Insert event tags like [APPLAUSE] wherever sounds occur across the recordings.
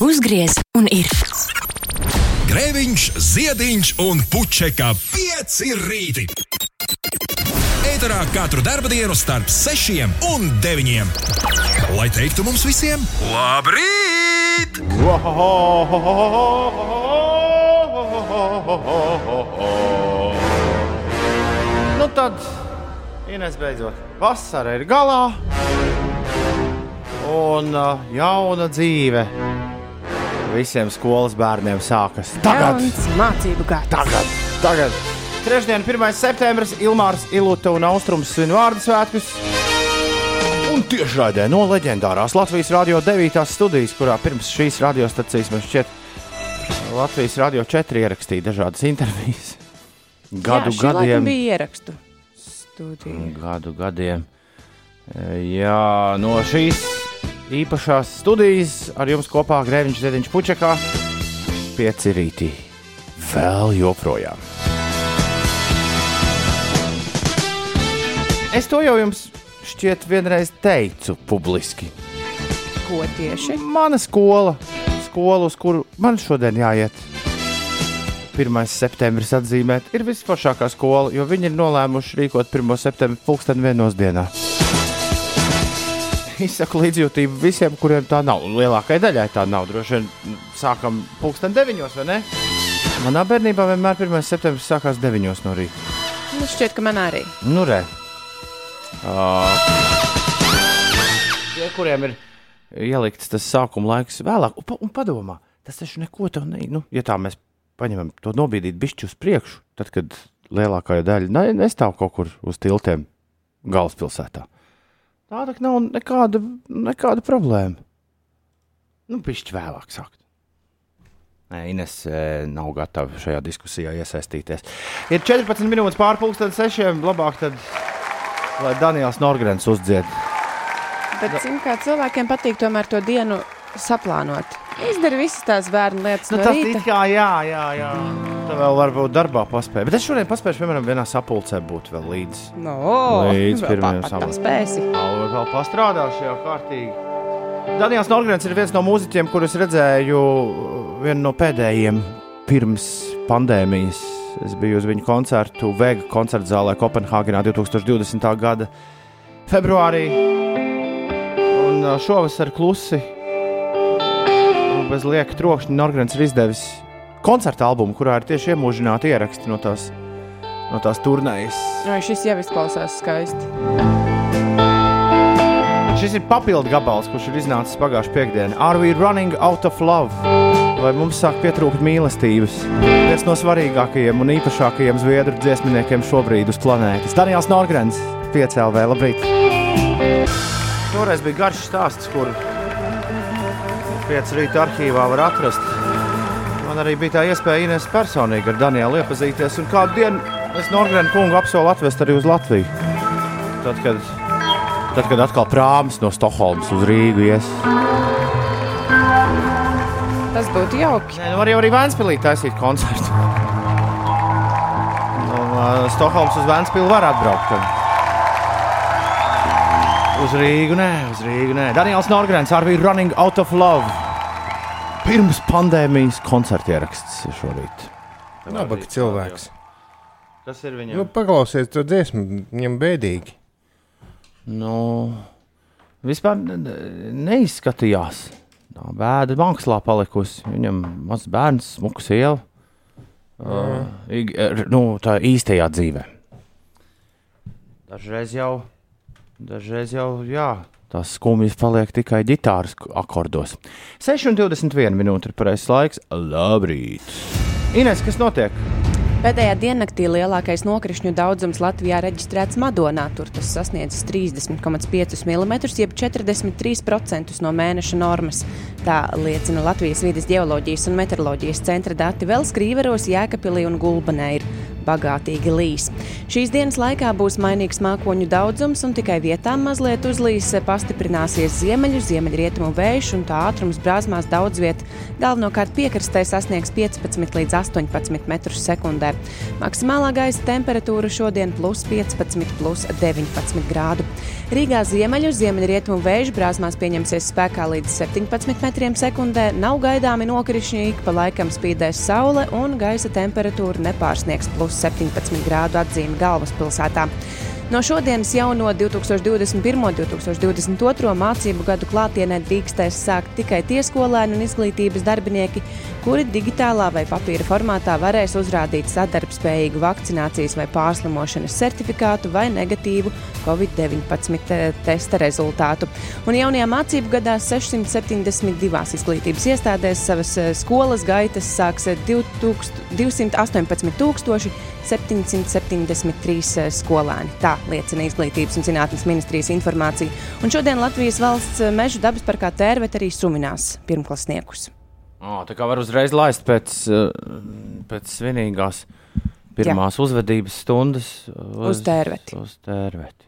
Uzgriez un ir. Grēviņš, Ziediņš un Puķeka 5 rīti. Ēterā katru dienu starp 6 un 9. Lai teiktu mums visiem, labrīt! Nu tad, Ines beidzot, vasara ir galā. Un uh, jauna dzīve visiem skolas bērniem sākas tagad. Jauns mācību gads. Tagad, tagad. Trešdien, 1. septembris, Ilmārs Ilūta un Austrums svin vārdu svētkus. Un tiešraidē no leģendārās Latvijas Rādio 9. studijas, kurā pirms šīs radiostacijas man šķiet Latvijas Rādio 4 ierakstīja dažādas intervijas. Gadu Jā, gadiem. bija ierakstu studija. Gadu gadiem. Jā, no šīs īpašās studijas ar jums kopā Grēviņš Ziedņš Pučakā pieci rītī. Vēl joprojām. Es to jau jums šķiet vienreiz teicu publiski. Ko tieši? Mana skola, skola, uz kuru man šodien jāiet. 1. septembris atzīmēt, ir visforšākā skola, jo viņi ir nolēmuši rīkot 1. septembri pulksteni vienos dienā. Izsaku līdzjūtību visiem, kuriem tā nav. Lielākajai daļai tā nav. Droši vien sākam pulksteni 9. vai ne? Manā bērnībā vienmēr 1. septembris sākās 9. no rīta. Nu, šķiet, ka man arī. Nu, re. Uh, tie, kuriem ir ielikts tas sākuma laiks vēlāk, un, un padomā, tas taču neko tev ne. Nu, ja tā mēs paņemam to nobīdīt bišķi uz priekšu, tad, kad lielākā daļa ne, nestāv kaut kur uz tiltiem galvaspilsētā. Tā tak nav nekāda, nekāda problēma. Nu, bišķi vēlāk sākt. Nē, Ines e, nav gatava šajā diskusijā iesaistīties. Ir 14 minūtes pārpusdienas sešiem. Labāk, tad, lai Daniels Norgrens uzdzied. Bet, zinu, kā cilvēkiem patīk tomēr to dienu saplānot. Izdara visas tās bērnu lietas Nu, no tas ir kā, jā, jā, jā. Tā vēl varbūt darbā paspēja. Bet es šodien paspēju, piemēram, vienā sapulcē būt vēl līdz. No, Līdz pirmajam sapulcēm. spēsi. Jau vēl pastrādāšu, jau kārtīgi. Daniels Norgrens ir viens no mūziķiem, kurus redzēju vienu no pēdējiem pirms pandēmijas. Es biju uz viņu koncertu Vega koncerta zālē Kopenhāgenā 2020. gada februārī. Un ā, šovasar klusi bez lieka trokšņa Norgrens ir izdevis koncerta albumu, kurā ir tieši iemūžināti ieraksti no tās, no tās turnējas. Vai šis jau izklausās skaisti? Šis ir papildu gabals, kurš ir iznācis pagājušā piekdienā. Are we running out of love? Vai mums sāk pietrūkt mīlestības? Viens no svarīgākajiem un īpašākajiem zviedru dziesminiekiem šobrīd uz planētas. Daniels Norgrens, 5LV, labrīt! Toreiz bija garš stāsts, kur 5 rīta arhīvā var atrast. Man arī bija tā iespēja Ines personīgi ar Danielu iepazīties, un kādu dienu es Norgrenu kungu apsolu atvest arī uz Latviju. Tad, kad Tad, kad atkal prāmis no Stokholmas uz Rīgu ies. Tas būtu jauki. Nē, nu var jau arī Vēnspīlī taisīt koncertu. No uh, Stokholmas uz Vēnspīli var atbraukt. Tad. Uz Rīgu, nē, uz Rīgu, nē. Daniels Norgrens, Are we running out of love? Pirms pandēmijas koncerta ieraksts šorīt. Nabaga cilvēks. Tas ir Nu, viņam. paklausies to dziesmu, viņam bēdīgi. Nu, vispār ne- ne- neizskatījās. Tā bēda mākslā palikusi. Viņam mazs bērns, smuka sieva. Uh, nu, tā īstajā dzīvē. Dažreiz jau, dažreiz jau, jā, tās skumjas paliek tikai ģitāras akordos. 6,21 minūte ir pareizais laiks. Labrīt! Ines, kas notiek? Pēdējā diennaktī lielākais nokrišņu daudzums Latvijā reģistrēts Madonā. Tur tas sasniedzis 30,5 mm, jeb 43% no mēneša normas. Tā liecina Latvijas vidas geoloģijas un meteoroloģijas centra dati. Vēl skrīveros, Jēkabīlī un Gulbenē ir bagātīgi līs. Šīs dienas laikā būs mainīgs mākoņu daudzums un tikai vietām mazliet uzlīs, pastiprināsies ziemeļu, ziemeļrietumu vējš un tā ātrums brāzmās daudz viet. Galvenokārt piekrastē sasniegs 15 līdz 18 metrus sekundē. Maksimālā gaisa temperatūra šodien plus 15, plus 19 grādu. Rīgā ziemeļu ziemeļrietumu vēju brāzmās pieņemsies spēkā līdz 17 metriem sekundē, nav gaidāmi nokrišņi, ik pa laikam spīdēs saule un gaisa temperatūra nepārsniegs plus 17 grādu atzīmi galvaspilsētā. No šodienas jau no 2021. un 2022. mācību gadu klātienē drīkstēs sākt tikai tie skolēni un izglītības darbinieki, kuri digitālā vai papīra formātā varēs uzrādīt sadarbspējīgu vakcinācijas vai pārslimošanas certifikātu vai negatīvu COVID-19 testa rezultātu. Un jaunajā mācību gadā 672 izglītības iestādēs savas eh, skolas gaitas sāks 218 773 eh, skolēni. Tā liecina Izglītības un zinātnes ministrijas informācija. Un šodien Latvijas valsts eh, meža dabas parkā tērvet arī suminās pirmklasniekus. O, tā kā var uzreiz laist pēc, eh, pēc svinīgās pirmās Jā. uzvedības stundas uz, uz tērveti. Uz tērveti.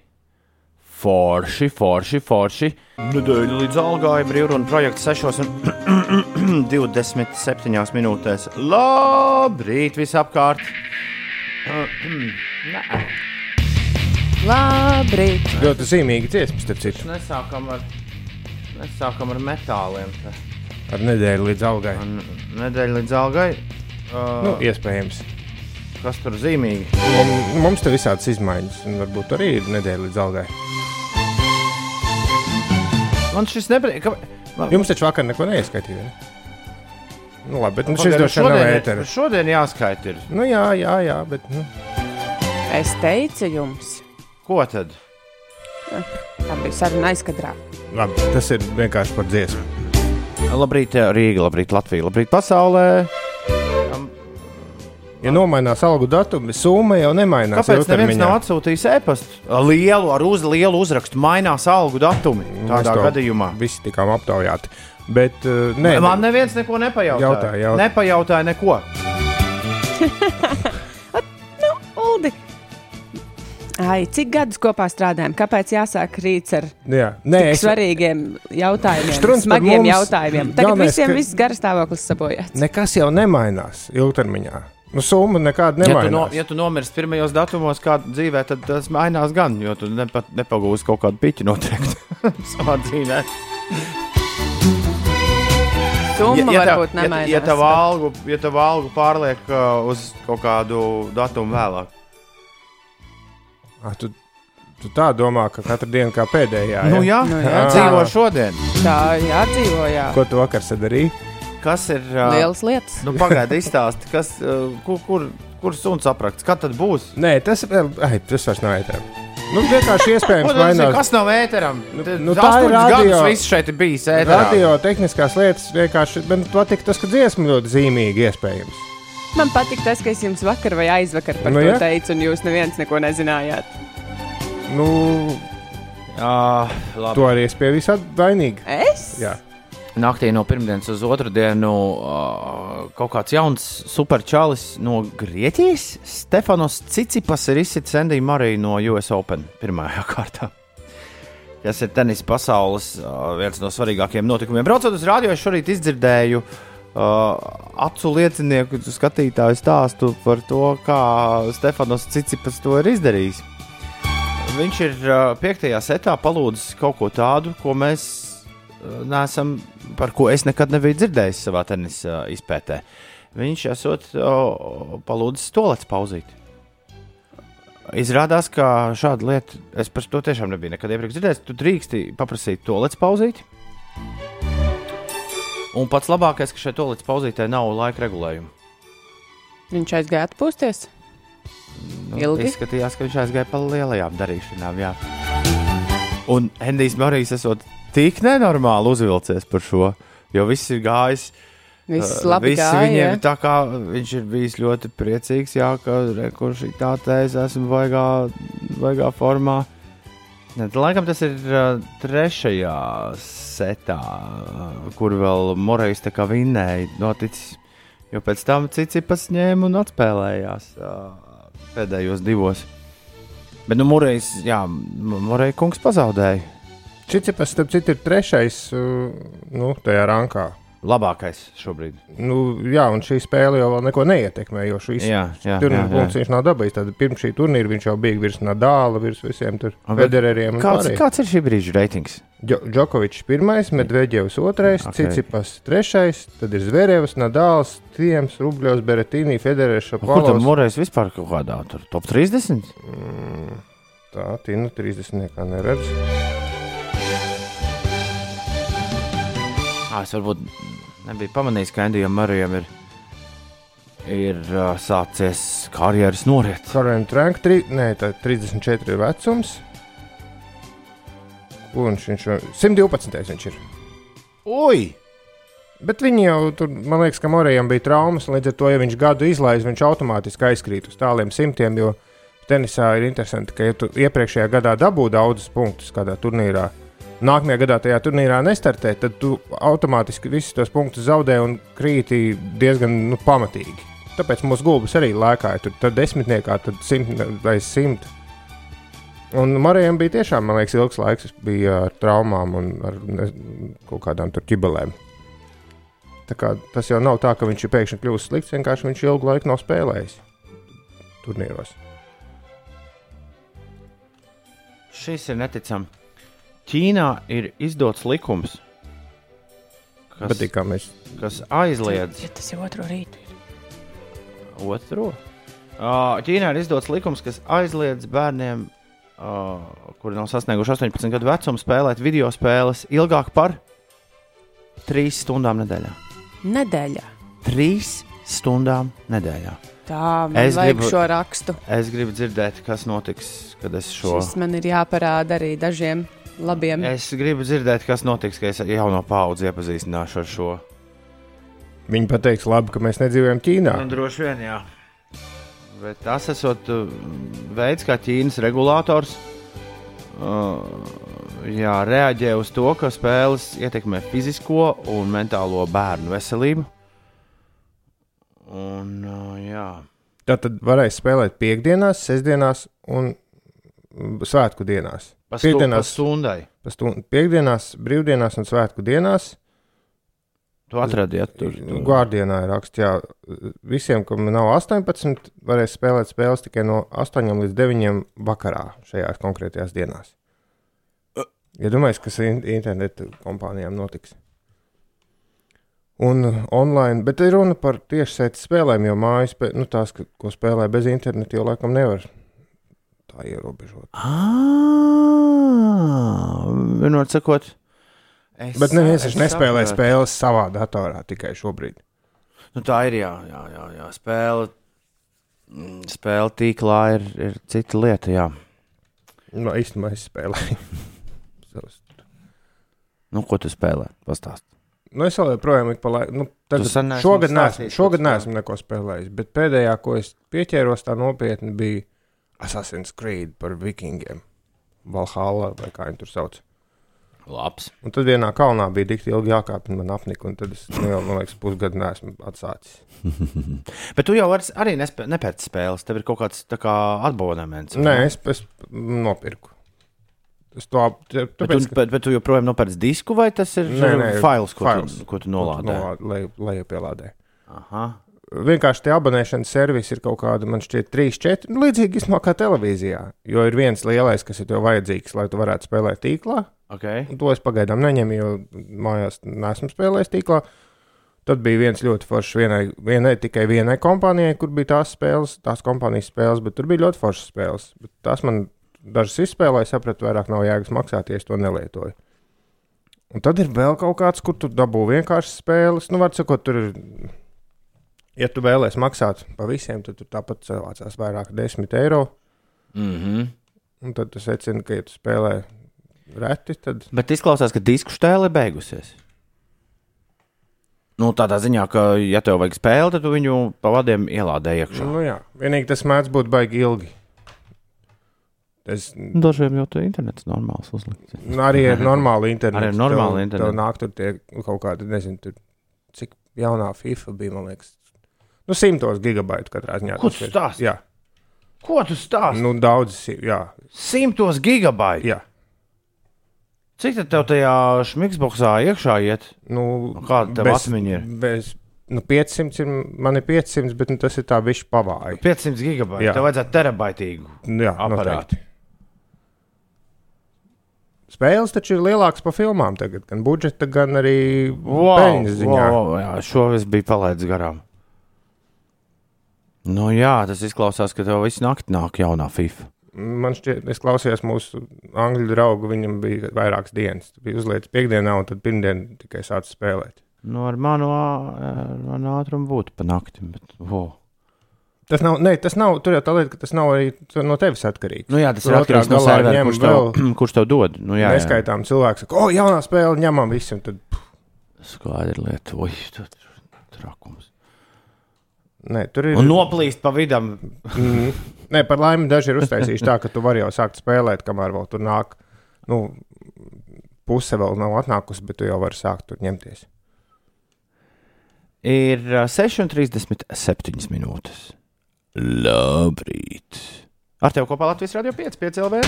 Forši, forši, forši. Nedēļa līdz algai brīvruna projekta 6 un [CLEARS THROAT] 27 minūtēs. Labrīt visapkārt! Labrīt! Ļoti zīmīgi dziesmas, starp citu. Nesākam ar, nesākam ar metāliem. Te. Ar nedēļu līdz algai. Ar nedēļu līdz algai. Uh, nu, iespējams. Kas tur zīmīgi? Mums, mums te visādas izmaiņas, un varbūt arī ir nedēļa līdz algai. Man šis nepatīk. Man... Jums taču vakar neko neieskaitīja. Ne? Nu, labi, bet nu, šis droši vien nav ēteris. Šodien jāskaita ir. Nu, jā, jā, jā, bet. Nu. Es teicu jums. Ko tad? Tā bija saruna aizkadrā. Labi, tas ir vienkārši par dziesmu. Labrīt, Rīga, labrīt, Latvija, labrīt, pasaulē. Ja nomainās algu datumu, summa jau nemainās. Kāpēc neviens nav atsūtījis e-pastu lielu, ar uz, lielu uzrakstu, mainās algu datumi? Tādā gadījumā visi tikām aptaujāti. Bet, uh, nē, Man neviens neko nepajautāja. Jautāja, jautāja. Nepajautāja neko. [LAUGHS] nu, Uldi. Ai, cik gadus kopā strādājam? Kāpēc jāsāk rīts ar Jā. Nē, es... svarīgiem jautājumiem, Štruns smagiem mums... jautājumiem? Tagad Galvenais, visiem ka... viss garas stāvoklis sabojāts. Nekas jau nemainās ilgtermiņā. Nu, summa nekāda nemainās. Ja tu, no, ja tu nomirsti pirmajos datumos, kāda dzīvē, tad tas mainās gan, jo tu nepa, nepagūsi kaut kādu piķi noteikti [LAUGHS] savā dzīvē summa ja, ja varbūt nemainās. Ja, ja tavu algu, ja tavu algu pārliek uh, uz kaut kādu datumu vēlāk. Ah, tu, tu tā domā, ka katra diena kā pēdējā. Nu, jā, nu, jā. dzīvo šodien. Tā, jā, dzīvo, jā. Ko tu vakar sadarīji? Kas ir? Uh, Lielas lietas. Nu, pagaidi, izstāsti, kas, uh, kur, kur, kur suns aprakts, kad tad būs? Nē, tas, ai, tas vairs nav ētēm. Nu, vienkārši iespējams, [LAUGHS] mainās. Kas nav ēteram? Nu, nu, tā ir radio. Viss šeit ir bijis ēterā. Radio tehniskās lietas vienkārši, man patīk tas, ka dziesma ļoti zīmīgi iespējams. Man patīk tas, ka es jums vakar vai aizvakar par nu, to ja? teicu, un jūs neviens neko nezinājāt. Nu, jā, labi. Tu arī esi pie visā vainīga. Es? Jā naktī no pirmdienas uz otrdienu uh, kaut kāds jauns superčālis no Grieķijas. Stefanos Cicipas ir izsitis Endiju Mariju no US Open pirmajā [LAUGHS] kārtā. Tas ir tenis pasaules uh, viens no svarīgākajiem notikumiem. Braucot uz rādio, es šorīt izdzirdēju uh, acu liecinieku skatītāju stāstu par to, kā Stefanos Cicipas to ir izdarījis. Viņš ir uh, piektajā setā palūdzis kaut ko tādu, ko mēs nesam, par ko es nekad nebiju dzirdējis savā tenisa izpētē. Viņš esot palūdzis tolets pauzīt. Izrādās, ka šāda lieta, es par to tiešām nebiju nekad iepriekš dzirdējis. Tu drīksti paprasīt tolets pauzīt. Un pats labākais, ka šai tolets pauzītē nav laika regulējuma. Viņš aizgāja atpūsties. Nu, Ilgi. Izskatījās, ka viņš aizgāja pa lielajām darīšanām. Jā. Un Endijs Marijs esot tik nenormāli uzvilcies par šo, jo viss ir gājis. Viss uh, labi Visi gāja. Viņiem, tā kā viņš ir bijis ļoti priecīgs, jā, ka kurš tā teica, esmu vaigā, vaigā formā. Ne, laikam tas ir uh, trešajā setā, uh, kur vēl Morejs tā kā vinnēja noticis, jo pēc tam Cicipas ņēma un atspēlējās uh, pēdējos divos. Bet, nu, Morejs, jā, Moreja kungs pazaudēja. Čicipas, starp citu, ir trešais uh, nu, tajā rankā. labākais šobrīd. Nu, jā, un šī spēle jau neko neietekmē, jo jā, turnīra jā. punktus viņš nav dabūjis. Tad pirms šī turnīra viņš jau bija virs Nadāla, virs visiem tur federeriem. Kāds, kāds ir šī brīža reitings? Džo- Džokovičs pirmais, Medvedevs otrais, Ok. okay. Cicipas trešais, tad ir Zverevs, Nadāls, Tiems, Rubļovs, Beretīni, Federers, Kur tam. Morais vispār kaut kādā tur top 30? Tā, Tina 30. nekā neredz. Ah, es varbūt nebiju pamanījis, ka Andijam Marijam ir, ir uh, sācies karjeras noriet. Karolīna Tranka, tri, nē, tā 34 ir vecums. Un viņš ir 112. viņš ir. Ui! Bet viņi jau tur, man liekas, ka Morijam bija traumas, līdz ar to, ja viņš gadu izlaiž, viņš automātiski aizkrīt uz tāliem simtiem. Jo tenisā ir interesanti, ka, ja tu iepriekšējā gadā dabū daudzus punktus kādā turnīrā, nākamajā gadā tajā turnīrā nestartē, tad tu automātiski visus tos punktus zaudē un krīti diezgan nu, pamatīgi. Tāpēc mūsu gulbis arī lēkāja tur tad desmitniekā, tad simt vai simt. Un Marijam bija tiešām, man liekas, ilgs laiks, bija ar traumām un ar ne, kaut kādām tur ķibelēm. Tā kā tas jau nav tā, ka viņš ir pēkšņi kļuvis slikts. Vienkārši viņš ilgu laiku nav spēlējis turnīros. Šis ir neticami. Ķīnā ir izdots likums, kas, Bet kā mēs kas aizliedz Ja tas jau otro rītu ir. otro. Uh, Ķīnā ir izdots likums, kas aizliedz bērniem, uh, kuri nav sasnieguši 18 gadu vecumu, spēlēt video spēles ilgāk par 3 stundām nedēļā. Nedēļā. 3 stundām nedēļā. Tā man Es vajag gribu- šo rakstu. Es gribu dzirdēt, kas notiks, kad es šo. Šis man ir jāparāda arī dažiem labiem. Es gribu dzirdēt, kas notiks, kad es jauno paudzi iepazīstināšu ar šo. viņi pateiks, labi, ka mēs nedzīvojam Ķīnā. Nu, droši vien, jā. Bet tas esot uh, veids, kā Ķīnas regulators uh, jā, reaģē uz to, ka spēles ietekmē fizisko un mentālo bērnu veselību. Un, uh, jā. Tā tad varēs spēlēt piekdienās, sestdienās un svētku dienās. Pa Piekdienās, stundai. pa stund, piekdienās, brīvdienās un svētku dienās. Tu atradiet tur. tur. Guardianā ir rakstīts, ka visiem, kam nav 18, varēs spēlēt spēles tikai no 8 līdz 9 vakarā šajās konkrētajās dienās. Ja domājat, kas in internetu kompānijām notiks? Un uh, online, bet ir runa par tiešsaistes spēlēm, jo mājas, nu, tās, ko spēlē bez interneta, jau laikam nevar tā ierobežot. Ah, vienot sakot, es, Bet neviens taču es nespēlē sapratu. spēles savā datorā tikai šobrīd. Nu, tā ir, jā, jā, jā, jā. spēle. mm, Spēle tīklā ir, ir cita lieta, jā. Nu, īstenībā es spēlēju. [LAUGHS] Nu, ko tu spēlē? Pastāst. Nu, es vēl joprojām ik pa laikam. Nu, tagad, šogad neesmu, šogad neesmu neko spēlējis, bet pēdējā, ko es pieķēros tā nopietni, bija Assassin's Creed par vikingiem. Valhalla vai kā viņi tur sauc. Labs. Un tad vienā kalnā bija tik ilgi jākāpj, un man apnika, un tad es nu, jau, man liekas, pusgadu neesmu atsācis. [LAUGHS] Bet tu jau vari arī nepērci spēles. Tev ir kaut kāds tā kā abonements. Nē, ne? es, es nopirku. Es to Bet tu, tāpēc, ka bet, bet tu joprojām nopērci disku, vai tas ir Nē, nē, fails, ko, fails. Tu, ko tu nolādē? lejupielādē. Aha. Vienkārši tie abonēšanas servisi ir kaut kādi, man šķiet, 3, 4. Nu, līdzīgi īstenībā kā televīzijā. Jo ir viens lielais, kas ir tev vajadzīgs, lai tu varētu spēlēt tīklā. Okay. Un to es pagaidām neņemu, jo mājās nesmu spēlējis tīklā. Tad bija viens ļoti foršs vienai, vienai tikai vienai kompānijai, kur bija tās spēles, tās kompānijas spēles, bet tur bija ļoti foršas spēles. Bet tās man dažas izspēlēja, sapratu, vairāk nav jēgas maksāt, ja es to nelietoju. Un tad ir vēl kaut kāds, kur tu dabū vienkārši spēles. Nu, var sakot, tur ir ja tu vēlēsies maksāt par visiem, tad tur tāpat savācās vairāk kā 10 eiro. Mm -hmm. Un tad tu secini, ka, ja tu spēlē reti, tad Bet izklausās, ka disku stēle ir beigusies. Nu, tādā ziņā, ka, ja tev vajag spēli, tad tu viņu pa vadiem ielādē iekšā. nu, jā, vienīgi tas mēdz būt baigi ilgi. Es Dažiem jau tur internets normāls uzlikts. nu, arī ar [LAUGHS] normālu internetu. Arī ar normālu tev, internetu. Tev nāk tur tie kaut kādi, nezinu, tur, cik jaunā FIFA bija, man liekas. Nu, simtos gigabaitu katrā ziņā. Ko tu stāsti? Jā, Ko tu stāsti? Nu, nu, daudz, si- jā, Simtos gigabaitu. jā. Cik tad tev tajā šmiksboksā iekšā iet? Nu, Kāda tev atmiņa ir? Bez, nu, 500 ir, man ir 500, bet nu, tas ir tā bišķi pavāji. 500 gigabaiti. Jā. Tev vajadzētu terabaitīgu. Jā, Aparāti. noteikti. Spēles taču ir lielākas par filmām tagad, gan budžeta, gan arī peļņas ziņā. wow, jā, šo es biju palaidis garām. Nu, jā, tas izklausās, ka tev visu nakti nāk jaunā FIFA. Man šķiet, es klausījos mūsu angļu draugu, viņam bija vairākas dienas. Tu biji uzliekas piekdienā, un tad pirmdienā tikai sācis spēlēt. Nu, ar manu, ar manu ātrumu būtu pa nakti. Bet, oh. Tas nav, ne, tas nav, tur jau tā lieta, ka tas nav arī no tevis atkarīgs. Nu, jā, tas Tur ir atkarīgs no servera, kurš tev, [CLEARS THROAT] kurš tev dod. Nu, jā, jā. Neskaitām cilvēks, saka, o, jaunā spēle, ņemam visu. un Tad, Skaidra lieta. Ui, tas ir trakums. Nē, tur ir. Un noplīst pa vidam. Mm, nē, par laimi daži ir uztaisījuši tā, ka tu vari jau sākt spēlēt, kamēr vēl tur nāk. Nu, puse vēl nav atnākusi, bet tu jau vari sākt tur ņemties. Ir ā, 6,37 minūtes. Labrīt! Ar tevi kopā Latvijas radio 5, 5 LV.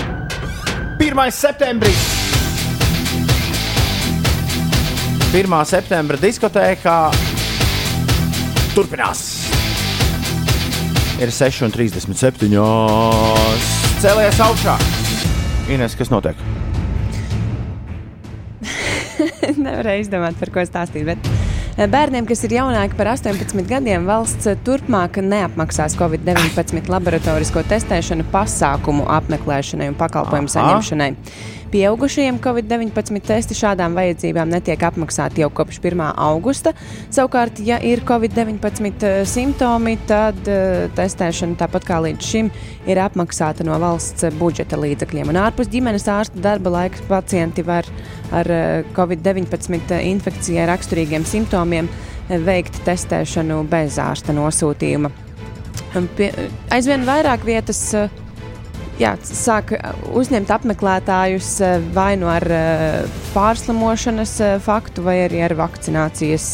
1. septembris! 1. septembra diskotēkā turpinās. Ir 6,37. Cēlies augšā! Ines, kas notiek? [LAUGHS] Nevarēju izdomāt, par ko stāstīt. Bet eh, bērniem, kas ir jaunāki par 18 gadiem, valsts turpmāk neapmaksās Covid-19 laboratorisko testēšanu, pasākumu apmeklēšanai un pakalpojumu Aha. saņemšanai. Pieaugušajiem Covid-19 testi šādām vajadzībām netiek apmaksāti jau kopš 1. augusta. Savukārt, ja ir Covid-19 simptomi, tad uh, testēšana tāpat kā līdz šim ir apmaksāta no valsts eh, budžeta līdzekļiem. Un ārpus ģimenes ārsta darba laika pacienti var ar eh, Covid-19 infekcijai raksturīgiem simptomiem eh, veikt testēšanu bez ārsta nosūtījuma. Pie, aizvien vairāk vietas eh, jā, sāk uzņemt apmeklētājus eh, vai nu ar eh, pārslimošanas faktu, vai arī ar vakcinācijas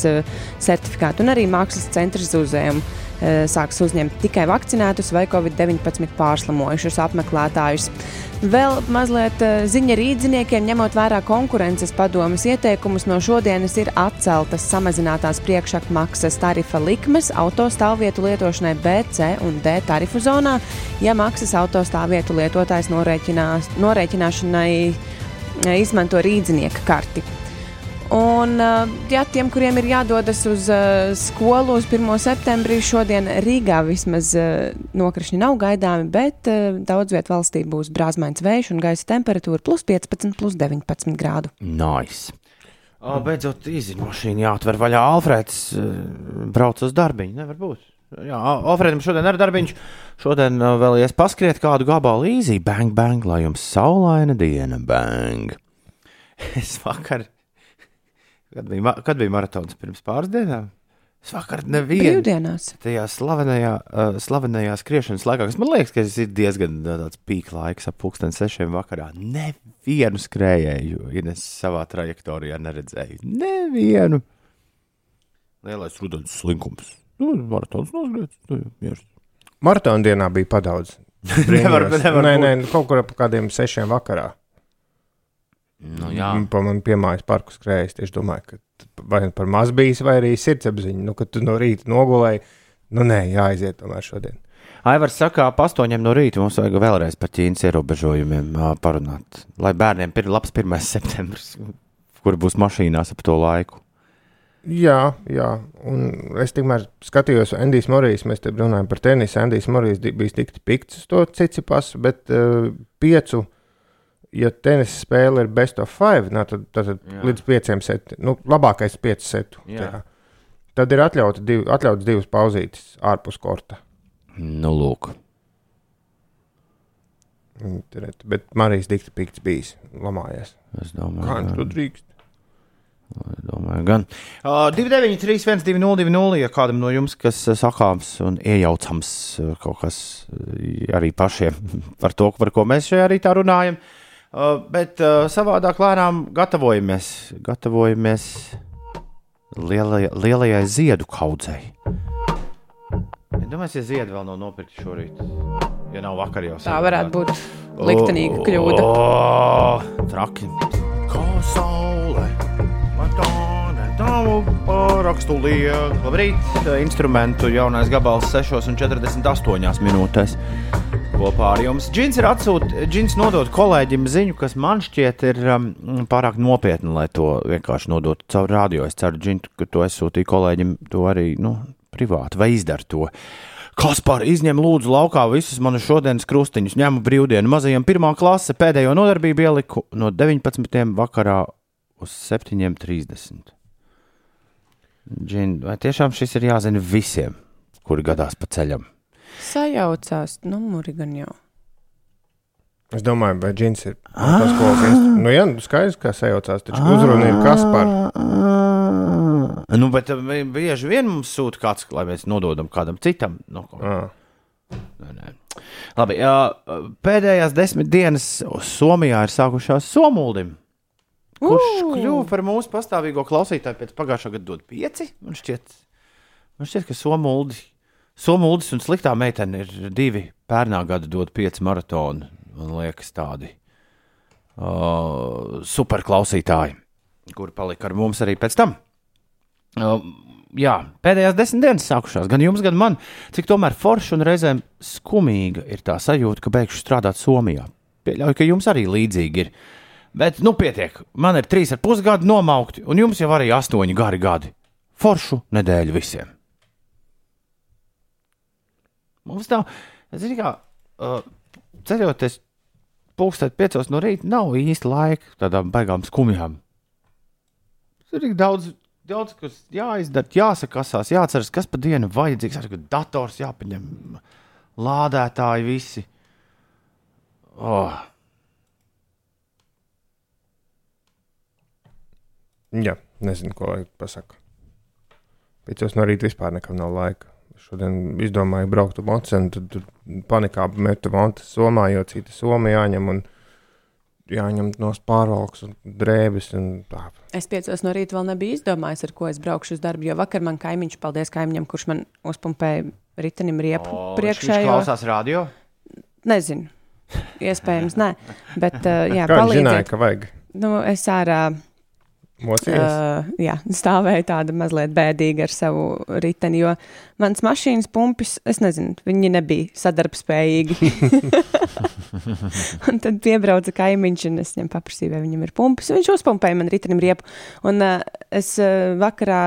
certifikātu. Un arī mākslas centrs Zuzēm eh, sāks uzņemt tikai vakcinētus vai Covid-19 pārslimojušus apmeklētājus. Vēl mazliet eh, ziņa rīdziniekiem, ņemot vērā konkurences padomas ieteikumus, no šodienas ir atceltas samazinātās priekšapmaksas tarifa likmes autostāvvietu lietošanai B, C un D tarifu zonā, ja maksas autostāvvietu lietotājs norēķinās- norēķināšanai eh, izmanto rīdzinieka karti. Un, uh, jā, tiem, kuriem ir jādodas uz uh, skolu uz 1. septembrī, šodien Rīgā vismaz uh, nokrišņi nav gaidāmi, bet uh, daudz vietā valstī būs brāzmains vējš un gaisa temperatūra plus 15, plus 19 grādu. Nice. O, beidzot, īziņa mašīna jāatver vaļā. Alfrēds uh, brauc uz darbiņu. Nevar būt. Jā, Al- Alfrēdam šodien ir darbiņš. Šodien uh, vēl ies paskriet kādu gabalu īzī. Bang, bang, lai jums saulaina diena. Bang. [LAUGHS] Es vakar, kad bija, ma- kad bija maratons pirms pāris dienām, es vakar nevienu. Brīvdienās. Tajā slavenajā, uh, slavenajā skriešanas laikā, kas man liekas, ka tas ir diezgan uh, tāds pīk laiks, ap pulksten sešiem vakarā. Nevienu skrējēju, ja es savā trajektorijā neredzēju. Nevienu. Lielais rudens slinkums. Nu, maratons noskriets. Nu. Maratona dienā bija padaudz. [LAUGHS] Nevar- nevar nē, nē, kaut kur ap kādiem sešiem vakarā. Nu, jā, Pa man piemājas parku skrējas. Tieši domāju, ka vai nu par maz bijis, vai arī sirdsapziņa. Nu, kad tu no rīta nogulēji, nu nē, jāaiziet tomēr šodien. Aivars saka, ap astoņiem no rīta mums vajag vēlreiz par Ķīnas ierobežojumiem parunāt. Lai bērniem ir labs 1. [LAUGHS] septembris, kur būs mašīnās ap to laiku. Jā, jā, un es tikmēr skatījos, Andrijs Morijas, mēs te runājam par tenisu. Andrijs Morijas bija tik pikts uz to cicipasu, bet uh, piecu, ja tenisa spēle ir best of five, nā, tad, tad, tad līdz pieciem setiem, nu, labākais piecu setu. Tad ir atļauta div, atļauts divas pauzītes ārpus korta. Nu, lūk. Tur- Bet Marijas dikti pikts bijis, lamājies. Es domāju, Kā viņš ka- to drīkst? Domāju, gan. Uh, 293, 1202, ja kādam no jums kas uh, sakāms un iejaucams uh, kaut kas uh, arī pašiem [LAUGHS] par to, par ko mēs šajā rītā runājam. Uh, bet uh, savādāk lēnām gatavojamies, gatavojamies lielajai, lielajai ziedu kaudzei. Domāju, ja ziedi vēl nav nopirkti šorīt, ja nav vakar jau. Tā varētu būt liktenīga kļūda. Oh, traki. Kā saule. Tavu parakstu liek. Labrīt, instrumentu jaunais gabals 6,48 minūtēs. Kopā ar jums Džins ir atsūtījis, nodot kolēģim ziņu, kas man šķiet ir um, pārāk nopietna, lai to vienkārši nodotu caur radio. Es ceru, Džin, ka to es sūtīju kolēģim, to arī nu, privāti vai izdara to. Kaspar, izņem lūdzu laukā visus manus šodienas krustiņus, ņemu brīvdienu mazajam pirmā klase, pēdējo nodarbību ieliku no 19. vakarā uz 7.30. Džin, vai tiešām šis ir jāzina visiem, kuri gadās pa ceļam? Sajaucās numuri gan jau. Es domāju, vai džins ir tas, ko viņš. Nu, jā, nu, skaidrs, kā sajaucās, taču uzruna ir kas par. Nu, bet uh, bieži vien mums sūta kāds, lai mēs nododam kādam citam. Nu, ko- Ah. Nē, nē. Labi, jā, pēdējās desmit dienas Somijā ir sākušās Somuldim. Kurš kļuva par mūsu pastāvīgo klausītāju pēc pagājušā gada dod pieci? Man šķiet, man šķiet ka Somuldi, Somuldis un sliktā meitene ir divi pērnā gada dod pieci maratoni. Man liekas tādi uh, superklausītāji, kuri palika ar mums arī pēc tam. Uh, jā, pēdējās desmit dienas sākušās, gan jums, gan man, cik tomēr forša un reizēm skumīga ir tā sajūta, ka beigšu strādāt Somijā. Pieļauju, ka jums arī līdzīgi ir. Bet, nu, pietiek. Man ir trīs ar pus gadi nomaukti, un jums jau arī astoņi gari gadi. Foršu nedēļu visiem. Mums nav, zini, kā uh, ceļoties pulkstēt piecos no rīta, nav īsti laika tādām baigām skumjām. Tur ir daudz, daudz kas jāizdara, jāsakasās, jāatceras, kas pa dienu vajadzīgs. Arī ka dators jāpaņem, lādētāji visi. Oh. Jā, nezinu, ko lai pasaku. Piecos no rīta vispār nekam nav laika. Šodien izdomāju braukt uz Mocenu, tad, tad panikā metu montu somā, jo cita somā jāņem un jāņem no pārvalks un drēbes. Un, tā. Es piecos no rīta vēl nebiju izdomājis, ar ko es braukšu uz darbu. Jo vakar man kaimiņš, paldies kaimiņam, kurš man uzpumpēja ritenim riepu O, priekšējo. Viņš klausās radio. Nezinu. Iespējams, nē. Bet, [LAUGHS] uh, jā, Kā viņš zināja, palīdziet. ka vajag Nu, es ārā mocīties? uh, jā, stāvēju tāda mazliet bēdīga ar savu riteni, jo mans mašīnas pumpis, es nezinu, viņi nebija sadarbspējīgi. [LAUGHS] un tad piebrauca kaimiņš, un es viņam paprasīju, vai viņam ir pumpis. Viņš uzpumpēja man ritenim riepu. Un uh, es uh, vakarā,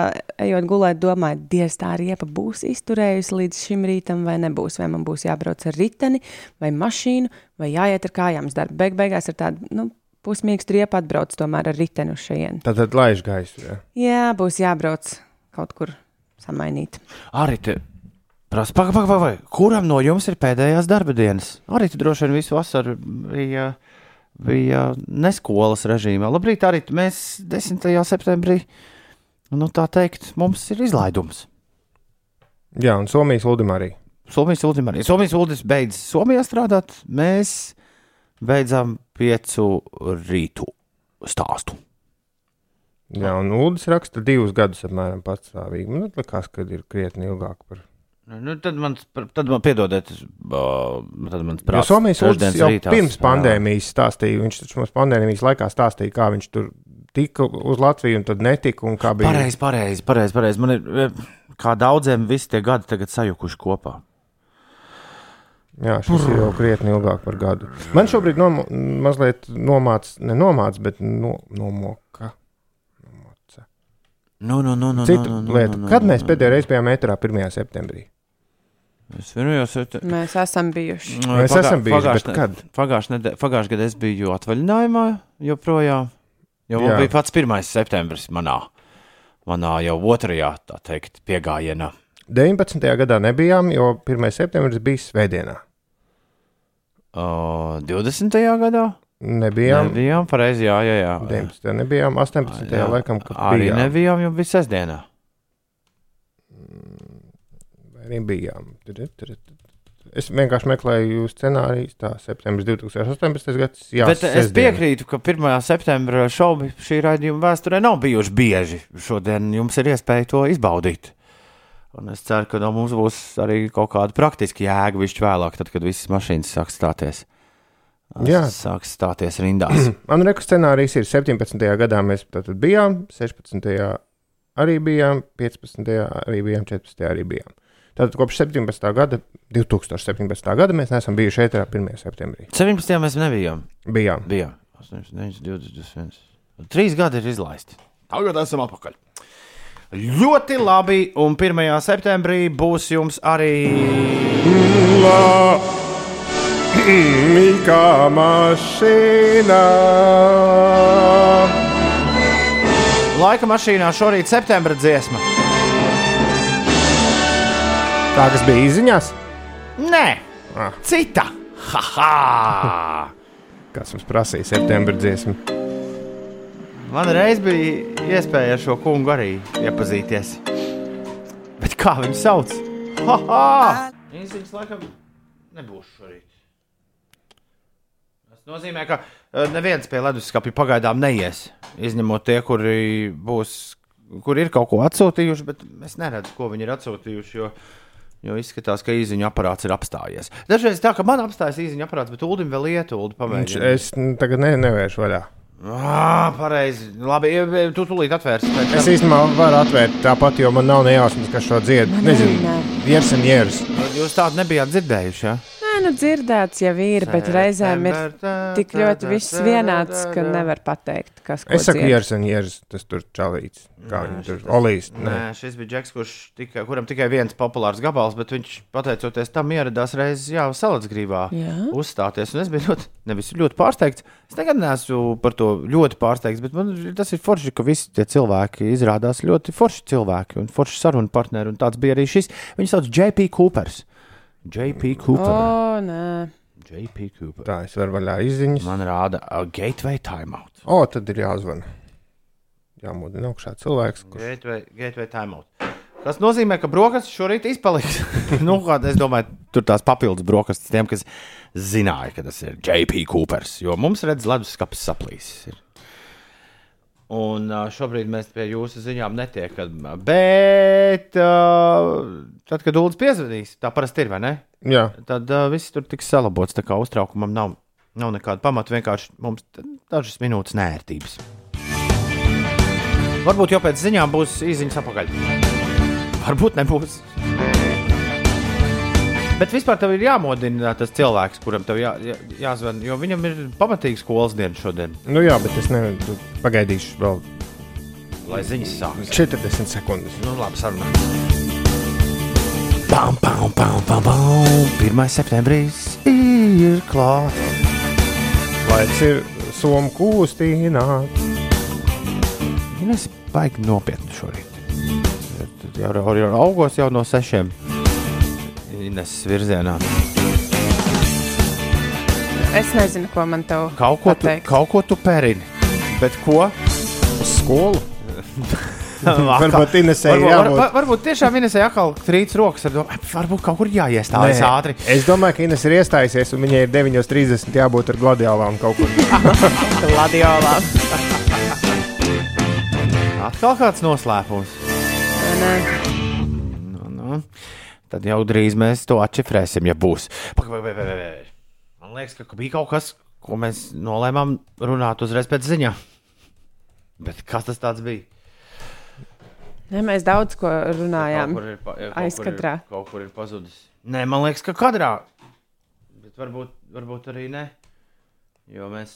ejot gulēt, domāju, Dievs, tā riepa būs izturējusi līdz šim rītam, vai nebūs. Vai man būs jābrauc ar riteni, vai mašīnu, vai jāiet ar kājām uz darbu. Beig beigās ir tāda, nu, pusmīgs riepa atbrauc tomēr ar riteni uz šejienes. Tad, tad laiž gaisu. Jā. Jā, būs jābrauc kaut kur samainīt. Arī te prasa, pagaidi, pagaidi, pagaidi, kuram no jums ir pēdējās darba dienas? Arī tu droši vien visu vasaru bija, bija neskolas režīmā. Labrīt, arī mēs 10. septembrī, nu tā teikt, mums ir izlaidums. jā, un Somijas Ludim arī. Somijas Uldis arī. Somijas Uldis beidz Somijā strādāt, mēs beidzam piecu rītu stāstu. Jā, un Uldis raksta divus gadus apmēram patstāvīgi. Man liekas, ka ir krietni ilgāk par. Nu, tad man, tad man piedodiet, tad man Jo prasa. Somijas Uldis jau pirms pandēmijas stāstīja, viņš taču mums pandēmijas laikā stāstīja, kā viņš tur tika uz Latviju un tad netika un kā bija. Pareizi, pareizi, pareizi. Pareiz. Man ir, eh, kā daudziem, visi tie gadi tagad sajukuši kopā. Jā, šis ir jau krietni ilgāk par gadu. Man šobrīd nom mazliet nomāca, ne nomāca, bet no, nomoka. Nomoca. Nu, nu, nu, nu, Cita nu, nu, lieta. nu, nu, Kad nu, mēs pēdējo reizi bijām metrā 1. septembrī? Es vienojos, ka Mēs esam bijuši. Mēs esam bijuši? Pagājušajā gadā es biju atvaļinājumā joprojām. Jo man bija pats 1. septembris manā, manā jau otrajā, tā teikt, piegājienā. 19. gadā nebijām, jo 1. septembris bija svētdienā. Uh, 20. gadā Nebijām. nebijām, pareizi, jā, jā. jā. 19. nebijām, 18. Jā, laikam, kad arī bijām. nebijām, jo bija sestdienā. Arī bijām. Es vienkārši meklēju scenāriju, tā septembris 2018. gads. Jā, Bet es piekrītu, ka 1. septembra šobi šī raidījuma vēsturē nav bijuši bieži. Šodien jums ir iespēja to izbaudīt. Un es ceru, ka no mums būs arī kaut kāda praktiska jēga višķi vēlāk, tad, kad visas mašīnas sāk stāties Jā. sāks stāties rindās. [CLEARS THROAT] Man liekas, scenārijs ir 17. gadā mēs tātad bijām, 16. arī bijām, 15. arī bijām, 14. arī bijām. Tātad kopš 17. gada, 2017. gada mēs neesam bijuši šeit 1. septembrī. 17. mēs nebijām. Bijām. Bijām 8, 9, 20, 21. Trīs gadi ir izlaisti. Tagad esam atpakaļ. Ļoti labi, un 1. septembrī būs jums arī La Mika mašīna. laika mašīnā šorīt septembra dziesma. Tā kas bija izziņās? Nē, Ah. cita. Ha, ha. Kas mums prasīja septembra dziesmu? Man reiz bija iespēja ar šo kungu arī iepazīties. Bet kā viņu sauc? Ha, ha! Viņas laikam nebūs šorīt. Tas nozīmē, ka eh, neviens pie leduskapja pagaidām neies. Izņemot tie, kuri būs, kur ir kaut ko atsūtījuši, bet es neredzu, ko viņi ir atsūtījuši. Jo, jo izskatās, ka īziņa aparāts ir apstājies. Dažreiz tā, ka man apstājas īziņa aparāts, bet Ulim vēl iet, Viņš, pamēģina. es tagad ne, nevēršu vaļā. Ah, pareizi. Labi, tu tūlīt atvērsi. pēc Es īstenībā varu atvērt tāpat, jo man nav nejausmas, kas šo dziedā. Nezinu, years and years. Jūs tādu nebijāt dzirdējuši. Ja? Nē, nu dzirdēts jau ir, bet reizēm ir tik ļoti viss vienāds, ka nevar pateikt, kas ko Es saku, and years, tas tur čalīts. Kā viņi tur olīs. Nē, šis bija Džeks, kurš tikai, kuram tikai viens populārs gabals, bet viņš pateicoties tam ieradās reizes jau salacgrībā uzstāties. Un es biju ļoti, nevis ļoti pārsteigts. Es nekad neesmu par to ļoti pārsteigts, bet man tas ir forši, ka visi tie cilvēki izrādās ļoti forši cilvēki un forši sarunu partneri. Un tāds bija arī šis. Viņu sauc JP Coopers. JP Cooper. O, nē. JP Cooper. Tā es varu vaļā izziņas. Man rāda uh, Gateway Timeout. O, tad ir jāzvan. Jāmudina augšā cilvēks, kurš Gateway, gateway timeout. Tas nozīmē, ka brokastis šorīt izpaliks. [LAUGHS] nu, es domāju, tur tās papildus brokastis tiem, kas zināja, ka tas ir JP Coopers. Jo mums redz, leduskapis saplīsis. ir. Un šobrīd mēs pie jūsu ziņām netiekam. Bet tad, kad Ulas piezvanīs, tā parasti ir, vai ne? Jā, Tad viss tur tiks salabots. Tā kā uztraukumam nav, nav nekāda pamata. Vienkārši mums dažas minūtes nērtības. Varbūt jau pēc ziņām būs īsiņas apakaļ. Varbūt nebūs. Bet vispār tev ir jāmodina tas cilvēks, kuram tev jā, jā, jāzvan, jo viņam ir pamatīga skolas diena šodien, nu jā, bet es nevaru. Pagaidīšu vēl lai ziņas sākas. 40 sekundes. Nu, labi, sarunā. Pam, pam, pam, pam, pam. 1. septembris ir klāts. Laiks ir somu kūstīnā. Ines baigi nopietni šorīt. Jau, jau, jau augos jau no sešiem. Ines virzienā. Es nezinu, ko man te Kaut ko, tu, pateikt. kaut ko tu perini. Bet ko? Uz skolu. [LAUGHS] Varbūt Varbūt, var, jābūt. var, varbūt tiešām Inesai atkal trīc rokas. ar domu, Varbūt kaut kur jāiestājas Nē, ātri. Es domāju, ka Ines ir iestājusies, un viņai ir 9.30 jābūt ar gladiālām kaut kur. [LAUGHS] Gladiolā. Atkal kāds noslēpums. Nē, Nu, nu. Tad jau drīz mēs to atšifrēsim, ja būs. Man liekas, ka bija kaut kas, ko mēs nolēmām runāt uzreiz pēc ziņām. Bet kas tas tāds bija? nē, mēs daudz ko runājām. Kaut kur ir, pa- kaut. Kur ir, kaut kur ir pazudis. Nē, man liekas, ka kadrā. Bet varbūt, varbūt arī ne. Jo mēs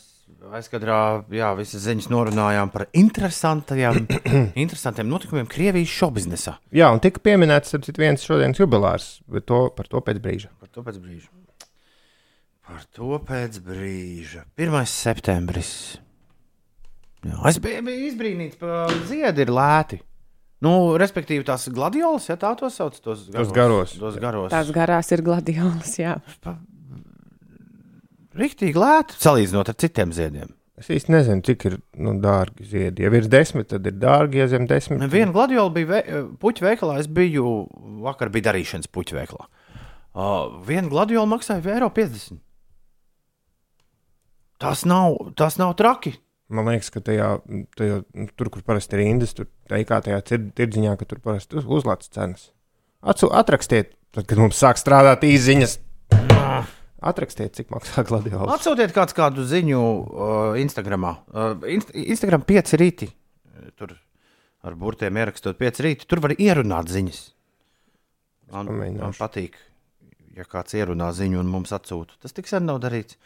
aizkadrā, jā, visas ziņas norunājām par interesantiem, [CLEARS THROAT] interesantiem notikumiem Krievijas šoviznesā. Jā, un tika pieminēts citu, viens šodienas jubilārs, bet to, par to pēc brīža. Par to pēc brīža. Par to pēc brīža. 1. septembris. Jā, es biju, biju izbrīnīts, ka ziedi ir lēti. Nu, respektīvi, tās gladiolas, ja tā to sauc, tos garos. garos. Tos garos. Tās garās ir gladiolas, jā. Riktīgi lēti, salīdzinot ar citiem ziediem. Es īsti nezinu, cik ir nu, dārgi ziedi. Ja virs desmit, tad ir dārgi, ja zem desmit. Viena gladiola bija ve puķu veikalā. Es biju vakar, bija darīšanas puķu veikalā. Uh, viena gladiola maksāja 1,50 eiro. Tas nav, tas nav traki. Man liekas, ka tajā, tajā nu, tur, kur parasti ir rindas, tur teikā tajā tirdziņā, ka tur parasti uz- uzlāc cenas. Atsu, atrakstiet, tad, kad mums sāk strādāt īziņas. Atrakstiet, cik maksā gladiols. Atsūtiet kāds kādu ziņu uh, Instagramā. Uh, inst Instagram 5 rīti. Tur ar burtiem ierakstot 5 rīti. Tur var ierunāt ziņas. Man, man patīk, ja kāds ierunā ziņu un mums atsūta. Tas tik sen nav darīts.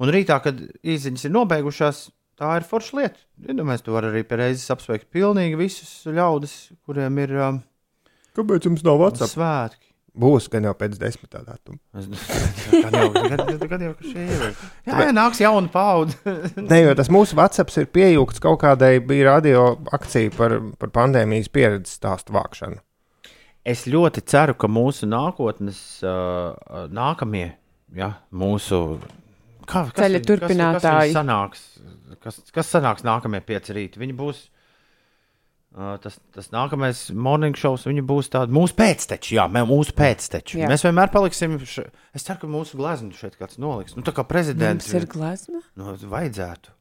Un rītā, kad īsiņas ir nobeigušās, tā ir forša lieta. Iedomājieties, tu vari arī pie reizes apsveikt pilnīgi visus ļaudis, kuriem ir um, Kāpēc jums nav WhatsApp? svētki. Būs gan jau pēc desmitā datuma. Es- [LAUGHS] Gan jau, gan, gan jau, šī ir. Jā, jā, nāks jauna paudze. [LAUGHS] Nē, jo tas mūsu WhatsApp ir piejūgts kaut kādai bija radio akcija par, par pandēmijas pieredzes stāstu vākšanu. Es ļoti ceru, ka mūsu nākotnes, uh, nākamie, ja, mūsu kā, kas, Ceļa ir- turpinātāji. Kas, kas, sanāks, kas, kas sanāks nākamie pieci rīti? Viņi būs. Uh, tas, tas nākamais morning shows, viņi būs tādi mūsu pēcteči, jā, mē- mūsu pēcteči. Jā. Mēs vienmēr paliksim. Š... Es ceru, ka mūsu glezniecību šeit kāds noliks. Nu, tā kā prezidents Mums ir glazma. nu, vajadzētu.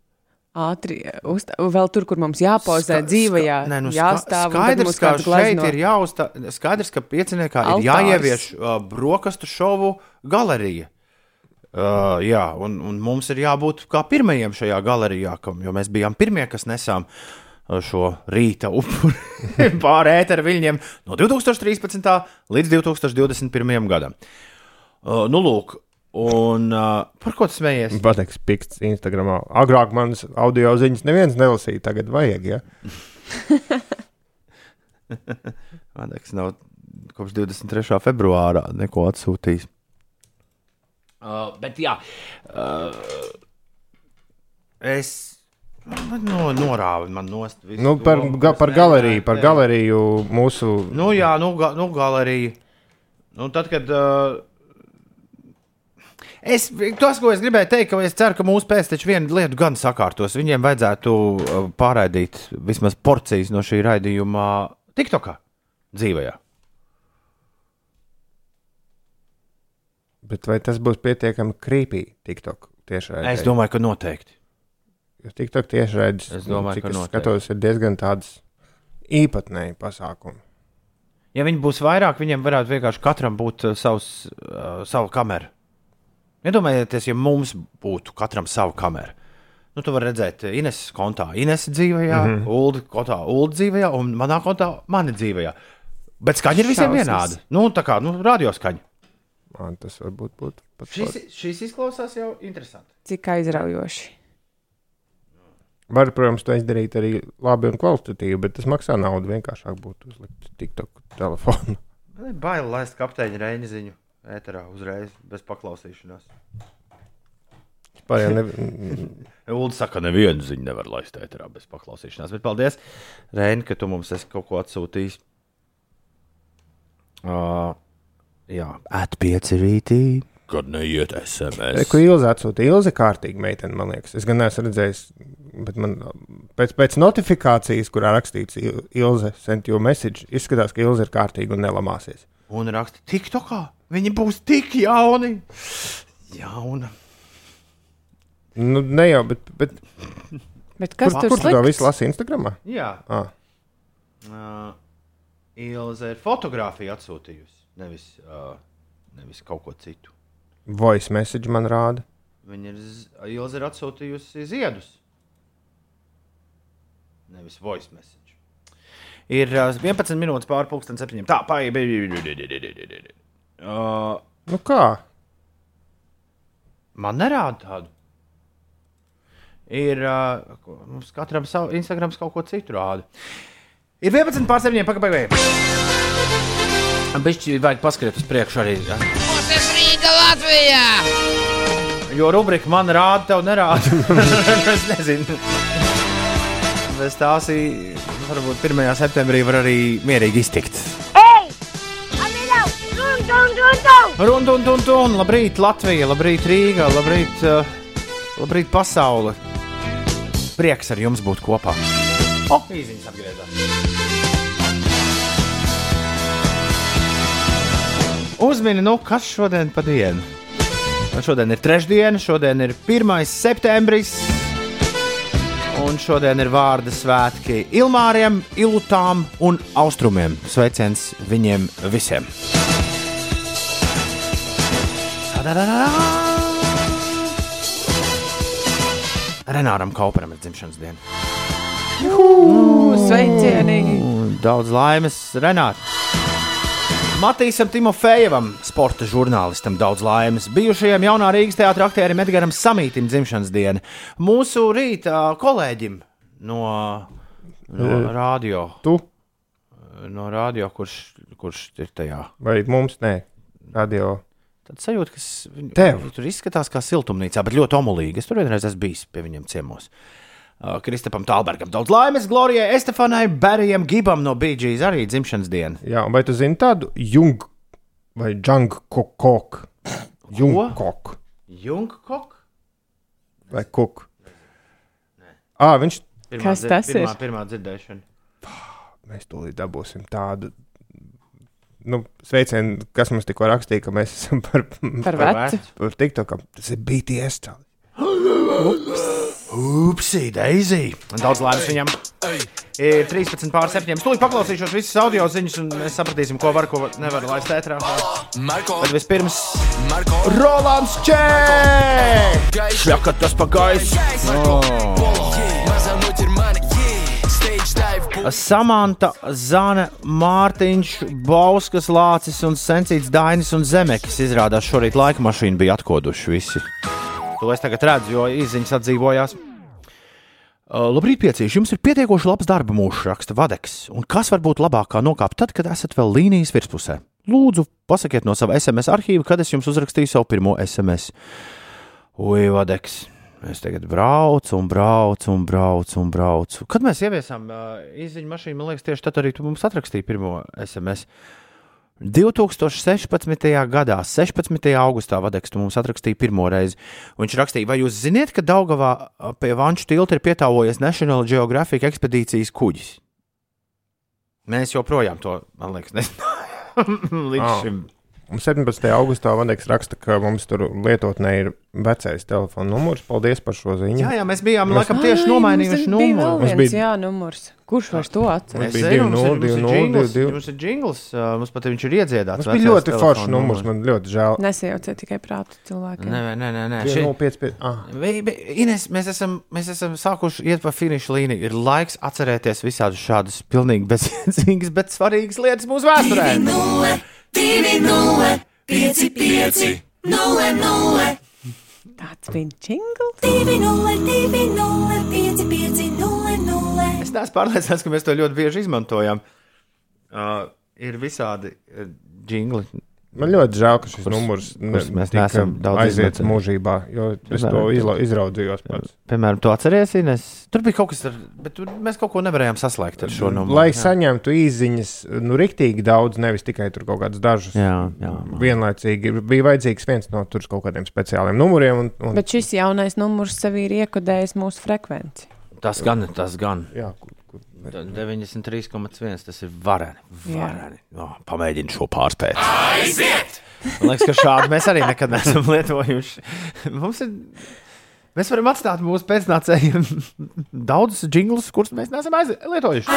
Ātri, uzta, vēl tur, kur mums jāpauzē Ska- dzīvajā, ska- nē, nu, jāstāv. Skaidrs, ka šeit ir jāuzstāv. Skaidrs, ka pieciniekā ir Altārs. jāievieš uh, brokastu šovu galerija. Uh, jā, un, un mums ir jābūt kā pirmajiem šajā galerijā, jo mēs bijām pirmie, kas nesām uh, šo rīta upuri [LAUGHS] pāri ēteru viļņiem no 2013. līdz 2021. gadam. Uh, nu, lūk, un uh, par ko tu smējies? Pateiks, pikts Instagramā. Agrāk manas audio ziņas neviens nelasīja, tagad vajag. Ja? [LAUGHS] Vadeks nav kopš 23. februāra neko atsūtījis. Uh, bet jā, uh, es no, norāvu man nost. visu Nu, par, domu, ga, par galeriju, par galeriju mūsu. Nu, jā, nu, ga, nu galerija. Nu, tad, kad. Uh, Es, tas, ko es gribēju teikt, ka es ceru, ka mūsu pēcteči vienu lietu gan sakārtos. Viņiem vajadzētu uh, pārraidīt vismaz porcijas no šī raidījuma TikTokā dzīvajā. Bet vai tas būs pietiekami creepy TikTok tiešraidē? Es domāju, ka noteikti. Jo TikTok tiešraides, Es domāju, cik es noteikti. skatos, ir diezgan tāds īpatnēji pasākumi. Ja viņi būs vairāk, viņiem varētu vienkārši katram būt uh, savs, uh, savu kameru. Iedomājieties, ja mums būtu katram sava kamera. Nu, tu vari redzēt, Ines kontā, Ines dzīvajā, mm -hmm. Ulu kontā, Ulu dzīvajā, un manā kontā, mana dzīvajā. Bet skaņa ir visiem Šausmas. vienāda. Nu, tā kā nu, radioskaņa. Man tas varbūt būtu pat Šis, šis izklausās jau interesanti. Cik aizraujoši. Var, protams, to izdarīt arī labi un kvalitatīvi, bet tas maksā naudu. Vienkāršāk būtu uzlikt TikTok telefonu. [LAUGHS] Man ir bail laist kapteiņa reņģa ziņu ēterā uzreiz, bez paklausīšanās. Vispār jau ne, [LAUGHS] Ulu saka, ka nevienu ziņu nevar laist ēterā bez paklausīšanās. Bet paldies, Reini, ka tu mums esi kaut ko atsūtījis. Uh, jā, atpieci rītī. Kad neiet SMS. Ko Ilza atsūtīja? Ilza kārtīgi meitene, man liekas. Es gan neesmu redzējis, bet man pēc, pēc notifikācijas, kurā rakstīts Il- Ilza sent you message, izskatās, ka Ilza ir kārtīga un nelamāsies. Un raksta, TikTokā viņi būs tik jauni. Jauna. Nu, ne jau, bet, bet Bet kas kur, tur kur tu to slikts? visu lasi Instagramā? Jā, Ah, uh, Ilze ir fotografiju atsūtījusi. Nevis, uh, nevis kaut ko citu. Voice message man rāda. Viņa ir, z- Ilze ir atsūtījusi ziedus. Nevis voice message. Ir uh, 11 minūtes pāri pusdienas septiņiem. Tā, paiet. Uh, Nu kā? man nerāda tādu. Ir uh, ko- mums katram savu Instagram kaut ko citu rāda. Ir 11 pār 7. Pagaidām, pagaidām. Bišķi vajag paskatīt uz priekšu arī. Ja? Latvijā! Jo rubrika man rāda, tev nerāda. [LAUGHS] es nezinu. Bez tās varbūt 1. septembrī var arī mierīgi iztikt. Ei! Amilau! Dun, dun, dun, dun! Run, un, un, un, labrīt, Latvija, labrīt, Rīga, labrīt, uh, labrīt, pasaule. Prieks ar jums būt kopā. O, oh, īziņas atgriezās. Uzmini, nu, kas šodien pa dienu? Šodien ir trešdiena, šodien ir 1. septembris. Un šodien ir vārda svētki Ilmāriem, Ilutām un Austrumiem. Sveiciens viņiem visiem! Renāram Kauparam ir dzimšanas diena. Juhu! Sveicieni! Daudz laimes, Renārs! Matīsam Timofejevam, sporta žurnālistam, daudz laimes. Bijušajam jaunā Rīgas teātra aktierim Edgars Samītam dzimšanas diena. Mūsu rīta kolēģim no, no radio. Tu No radio, kurš, kurš ir tajā. vai mums? Nē, radio. Tad sajūta, ka viņi tur izskatās kā siltumnīcā, bet ļoti omulīgi. Es tur vienreiz esmu bijis pie viņiem ciemos. Uh, Kristapam Talbergam daudz laimes, Glorijai Estefanai, Berijam Gibam no BG's arī dzimšanas diena. Jā, un vai tu zini tādu jung vai jung kokok? Jungkok Jungkok? vai kuk? Ā, viņš Pirmā Kas dzir- tas pirmā, ir? Pirmā dzirdēšana. mēs tūlīt dabūsim tādu. Nu, sveicienu, kas mums tikko rakstīja, ka mēs esam par, Par vecu. par TikTok. Tas ir BTS. čali. Upsi, Daisy! Man daudz laimes viņam. Ir 13 pār 7. Tūlīt paklausīšos visas audio ziņas, un mēs sapratīsim, ko var, ko nevar laist ētrā. Bet vispirms Rolands Čē! Šļaka tas pa gaisu! Samanta, Zana, Mārtiņš, Bauskas, Lācis un Sensīts Dainis un Zemekis izrādās šorīt laika mašīnu bija atkoduši visi. To es tagad redzu, jo izziņas atdzīvojās. Uh, labrīt, piecīši. Jums ir pietiekoši labs darba mūžs, raksta Vadeks. Un kas var būt labāk kā nokāpt tad, kad esat vēl līnijas virspusē? Lūdzu, pasakiet no sava SMS arhīva, kad es jums uzrakstīju savu pirmo SMS. Ui, Vadeks. Es tagad braucu, un braucu, un braucu, un braucu. Kad mēs ieviesām uh, izziņu mašīnu, man liekas, tieši tad arī tu mums atrakstīji pirmo SMS. 2016. gadā, 16. augustā, Vadeks, tu mums atrakstīja pirmo reizi. Un Viņš rakstīja, vai jūs zināt, ka Daugavā pie Vanču tilta ir pietāvojies National Geographic ekspedīcijas kuģis? Mēs joprojām to, man liekas, nezinājām [LAUGHS] līdz Ah. šim. Un 17. augustā Vaneks raksta, ka mums tur lietotnē ir vecais telefona numurs. Paldies par šo ziņu. Jā, jā, mēs bijām laikam Ai, tieši nomainījuši numuru. Mums viens, bija- Jā, numurs. Kurš vairs to atceras? Es bija zinu, mums ir- 20, mums ir 20, jingls, 22. Mums pat viņš ir iedziedāts. Tas bija ļoti foršs numurs, man ļoti žēl. Nesajauciet tikai prātu cilvēkiem. Nē, nē, nē, nē. Šī... 055. Ah, Ines, mēs esam, mēs esam sākuši iet pa finiša līniju. Ir laiks atcerēties visādus šādus pilnīgi bezjēdzīgas, bet svarīgas lietas mūsu vēsturē. Tāds bija jingls. Es neesmu pārliecināts, ka mēs to ļoti bieži izmantojam. Uh, ir visādi uh, jingli. Man ļoti žēl, ka šis Kurus- numurs kurus ne- mēs neesam daudz aiziet mūžībā, jo es to Piemēram, izla, izraudzījos pats. Piemēram, tu atceries, Ines? Tur bija kaut kas, ar, bet tur mēs kaut ko nevarējām saslēgt ar šo numuru. Lai Jā. saņemtu īsiņas, nu, riktīgi daudz, nevis tikai tur kaut kādas dažas. Jā, jā. Vienlaicīgi bija vajadzīgs viens no tur kaut kādiem speciāliem numuriem. Un, un, Bet šis jaunais numurs sevī ir iekodējis mūsu frekvenci. Tas gan, tas gan. jā, 93,1 tas ir vareni. Vareni. Oh, Pamēģinu šo pārspēt. Aiziet! Man liekas, ka šādi mēs arī nekad neesam lietojuši. Mums ir. Mēs varam atstāt mūsu pēcnācējiem daudzus jinglus, kurus mēs neesam aiz- lietojuši.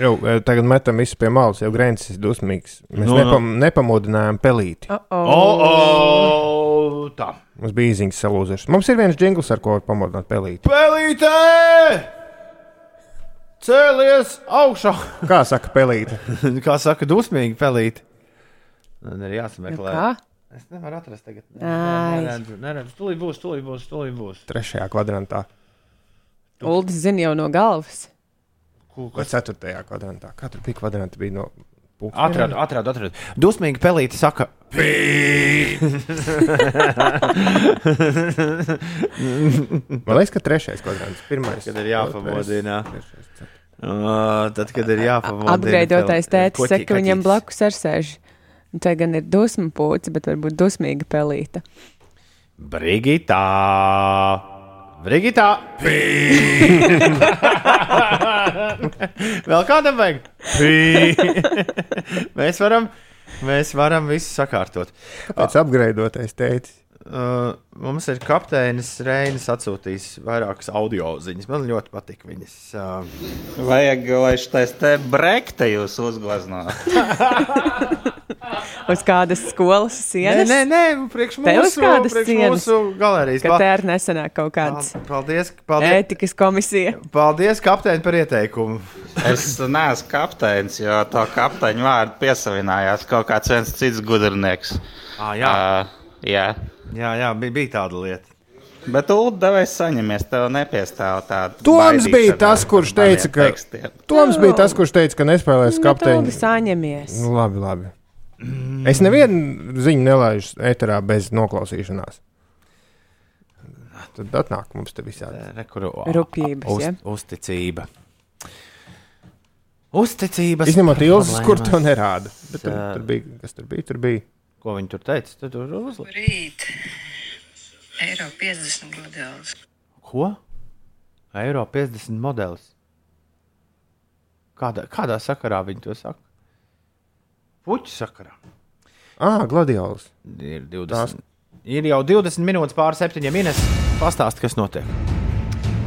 jau, eh, tagad metam visu pie malas, jau Grēns ir dusmīgs. Mēs Nu, no, nepam, nepamodinājām pelīti. Oh, O, oh. o, tā. Mums bija īsiņas salūzušas. Mums ir viens jingls, ar ko pamodināt pelīti. Pelītē! Cēlies augšā! [LAUGHS] Kā saka pelīte? [LAUGHS] Kā saka, dusmīgi pelīt. Man ir Nu jāsameklē. kā? Es nevaru atrast tagad. Neredzu, neredzu. Tūlīt būs, tūlīt būs, tūlīt būs. Trešajā kvadrantā Uldis zina jau no galvas. vai ceturtajā kvadrantā. Katra bija kvadranta bija no. Atradu, atradu, atradu. Dusmīgi pelīti saka, [LAUGHS] Man liekas, ka trešais kvadrants, pirmais. kad ir jāpamodina. Trešais, ceturtais. Uh, tad, kad ir jāpamodina. Apgraidotais pel- tēcis koķi- saka, ka viņam blakus ar sēž. Un Te gan ir dusmu pūci, bet varbūt dusmīga pelīta. Brigitā! Brigitā! [LAUGHS] Vēl kādam vajag? mēs varam, mēs varam visu sakārtot. Pēc apgraidotais teicis. Uh, mums ir kapteinis Reinis atsūtījis vairākas audio ziņas. Man ļoti patīk viņas. Uh, Vajag, lai šis te brekte jūs uzgleznotu. [LAUGHS] Uz kādas skolas Nē, sienas? nē, nē priekš Te uz mūsu, kādas priekš sienas? mūsu galerijas. Ka te arī nesenāk kaut kāds Paldies, paldies, ētikas komisija. paldies kapteini, par ieteikumu. Es neesmu kapteinis, jo to kapteiņu vārdu piesavinājās kaut kāds viens cits gudrnieks. À, jā, Uh, jā. Jā, jā bija, bija tāda lieta. Bet Ulu devais saņemies, tev nepiestāv tāda. Toms bija tas, kurš teica, ka, Toms bija tas, kurš teica, ka nespēlēs kapteiņu. Kapteinis saņemies. Nu, labi, labi. Es nevienu ziņu nelaižu eterā bez noklausīšanās. Tad atnāk mums te visādi. Rekuru, Rupjības, uz, ja? Uzticība. Uzticības. Izņemot ilgas, kur to nerāda. Bet tur, tur bija, kas tur bija? Tur bija. Ko viņi tur teica? Tur tur uzla... Rīt eiro 50 modelis. Ko? Eiro 50 modelis. Kādā, kādā sakarā viņi to saka? Puķu sakarā. Ah, gladiols. Ir, 20, Tās- ir jau 20 minūtes pāri septiņiem minūtēm. Pastāst, kas notiek.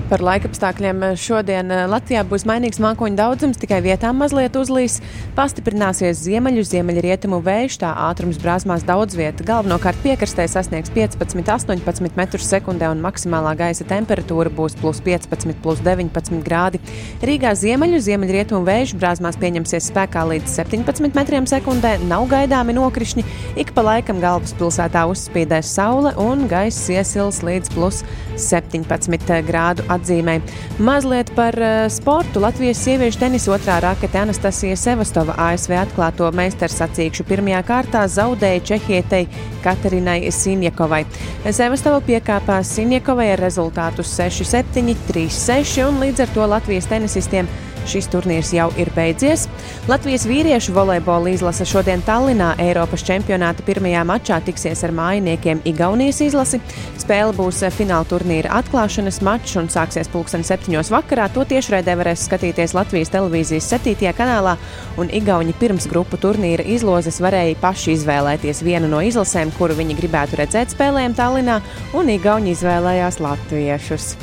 Par laikapstākļiem šodien eh, Latvijā būs mainīgs mākoņu daudzums, tikai vietām mazliet uzlīs. Pastiprināsies ziemeļu, ziemeļrietumu vējš, tā ātrums brāzmās daudz vietā. Galvenokārt piekrastē sasniegs 15, 18 metrus sekundē un maksimālā gaisa temperatūra būs plus 15, plus 19 grādi. Rīgā ziemeļu, ziemeļrietumu vējš brāzmās pieņemsies spēkā līdz 17 metriem sekundē, nav gaidāmi nokrišņi. Ik pa laikam galvaspilsētā uzspīdēs saule un gaiss iesils līdz plus 17 grādu atzīmē. Mazliet par uh, sportu. Latvijas sieviešu tenisa otrā rakete Anastasija Sevastova ASV atklāto meistarsacīkšu pirmajā kārtā zaudēja Čehietei Katerinai Sinjakovai. Sevastova piekāpās Sinjakovai ar rezultātu 6-7, 3-6 un līdz ar to Latvijas tenisistiem Šis turnīrs jau ir beidzies. Latvijas vīriešu volejbola izlase šodien Tallinā Eiropas čempionāta pirmajā mačā tiksies ar mājiniekiem Igaunijas izlasi. Spēle būs fināla turnīra atklāšanas mačs un sāksies pulksten septiņos vakarā. To tiešraidē varēs skatīties Latvijas televīzijas 7. kanālā, un Igauni pirms grupu turnīra izlozes varēja paši izvēlēties vienu no izlasēm, kuru viņi gribētu redzēt spēlēm Tallinā, un Igauni izvēlējās latviešus.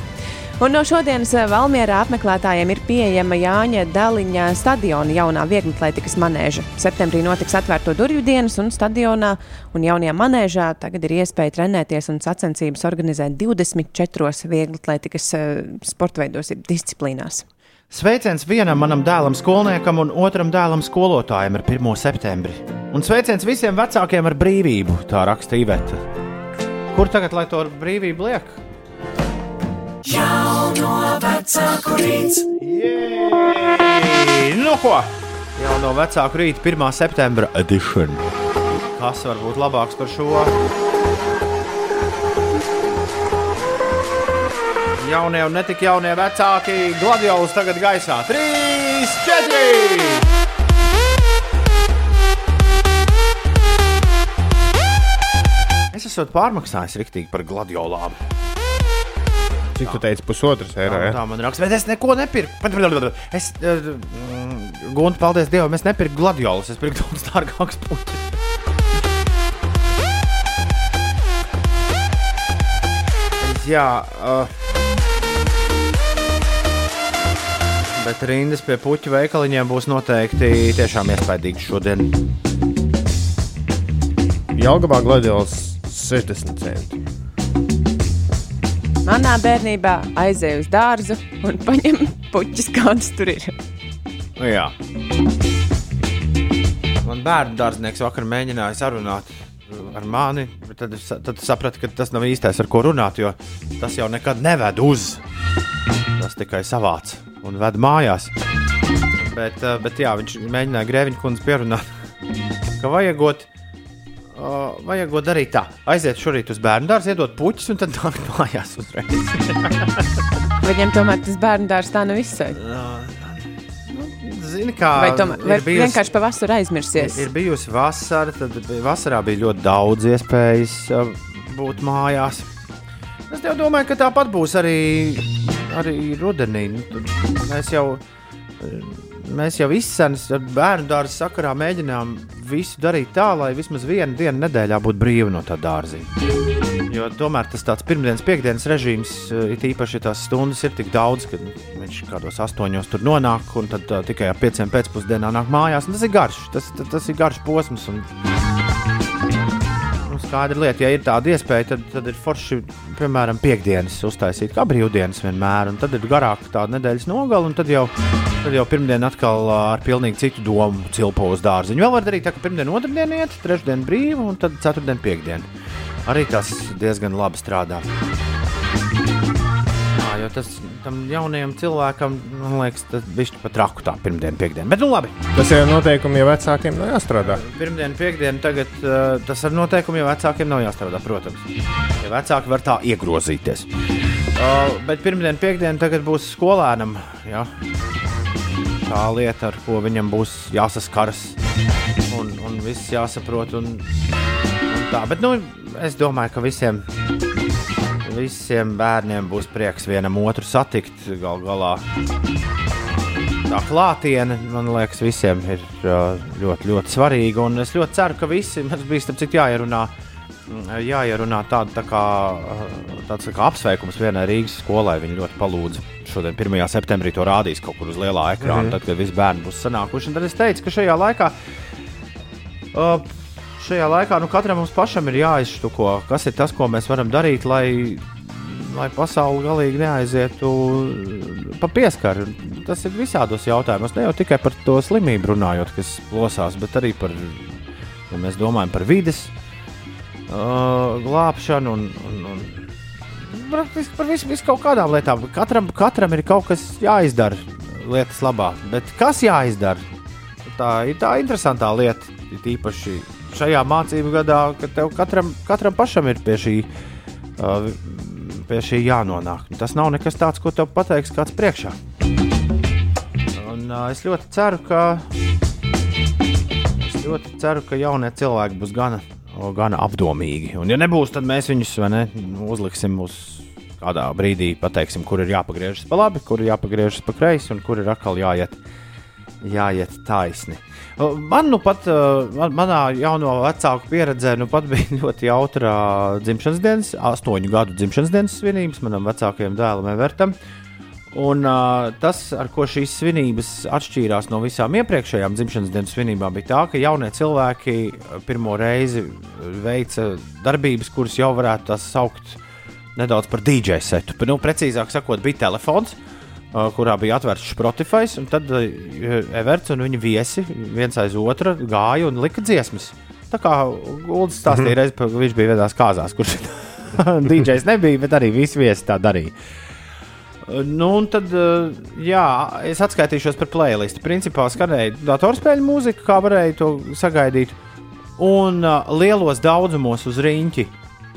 Un no šodienas Valmjerā apmeklētājiem ir pieejama Jāņa Daliņa stadiona jaunā vieglatlētikas manēža. Septembrī notiks atvērto durvju dienas, un stadionā un jaunajā manēžā tagad ir iespēja trenēties un sacensības organizēt 24 vieglatlētikas eh, sporta veidos, disciplīnās. Sveiciens vienam manam dēlam, skolniekam, un otram dēlam, skolotājam ar 1. septembri. Un sveiciens visiem vecākiem ar brīvību, tā raksta Iveta. Kur tagad lai to brīvību liek? Jauno vecāku rīts. Jēj! Nu ko? Jau no vecāku rīta 1. septembra edition. Kas var būt labāks par šo? Jaunie un netik jaunie vecāki gladiolas tagad gaisā. 3, 4! Es esmu pārmaksājis riktīgi par gladiolām. Cik tu teici, pusotras eiro? Tā, Ja? tā man raksta, bet es neko nepirku. Es, uh, Gunte, paldies Dievam, es nepirku gladiolus, es pirku daudz dārgākus puķus. Jā, uh, bet rindas pie puķu veikaliņiem būs noteikti tiešām iespaidīgas šodien. Jelgavā gladiols 60 centi. Manā bērnībā aizēju uz dārzu un paņēmu puķis, kādas tur ir. Nu, jā. Man bērnu dārznieks vakar mēģināja sarunāt ar mani, bet tad, tad sapratu, ka tas nav īstais, ar ko runāt, jo tas jau nekad neved uz. Tas tikai savāc un ved mājās. Bet, eh, bet jā, viņš mēģināja grēviņu kundzi pierunāt, ka vajagot, uh, vajagot darīt tā. Aiziet šorīt uz bērnu dārzu, iedot puķus un tad nākt mājās uzreiz. [LAUGHS] Viņam tomēr tas bērnu dārzs tā nav izsmeļs. Zini, kā Vai, tomēr, vai ir bijusi- vienkārši pavasarī aizmirsies? Ir bijusi vasara, tad vasarā bija ļoti daudz iespējas būt mājās. Es domāju, ka tāpat būs arī, arī rudenī. Nu, Mēs jau, mēs jau ar bērnu dārza sakarā, mēģinām visu darīt tā, lai vismaz vienu dienu nedēļā būtu brīva no tā dārziņa. Jo tomēr tas tāds pirmdienas, piekdienas režīms, uh, it īpaši tās stundas ir tik daudz, ka viņš kādos astoņos tur nonāk, un tad uh, tikai ap pieciem pēcpusdienā nāk mājās. Tas ir garš, tas, tas, tas ir garš posms. Un, nu, skaidra lieta, ja ir tāda iespēja, tad, tad ir forši, piemēram, piekdienas uztaisīt kā brīvdienas vienmēr, tad ir garāka tāda nedēļas nogala, un tad jau, tad jau pirmdien atkal ar pilnīgi citu domu cilpo uz dārziņu. Vēl var darīt tā, ka pirmdien, otrdien iet, trešdien brīva, un tad ceturtdien, piekdien. Arī tas diezgan labi strādā. Jo tas tam jaunajam cilvēkam, man liekas, tas bija pat traku tā pirmdiena, piekdiena. Bet, nu, labi. Tas ir noteikumi, ja vecākiem nav jāstrādā. Pirmdiena, piekdiena, tagad uh, tas ar noteikumiem vecākiem nav jāstrādā, protams. Ja vecāki var tā iegrozīties. Uh, bet pirmdiena, piekdiena tagad būs skolēnam. Ja? Tā lieta, ar ko viņam būs jāsaskaras un, un viss jāsaprot. Un, un tā. Bet, nu, es domāju, ka visiem, visiem bērniem būs prieks vienam otru satikt gal galā tā klātiene, man liekas, visiem ir uh, ļoti, ļoti svarīga. Un es ļoti ceru, ka visi mums bija starp citu jāierunā. Jāierunā tāda tā kā, uh, tāds tā kā apsveikums vienai Rīgas skolai. Viņi ļoti palūdza šodien, 1. septembrī, to rādīs kaut kur uz lielā ekrāna, -hmm. tad, kad visi bērni būs sanākuši. Un tad es teicu, ka šajā laikā, uh, šajā laikā nu, katram mums pašam ir jāizštuko, kas ir tas, ko mēs varam darīt, lai lai pasaule galīgi neaizietu pa pieskaru. Tas ir visādos jautājumos, ne jau tikai par to slimību runājot, kas plosās, bet arī par, ja mēs domājam par vides uh, glābšanu un, un, un par visu, visu kaut kādām lietām. Katram, katram ir kaut kas jāizdara lietas labā, bet kas jāizdara? Tā ir tā interesantā lieta, īpaši šajā mācību gadā, ka tev katram, katram pašam ir pie šī. Uh, pie šī jānonāk. Tas nav nekas tāds, ko tev pateiks kāds priekšā. Un, uh, es ļoti ceru, ka es ļoti ceru, ka jaunie cilvēki būs gana, gana apdomīgi. Un, ja nebūs, tad mēs viņus ne, uzliksim uz kādā brīdī, pateiksim, kur ir jāpagriežas pa labi, kur ir jāpagriežas pa kreisi un kur ir atkal jāiet, jāiet taisni. Man nu pat, man, manā jauno vecāku pieredzē, nu pat [LAUGHS] bija ļoti jautra dzimšanas dienas, astoņu gadu dzimšanas dienas svinības manam vecākajam dēlam, Evertam. Un, uh, tas, ar ko šīs svinības atšķīrās no visām iepriekšējām dzimšanas dienas svinībām, bija tā, ka jaunie cilvēki pirmo reizi veica darbības, kuras jau varētu saukt nedaudz par DJ setu. Nu, precīzāk sakot, bija telefons, uh, kurā bija atvērts Spotify, un tad uh, Everts un viņa viesi viens aiz otra gāja un lika dziesmas. Tā kā Gulds stāstīja, mm -hmm. reiz, ka viņš bija vienās kāzās, kurš [LAUGHS] DJs nebija, bet arī visi viesi tā darīja. Nu, un tad, uh, jā, es atskaitīšos par playlistu. Principā skanēja datorspēļu mūzika, kā varēja to sagaidīt. Un uh, lielos daudzumos uz rīņķi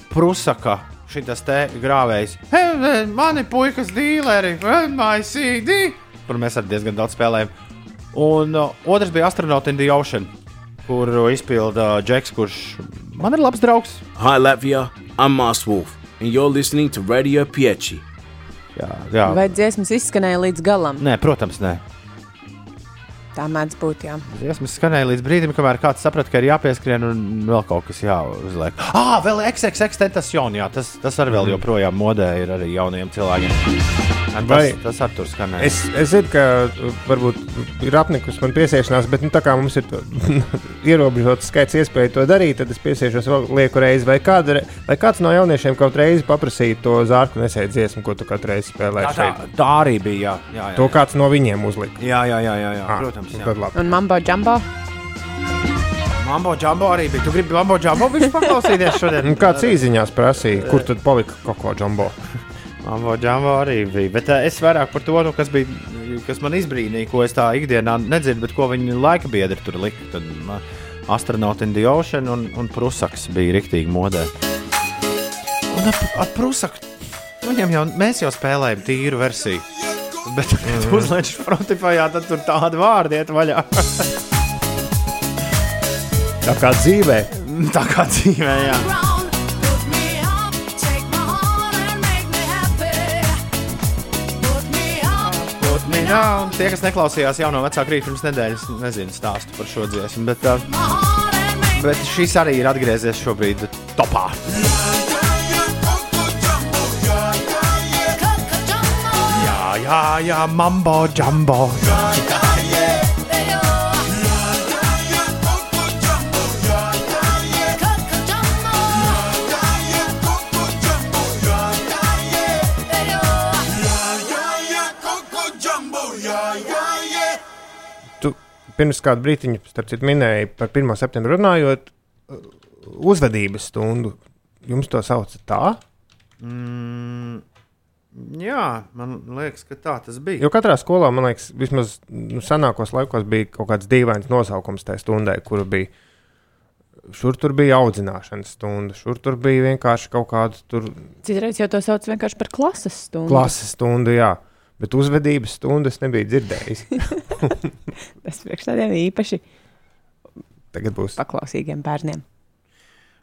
Prusaka šis te grāvējs. Hei, mani puikas dīleri, MyCD, kur mēs arī diezgan daudz spēlējam. Un uh, otrs bija Astronaut in the Ocean, kuru izpilda Džeks, kurš man ir labs draugs. Hi, Latvia. I'm Moss Wolf, and you're listening to Radio Piechi. Jā, jā. Vai dziesmas izskanēja līdz galam? Nē, protams, nē. Tā mēdz būt, jā. Dziesmas skanēja līdz brīdim, kamēr kāds saprata, ka ir jāpieskrien un vēl kaut kas jāuzliek. Ah, vēl XXX tentacion, jā, tas, tas arī vēl joprojām modē ir arī jauniem cilvēkiem. Tas, Vai- tas ar tur skanēja. Es, es zinu, ka uh, varbūt ir apnikusi man piesiešanās, bet nu, tā kā mums ir to- [LAUGHS] ierobežots skaits iespēju to darīt, tad es piesiešos vēl lieku reizi. Vai, kāda, vai kāds no jauniešiem kaut reizi paprasīja to zārku nesēju dziesmu, ko tu katru reizi spēlē tā, tā, tā arī bija. Jā, jā, jā. To kāds no viņiem uzlika. jā, jā, jā, jā, jā Ah, protams. Nu Jā. Tad labi. Un mambo jumbo? Mambo Jumbo arī bija. Tu gribi Mambo Jumbo viņš paklausīties šodien? [LAUGHS] Nu, kāds īsiņās prasīja, kur tad palika koko džambo? [LAUGHS] Mambo Jumbo arī bija. Bet uh, es vairāk par to, nu, kas, bija, kas man izbrīnīja, ko es tā ikdienā nedzirdu, bet ko viņi laika biedri tur lika. Tad uh, Astronaut in the Ocean un, un Prusaks bija riktīgi modē. Un ar, ar Prusaku viņam jau, mēs jau spēlējam tīru versiju. [LAUGHS] Bet, kad mm. uzliek Spotify, tad tur tāda vārda iet vaļā. [LAUGHS] Tā kā dzīvē. [LAUGHS] tā kā dzīvē, jā. Down. Tie, kas neklausījās jauno vecāku rītu pirms nedēļas, nezinu stāstu par šo dziesmu. Bet, uh, bet šis arī ir atgriezies šobrīd topā. Jā, Jā, jā, mambo, jumbo. Tu pirms kāda brīdiņa, starp citu, minēji par 1. septembru runājot, uzvedības stundu. Jums to sauc tā? Mm, jā, man liekas, ka tā tas bija. Jo katrā skolā, man liekas, vismaz nu, senākos laikos bija kaut kāds dīvains nosaukums tajā stundai, kur bija. Šur tur bija audzināšanas stunda, šur tur bija vienkārši kaut kāda tur Citreiz jau to sauc vienkārši par klases stundu. klases stunda, jā. Bet uzvedības stundu es nebiju dzirdējis. [LAUGHS] [LAUGHS] Tas priekš tādiem īpaši Tagad būs. paklausīgiem bērniem.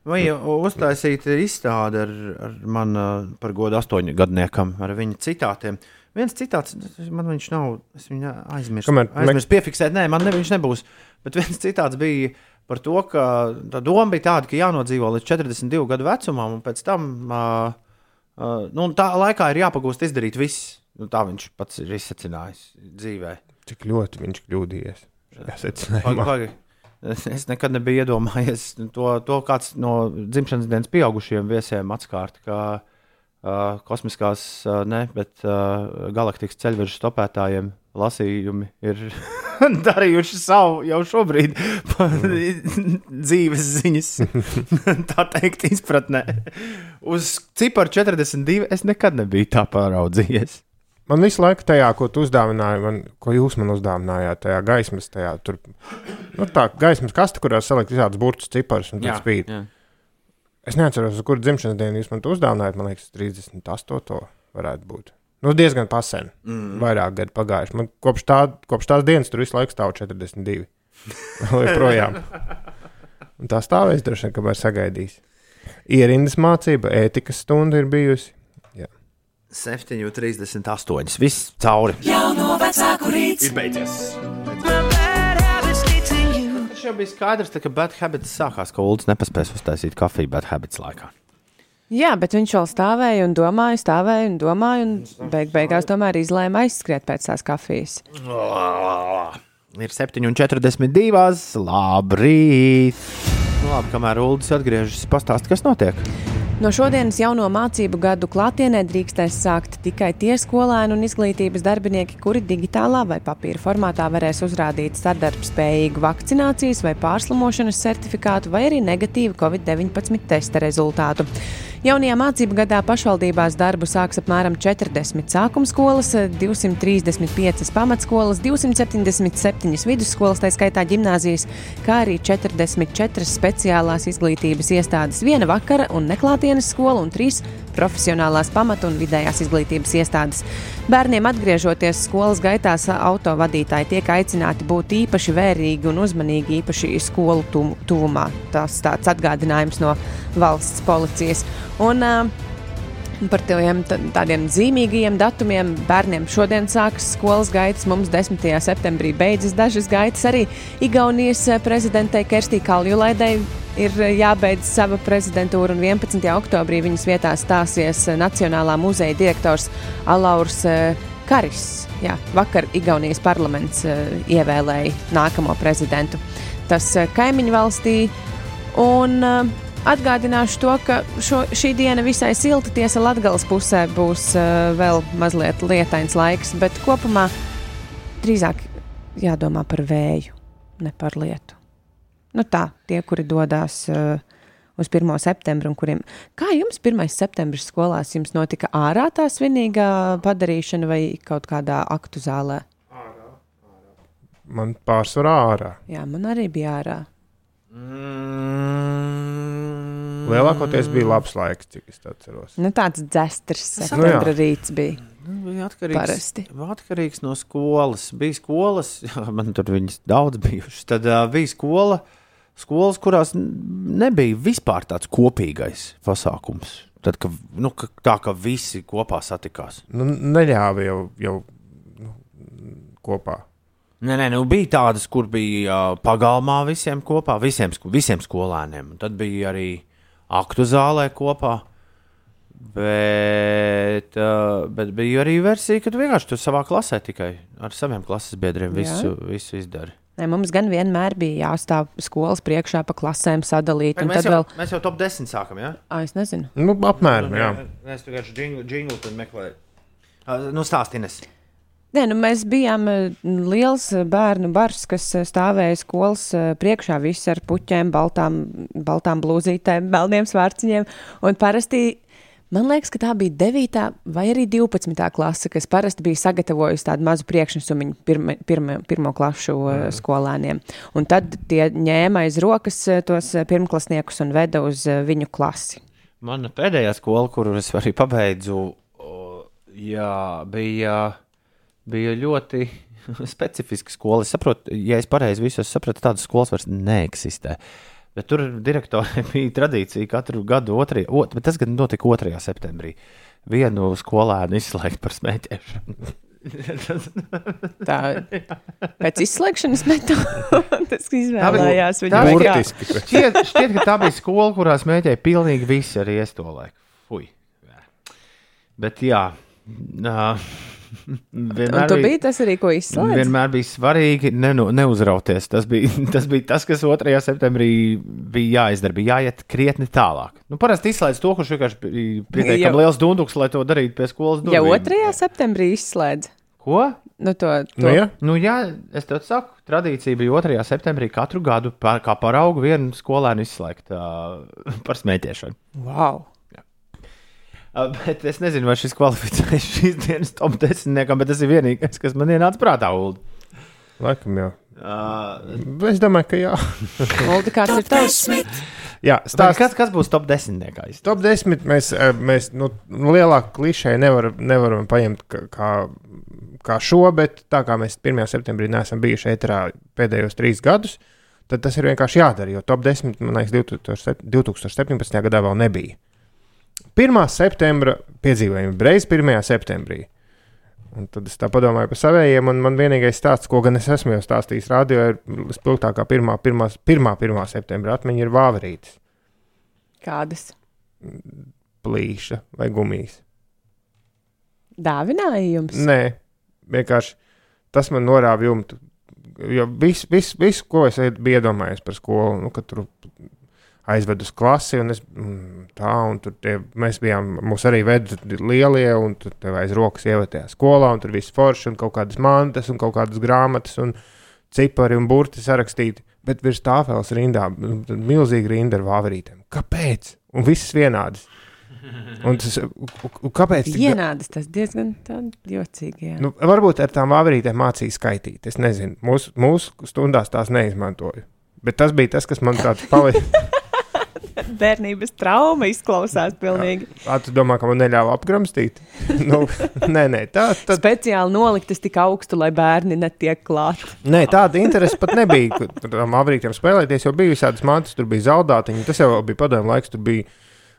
Vai jau uztaisīta izstāde ar, ar mani par godu astoņu gadniekam, ar viņa citātiem? Viens citāts, man viņš nav, es viņu aizmirsu. Kamēr Aizmirsu piefiksēt, nē, man ne, viņš nebūs. Bet viens citāts bija par to, ka tā doma bija tāda, ka jānodzīvo līdz 42 gadu vecumam, un pēc tam uh, uh, nu, tā laikā ir jāpagūst izdarīt viss. Nu, tā viņš pats ir izsacinājis dzīvē. Cik ļoti viņš kļūdījies. Pagaid, secinājumā. pagaid. Es, es nekad nebiju iedomājies to, to kāds no dzimšanas dienas pieaugušiem viesiem atskārt, ka uh, kosmiskās, uh, ne, bet uh, galaktikas ceļvežu stopētājiem lasījumi ir [LAUGHS] darījuši savu jau šobrīd [LAUGHS] dzīves ziņas, [LAUGHS] tā teikt, izpratnē. Uz ciparu 42 es nekad nebiju tā pāraudzījies. Man visu laiku tajā, ko tu uzdāvināji, man, ko jūs man uzdāvinājāt, tajā gaismas, tajā tur, nu, tā gaismas kaste, kurā salikt visādus burtus ciparus un tad spīd. jā. Es neatceros, uz kuru dzimšanas dienu jūs man uzdāvinājāt. Man liekas, 38. varētu būt. Nu, diezgan pasen. Mm. Vairāk gadu pagājuši. Man kopš, tā, kopš tās dienas tur visu laiku stāv 42. Vēl joprojām. Un tā stāvēs droši vien, kamēr sagaidīs. Ierindas mācība, ētikas stunda ir bijusi. 7,38. Viss cauri. Jauno vecāku rīts. Ir beidzies. Tas jau bija skaidrs, tā, ka Bad Habits sākās, ka Ulus nepaspēs uztaisīt kafiju Bad Habits laikā. Jā, bet viņš vēl stāvēja un domāja, stāvēja un domāja, un beig beigās tomēr izlēma aizskriet pēc tās kafijas. Ir 7,42. Labrīt! Nu, labi, kamēr Ulus atgriežas, pastāst, kas notiek. No šodienas jauno mācību gadu klātienē drīkstēs sākt tikai tie skolēni un izglītības darbinieki, kuri digitālā vai papīra formātā varēs uzrādīt sadarbspējīgu vakcinācijas vai pārslimošanas certifikātu vai arī negatīvu COVID-19 testa rezultātu. Jaunajā mācību gadā pašvaldībās darbu sāks apmēram 40 sākuma skolas, 235 pamatskolas, 277 vidusskolas, tā skaitā gimnāzijas, kā arī 44 speciālās izglītības iestādes, viena vakara un neklātienes skola un trīs profesionālās pamatu un vidējās izglītības iestādes. Bērniem atgriežoties skolas gaitās, autovadītāji tiek aicināti būt īpaši vērīgi un uzmanīgi īpaši skolu tu- tuvumā. Tas tāds atgādinājums no valsts policijas. Un, uh, Par tiem tādiem zīmīgiem datumiem bērniem šodien sākas skolas gaitas. Mums 10. septembrī beidzas dažas gaitas. Arī Igaunijas prezidentei Kerstī Kaljulaidai ir jābeidz sava prezidentūra, un 11. oktobrī viņas vietā stāsies Nacionālā muzeja direktors Alaurs eh, Karis. Jā, vakar Igaunijas parlaments eh, ievēlēja nākamo prezidentu. Tas eh, kaimiņu valstī. Un, uh, Atgādināšu to, ka šo, šī diena visai silta. Tiesa, Latvijas pusē būs uh, vēl mazliet lietains laiks, bet kopumā drīzāk jādomā par vēju, ne par lietu. Nu tā, tie, kuri dodas uh, uz 1. septembru, un kuriem. Kā jums 1. septembris skolās jums notika ārā tā svinīgā padarīšana vai kaut kādā aktu zālē? Man pārsvarā ārā. Jā, man arī bija ārā. Lielākoties bija labs laiks, cik es atceros. Nu, tāds dzestrs Nu jā. septembra rīts bija. Nu, bija atkarīgs, Parasti. atkarīgs no skolas. Bija skolas, [LAUGHS] man tur viņas daudz bijušas. Tad uh, bija skola, skolas, kurās nebija vispār tāds kopīgais pasākums. Tad, ka, nu, ka, tā kā visi kopā satikās. Nu, neļāva jau, jau nu, kopā. Nē, nē, nu bija tādas, kur bija uh, pagalmā visiem kopā, visiem, visiem skolēniem. Un tad bija arī aktu zālē kopā. Bet, uh, bet bija arī versija, kad vienkārši tu savā klasē tikai ar saviem klases biedriem visu, visu izdari. Ne, mums gan vienmēr bija jāstāv skolas priekšā pa klasēm sadalīt. un Mēs Tad jau, vēl, mēs jau top 10 sākam, jā? Ā, es nezinu. Nu, apmēram, jā. Mēs vienkārši džinglu, meklējam. Uh, nu, stāstieties. Nē, nu mēs bijām eh, liels eh, bērnu bars, kas eh, stāvēja skolas priekšā, visi ar puķiem, baltām, baltām blūzītēm, melniem svārciņiem. Un parasti, man liekas, ka tā bija 9. vai arī 12. klase, kas parasti bija sagatavojusi tādu mazu priekšnesumu pirma, pirma, pirmo klašu mm. skolēniem. Un tad tie ņēma aiz rokas tos pirmklasniekus un veda uz viņu klasi. Mana pēdējā skola, kuru es arī pabeidzu, jā, bija, bija ļoti [LAUGHS] specifiska skola. Es saprotu, ja es pareizi visu sapratu, tādas skolas vairs neeksistē. Bet tur direktorai [LAUGHS] bija tradīcija katru gadu, otrajā, ot, bet tas gan notika 2. septembrī. Vienu skolēnu izslēgt par smēķēšanu. [LAUGHS] Tā pēc izslēgšanas metodas izvēlējās tā viņu. bija- vairāk. Burtiski. Šķiet, šķiet, ka tā bija skola, kurā smēķēja pilnīgi visi arī es to laiku. Fui. Bet jā. Uh, Un tu biji tas arī, ko izslēdz? Vienmēr bija svarīgi nenu, neuzrauties. Tas bija, [LAUGHS] tas bija tas, kas 2. septembrī bija jāizdara. Bija jāiet krietni tālāk. Nu, parasti izslēdz to, kurš vienkārši bija pietiekami liels dunduks, lai to darītu pie skolas Ja durvīm. 2. septembrī izslēdz. Ko? Nu, to, to. Nu, ja? Nu, jā, es tev saku, tradīcija bija 2. septembrī katru gadu par, kā paraugu vienu skolēnu izslēgt uh, [LAUGHS] par smēķēšanu. Wow. Bet es nezinu, vai šis kvalificēs šīs dienas top 10, bet tas ir vienīgais, kas man ienāca prātā. Uld. Laikam jau. Uh, Es domāju, ka jā. [LAUGHS] Olga, kāds ir tavs? jā Stāst, kas, kas būs top 10? Nekais? Top 10 mēs, eh, mēs nu, lielāku klišēju nevar, nevaram paņemt kā, kā, šo, bet tā kā mēs 1. septembrī neesam bijuši ēterā pēdējos trīs gadus, tad tas ir vienkārši jādara, jo top 10, man liekas, 2007 2017. gadā vēl nebija. 1. septembra piedzīvojumi, reiz 1. septembrī. Un tad es tā padomāju par saviem, un man vienīgais stāsts, ko gan es esmu jau stāstījis, radio ir spilgtākā 1. 1. 1. 1. septembra atmiņa ir vāverītes, Kādas? plīša vai gumijas. Dāvinājums? Nē, vienkārši tas man norāva jumtu. Jo viss, vis, vis, ko es biju iedomājies par skolu, nu, kad tur aizved uz klasi, un es, mm, tā, un tur tie, mēs bijām, mūs arī veda lielie, un tur tev aiz rokas ievedtajā skolā, un tur viss forši, un kaut kādas mantas, un kaut kādas grāmatas, un cipari un burti sarakstīti. Bet virs tāfeles rindā nu, tad milzīgi rinda ar vāverītēm. Kāpēc? Un visas vienādas. Un tas, kāpēc? da- Vienādas tas diezgan tā jocīgi. Jā. Nu, varbūt ar tām vāverītēm mācīja skaitīt. Es nezinu, mūsu, mūsu stundās tās neizmantoju. Bet tas bija tas, kas man tāds palika. [LAUGHS] [LAUGHS] Bērnības trauma izklausās pilnīgi. Ā, tu domā, ka man neļāva apgramstīt? [LAUGHS] nu, nē, nē, tā, tā, Speciāli noliktas tik augstu, lai bērni netiek klāt. nē, tāda interese pat nebija. Kur Tam vāverītēm spēlēties, jo bija visādas mantas, tur bija zaudātiņi. Tas jau bija padomju laiks, tur bija.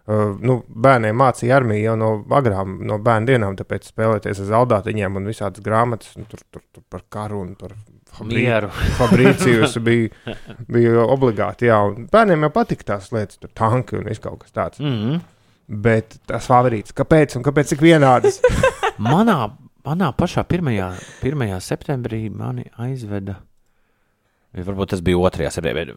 Uh, nu, bērniem mācīja armija jau no agrām, no bērnu dienām, tāpēc spēlēties ar zaudātiņiem un visādas grāmatas, un tur, tur, tur par karu un par Mieru. [LAUGHS] Fabrīcijus bija, bija obligāti. Jā, un bērniem jau patika tās lietas, tur tanki un viss kaut kas tāds. Mm -hmm. Bet tas favorīts, kāpēc un kāpēc tik vienādas? [LAUGHS] manā, manā pašā 1. 1. septembrī mani aizveda. vai Varbūt tas bija 2. septembrī.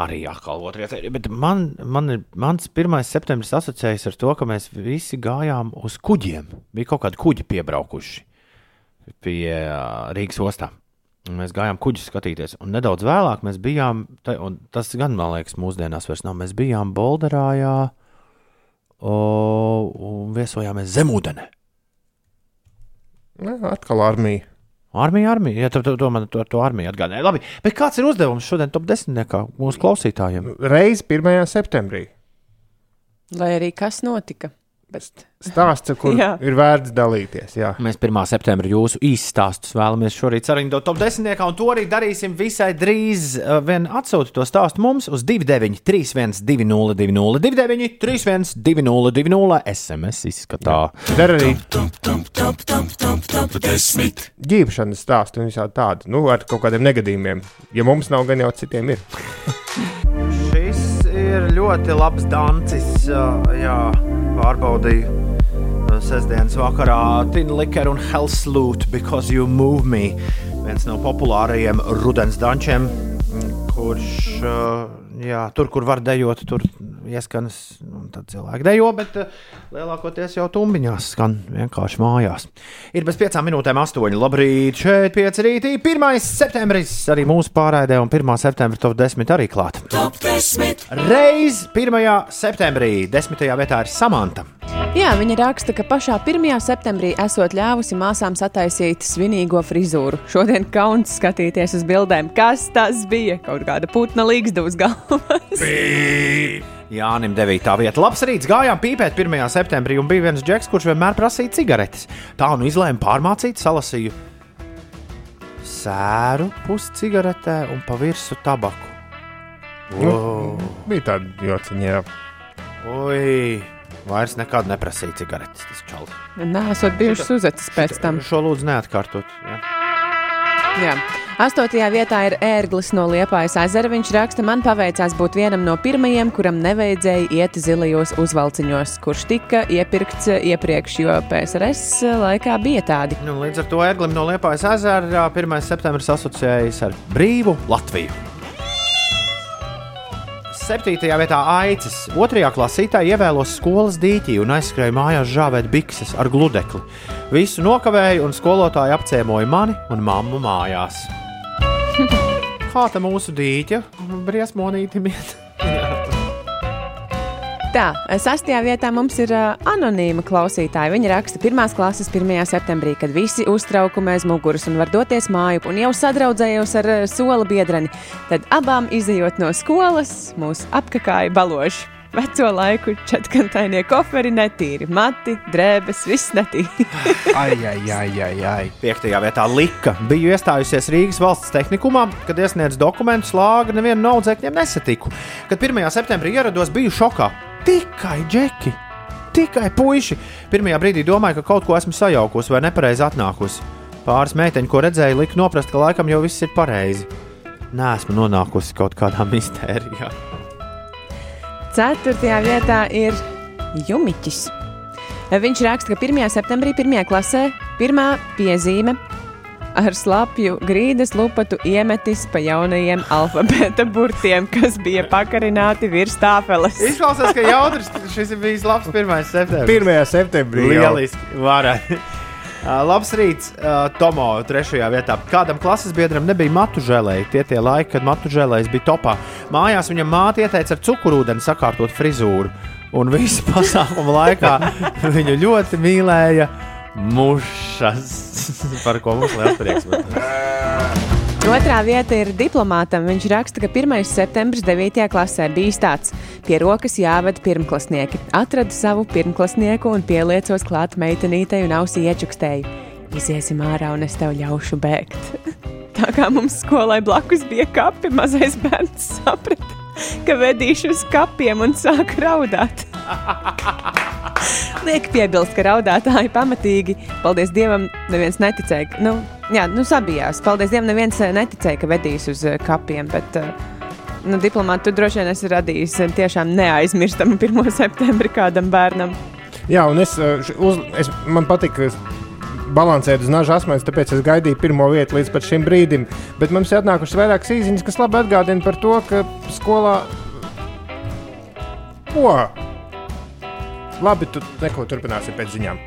Arī atkal 2. septembrī. Bet man, man ir, mans 1. septembris asociējas ar to, ka mēs visi gājām uz kuģiem. Bija kaut kādi kuģi piebraukuši pie Rīgas ostā. Mēs gājām kuģi skatīties, un nedaudz vēlāk mēs bijām, te, un tas gan, man liekas, mūsdienās vairs nav. Mēs bijām Bolderājā o, un viesojāmies zemūdenē. Atkal armija. Armija, armija. Jā, to, to, to man to, to armiju atgādināja. Labi, bet kāds ir uzdevums šodien top 10 mūsu klausītājiem? Reiz 1. septembrī. Lai arī kas notika. Bet... Stāsts, kur [LAUGHS] ir vērts dalīties. Jā. Mēs 1. septembrī jūsu īsi stāstus vēlamies šorīt sarunāt top 10, un to arī darīsim visai drīz. Uh, Vien atsūti to stāstu mums uz 29, 31, 20, 29, 31, 20, SMS izskatā. Der arī ģīpšanas stāstu un visādi tādu, nu, ar kaut kādiem negadījumiem. Ja mums nav, gan jau citiem ir. Šis ir ļoti labs dancis. uh, Jā, pārbaudīju uh, sestdienas vakarā Tin Licker un Hellslūt Because You Move Me. Viens no populārajiem rudens dančiem, mm, kurš uh, jā, tur, kur var dejot, tur ieskanas, un tad cilvēki dejo, bet uh, lielākoties jau tumbiņās skan vienkārši mājās. Ir bez piecām minūtēm astoņi. Labrīt, šeit pieci rītī, 1. septembris arī mūsu pārraidē, un 1. septembra top 10 arī klāt. Top 10. Reiz 1. septembrī, 10. vietā ir Samanta. Jā, viņa raksta, ka pašā 1. septembrī esot ļāvusi māsām sataisīt svinīgo frizūru. Šodien kauns skatīties uz bildēm, kas tas bija. Kaut kāda putna līgsta uz galvas. Jānim 9. vieta. Labs rīts, gājām pīpēt 1. septembrī, un bija viens džeks, kurš vienmēr prasīja cigaretes. Tā nu izlēma pārmācīt, salasīju sēru pusi cigaretē un pa virsmu tabaku. Nu, Wow. bija tāda jociņa, jā. Vairs nekad neprasīja cigaretes. Tas čalis. Nē, esot bijušas uzetas pēc tam. Šo lūdzu neatkārtot. Jā. Jā. Astotajā vietā ir ērglis no Liepājas ezera. Viņš raksta, man paveicās būt vienam no pirmajiem, kuram nevajadzēja iet zilajos uzvalciņos, kurš tika iepirkts iepriekš, jo PSRS laikā bija tādi. Nu, līdz ar to Erglim no Liepājas ezera 1. septembris asociējas ar brīvu Latviju. Septītajā vietā aicis. Otrajā klasītā ievēlos skolas dīķi un aizskrēju mājās žāvēt bikses ar gludekli. Visu nokavēju, un skolotāji apciemoja mani un mammu mājās. [LAUGHS] Kā tā mūsu dīķa briesmonīti iet? [LAUGHS] Tā, sastajā vietā mums ir uh, anonīma klausītāja. Viņa raksta, pirmās klases 1. septembrī, kad visi uztraukumi aiz muguras un var doties māju, un jau sadraudzējos ar uh, sola biedreni, tad abām izējot no skolas, mūs apkakāja baloži. Veco laiku četrkantainie koferi netīri, mati, drēbes, viss netīri. [LAUGHS] [LAUGHS] Ai, ai, ai, ai, ai. Piektajā vietā Lika. Biju iestājusies Rīgas valsts tehnikumā, kad iesniedzu dokumentus, lāga nevienu no audzēkņiem nesatiku. Kad 1. septembrī ierados, biju šokā. Tikai džeki, tikai puiši. Pirmajā brīdī domāju, ka kaut ko esmu sajaukusi vai nepareizi atnākusi. Pāris meiteņu, ko redzēju, lika noprast, ka laikam jau viss ir pareizi. Nē, esmu nonākusi kaut kādā [LAUGHS] mistērijā. Ceturtajā vietā ir Jumiķis. Viņš raksta, ka 1. septembrī, 1. klasē, pirmā piezīme ar slapju grīdas lupatu iemetis pa jaunajiem alfabēta burtiem, kas bija pakarināti virs tāfeles. Izklausās, ka jautrs šis ir bijis labs 1. septembris. 1. septembrī. Lieliski, varētu. [LAUGHS] Uh, labs rīts, uh, Tomo, trešajā vietā. Kādam klases biedram nebija matu žēlēji. Tie tie laiki, kad matu žēlējs bija topā. Mājās viņam māte ieteica ar cukurūdeni sakārtot frizūru. Un visu [LAUGHS] pasākumu laikā viņu ļoti mīlēja mušas, [LAUGHS] par ko mums liels prieks. Otrā vieta ir diplomātam. Viņš raksta, ka 1. septembris 9. klasē bija tāds: pie rokas jāved pirmklasnieki. Atradu savu pirmklasnieku un pieliecos klāt meitenītei un ausī iečukstēju. Iziesim ārā un es tev ļaušu bēgt. [LAUGHS] Tā kā mums skolai blakus bija kapi, mazais bērns saprata, ka vedīšu uz kapiem un sāk raudāt. [LAUGHS] Liek piebilst, ka raudātāji pamatīgi, paldies Dievam, neviens neticēja. Nu, jā, nu sabijās. Paldies Dievam, neviens eh, neticēja, ka vedīs uz eh, kapiem. Bet, eh, nu, diplomāti, tu droši vien esi radījis tiešām neaizmirstamu [LAUGHS] 1. septembri kādam bērnam. Jā, un es, uz, es man patīk balansēt uz naža asmens, tāpēc es gaidīju pirmo vietu līdz šim brīdim. Bet mums ir atnākušas vairākas īsiņas, kas labi atgādina par to, ka skolā. Ko? Labi, tu neko turpināsi pēc ziņām.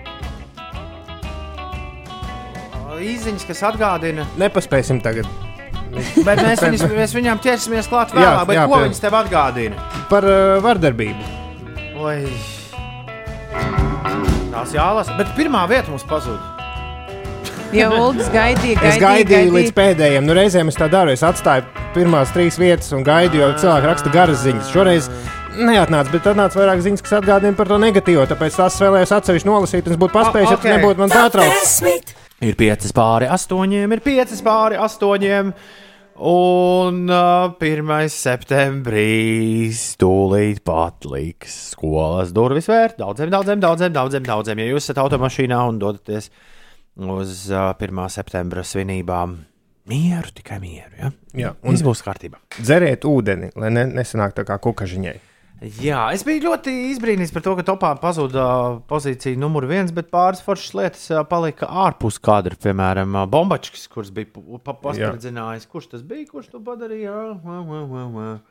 Īziņas, kas atgādina, Nepaspēsim tagad. bet mēs, [LAUGHS] viņus, mēs viņām ķersimies klāt Jā, vēlāk. Bet jā, ko viņas tev atgādina? Par uh, vardarbību. Oi. Tās jālasa, bet pirmā vieta mums pazuda. [LAUGHS] Jo Ulas gaidīja, Es gaidīja, gaidīju līdz pēdējiem. Nu, reizēm es tā daru. Es atstāju pirmās trīs vietas un gaidīju, jo cilvēki raksta garas ziņas. Šoreiz neatnāca, bet atnāca vairāk ziņas, kas atgādina par to negatīvo. Tāpēc tās vēlējos atsevišķi nolasīt, un es būtu paspējis, O, ja tu ok. nebūtu man pārtraucis. Desmit. Ir piecas pāri astoņiem, ir piecas pāri astoņiem. Un uh, 1. septembrī stūlīt pat liks skolas durvis vērt. Daudziem, daudziem, daudziem, daudziem, daudziem. Ja jūs esat automašīnā un dodaties uz uh, 1. septembra svinībām, mieru, tikai mieru. Ja? Jā, Un viss būs kārtībā. dzeriet ūdeni, lai ne, nesanāk tā kā kukažiņai. Jā, es biju ļoti izbrīnīts par to, ka topā pazuda pozīcija numur viens, bet pāris foršas lietas ā, palika ārpus kadra. Piemēram, ā, Bombačs, kurš bija pa- pa- paspridzinājis. Kurš tas bija? Kurš to padarīja?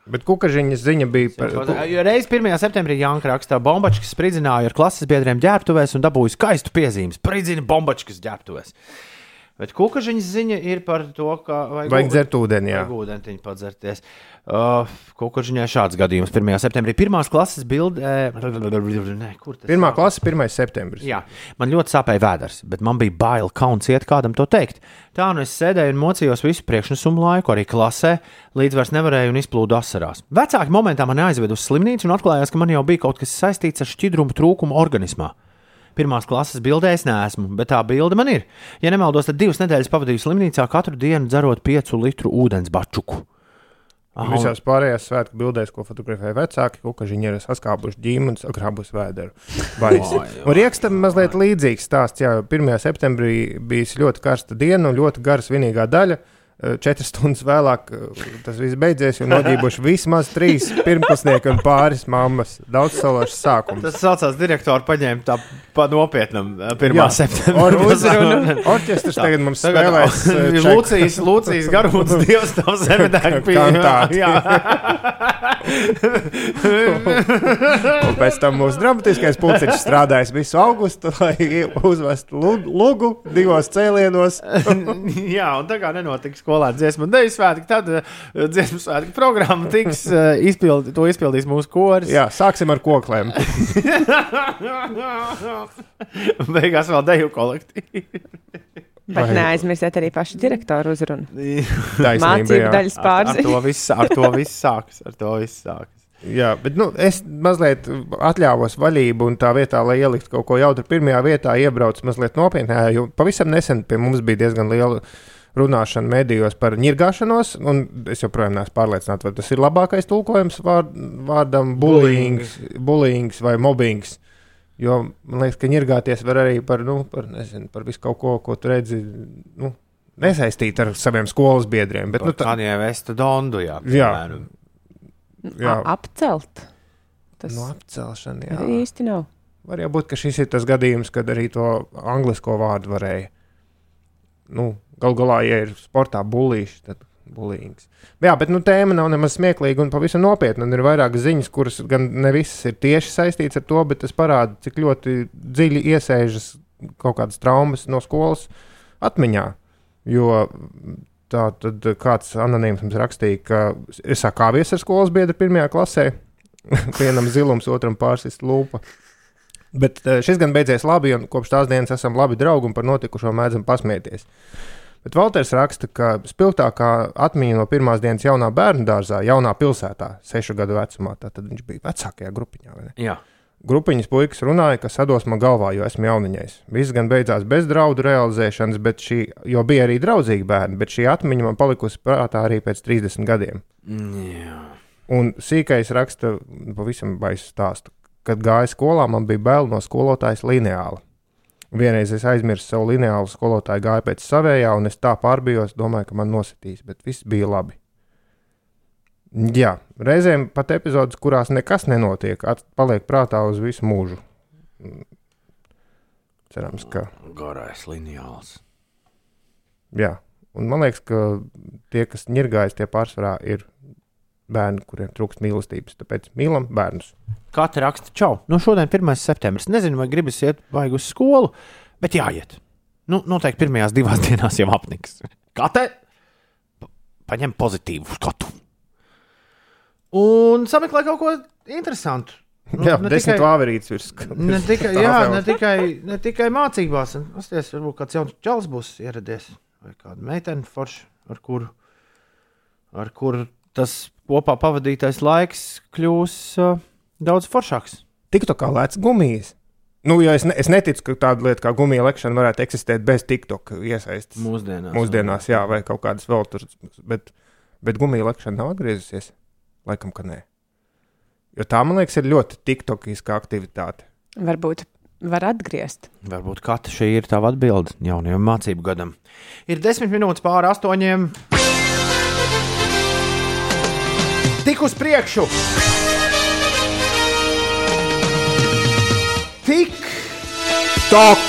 Bet kukažiņas ziņa bija par to. Reiz 1. septembrī Janka rakstā, ka Bombačs spridzināja ar klases biedriem ģērbtuvēs un dabūja skaistu piezīmi. Spridzina Bombačs ģērbtuvēs. Bet kukažiņas ziņa ir par to, ka vajag, Vajag dzert ūdeni, jā. Ūdentiņu padzerties. Uh, kukažiņai šāds gadījums 1. septembrī. Pirmās klases bildē. Nē, kur tas Pirmā ir? klase, 1. septembris. Jā, man ļoti sāpēja vēders, bet man bija bail kauns iet kādam to teikt. Tā nu es sēdēju un mocījos visu priekšnesumu laiku, arī klasē, līdz vairs nevarēju un izplūdu asarās. Vecāki momentā man aizveda uz slimnīcu un atklājās, ka man jau bija kaut kas saistīts ar šķidrumu trūkumu organismā. Pirmās klases bildē es neesmu, bet tā bilde man ir. Ja nemaldos, tad divas nedēļas pavadīju slimnīcā katru dienu dzerot piecu litru ūdens bačuku. Aha, Visās pārējās svētku bildēs, ko fotografēja vecāki, kukažiņi ir saskābuši ģīmu un sagrābuši vēderu. Un riekstam mazliet līdzīgs stāsts. Jā, 1. septembrī bija ļoti karsta diena un ļoti gara svinīgā daļa. Eh, Četras stundas vēlāk eh, tas viss beidzies, un noģībuši vismaz trīs pirmklasnieki un pāris mammas. Daudz salāšu sākums. Tas saucās direktori paņēma tā pa nopietnam 1. Jā. septembrī. Orķestris tagad mums Tagad spēlēs. eh. [LAUGHS] Lūcijas, Lūcijas garūnas dievs tam zemedēku. Jā, Un pēc tam mūsu dramatiskais pulciņš strādājis visu augustu, lai uzvestu lu- lugu divos cēlienos. [LAUGHS] jā, un tā kā nenotiks skolā dziesmu un deju svētki, tad uh, dziesmu svētku programma tiks uh, izpildīta, to izpildīs mūsu koris. Jā, sāksim ar koklēm. Beigās vēl deju kolektīvi. Bet Vai- neaizmirstiet arī pašu direktoru uzrunu. Mācību jā. daļas Ar, ar pārziņu. to viss, ar to viss sākas. Ar to viss sākas. Jā, bet nu, es mazliet atļāvos vaļību, un tā vietā, lai ieliktu kaut ko jautru, pirmajā vietā iebraucu mazliet nopietnāk, jo pavisam nesen pie mums bija diezgan liela runāšana medijos par ņirgāšanos, un es joprojām neesmu pārliecināts, vai tas ir labākais tulkojums vār, vārdam bullyings, bullyings vai mobbings. Jo man liekas, ka ņirgāties var arī par, nu, par, nezinu, par visu kaut ko, ko tu redzi. Nu, Nesaistīt ar saviem skolas biedriem, bet nu, tā, Tādiem vestu dondu, jā. Jā. piemēram. jā, A- Apcelt. Tas no apcelšana. Jā. īsti nav. Var jau būt, ka šis ir tas gadījums, kad arī to angļuisko vārdu varēja. Nu, Galu galā, ja ir sportā bulīši, tad bulīgs. Jā, bet nu, tēma nav nemaz smieklīga un pavisam nopietna. Un ir vairākas ziņas, kuras gan ne visas ir tieši saistītas ar to, bet tas parāda, cik ļoti dziļi iesēžas kaut kādas traumas no skolas atmiņā. Jo tā tad kāds anonīms mums rakstīja, ka ir sakāvies ar skolas biedru pirmajā klasē. [LAUGHS] Vienam zilums, otram pārsist lūpa. Bet eh, šis gan beidzies labi, un kopš tās dienas esam labi draugi un par notikušo mēdzam pasmieties. Bet Valters raksta, ka spilgtākā atmiņa no pirmās dienas jaunā bērnu dārzā, jaunā pilsētā, sešu gadu vecumā, tad viņš bija vecākajā grupiņā. Jā. Grupiņas puikas runāja, ka sadosma galvā, jo esmu jauniņais. Viss gan beidzās bez draudu realizēšanas, bet šī, jo bija arī draudzīgi bērni, bet šī atmiņa man palikusi prātā arī pēc 30 gadiem. Jā. Un sīkais raksta pavisam baisu stāstu. Kad gāju skolā, man bija bail no skolotājas lineāla. Vienreiz es aizmirsu savu lineālu skolotāju, gāju pēc savējā, un es tā pārbijos, domāju, ka man nositīs, bet viss bija labi. Jā, reizēm pat epizodes, kurās nekas nenotiek, paliek prātā uz visu mūžu. Cerams, ka. Garais lineāls. Jā, un man liekas, ka tie, kas ņirgājas, tie pārsvarā ir bērni, kuriem trūkst mīlestības. Tāpēc mīlam bērnus. Katra raksta, čau, nu šodien ir 1. septembris. Nezinu, vai gribas iet vajag uz skolu, bet jāiet. Nu, noteikti pirmajās divās [LAUGHS] dienās jau apniks. Katra paņem pozitīvu skatu. Un sameklē kaut ko interesantu. Nu, Jā, ne desmit tikai- vāverītes virs Ne tikai, jā, ne tikai, ne tikai mācībās. Pasties, varbūt kāds jauns čels būs ieradies, vai kāda meitene forša, ar kuru, ar kuru tas kopā pavadītais laiks kļūs uh, daudz foršāks. Tik tā kā lēts gumijas. Nu, es, ne, es neticu, ka tāda lieta kā gumija lekšana varētu eksistēt bez TikTok iesaistas. Mūsdienās. Mūsdienās, jā, vai kaut kādas vēl tur. Bet, bet gumija lekšana nav atgriezusies. Laikam, ka nē. Jo tā, man liekas, ir ļoti tiktokiska aktivitāte. Varbūt var atgriezt. Varbūt katra šī ir tava atbilde jaunajam mācību gadam. Ir desmit minūtes pāri astoņiem. Tik uz priekšu! tik tok,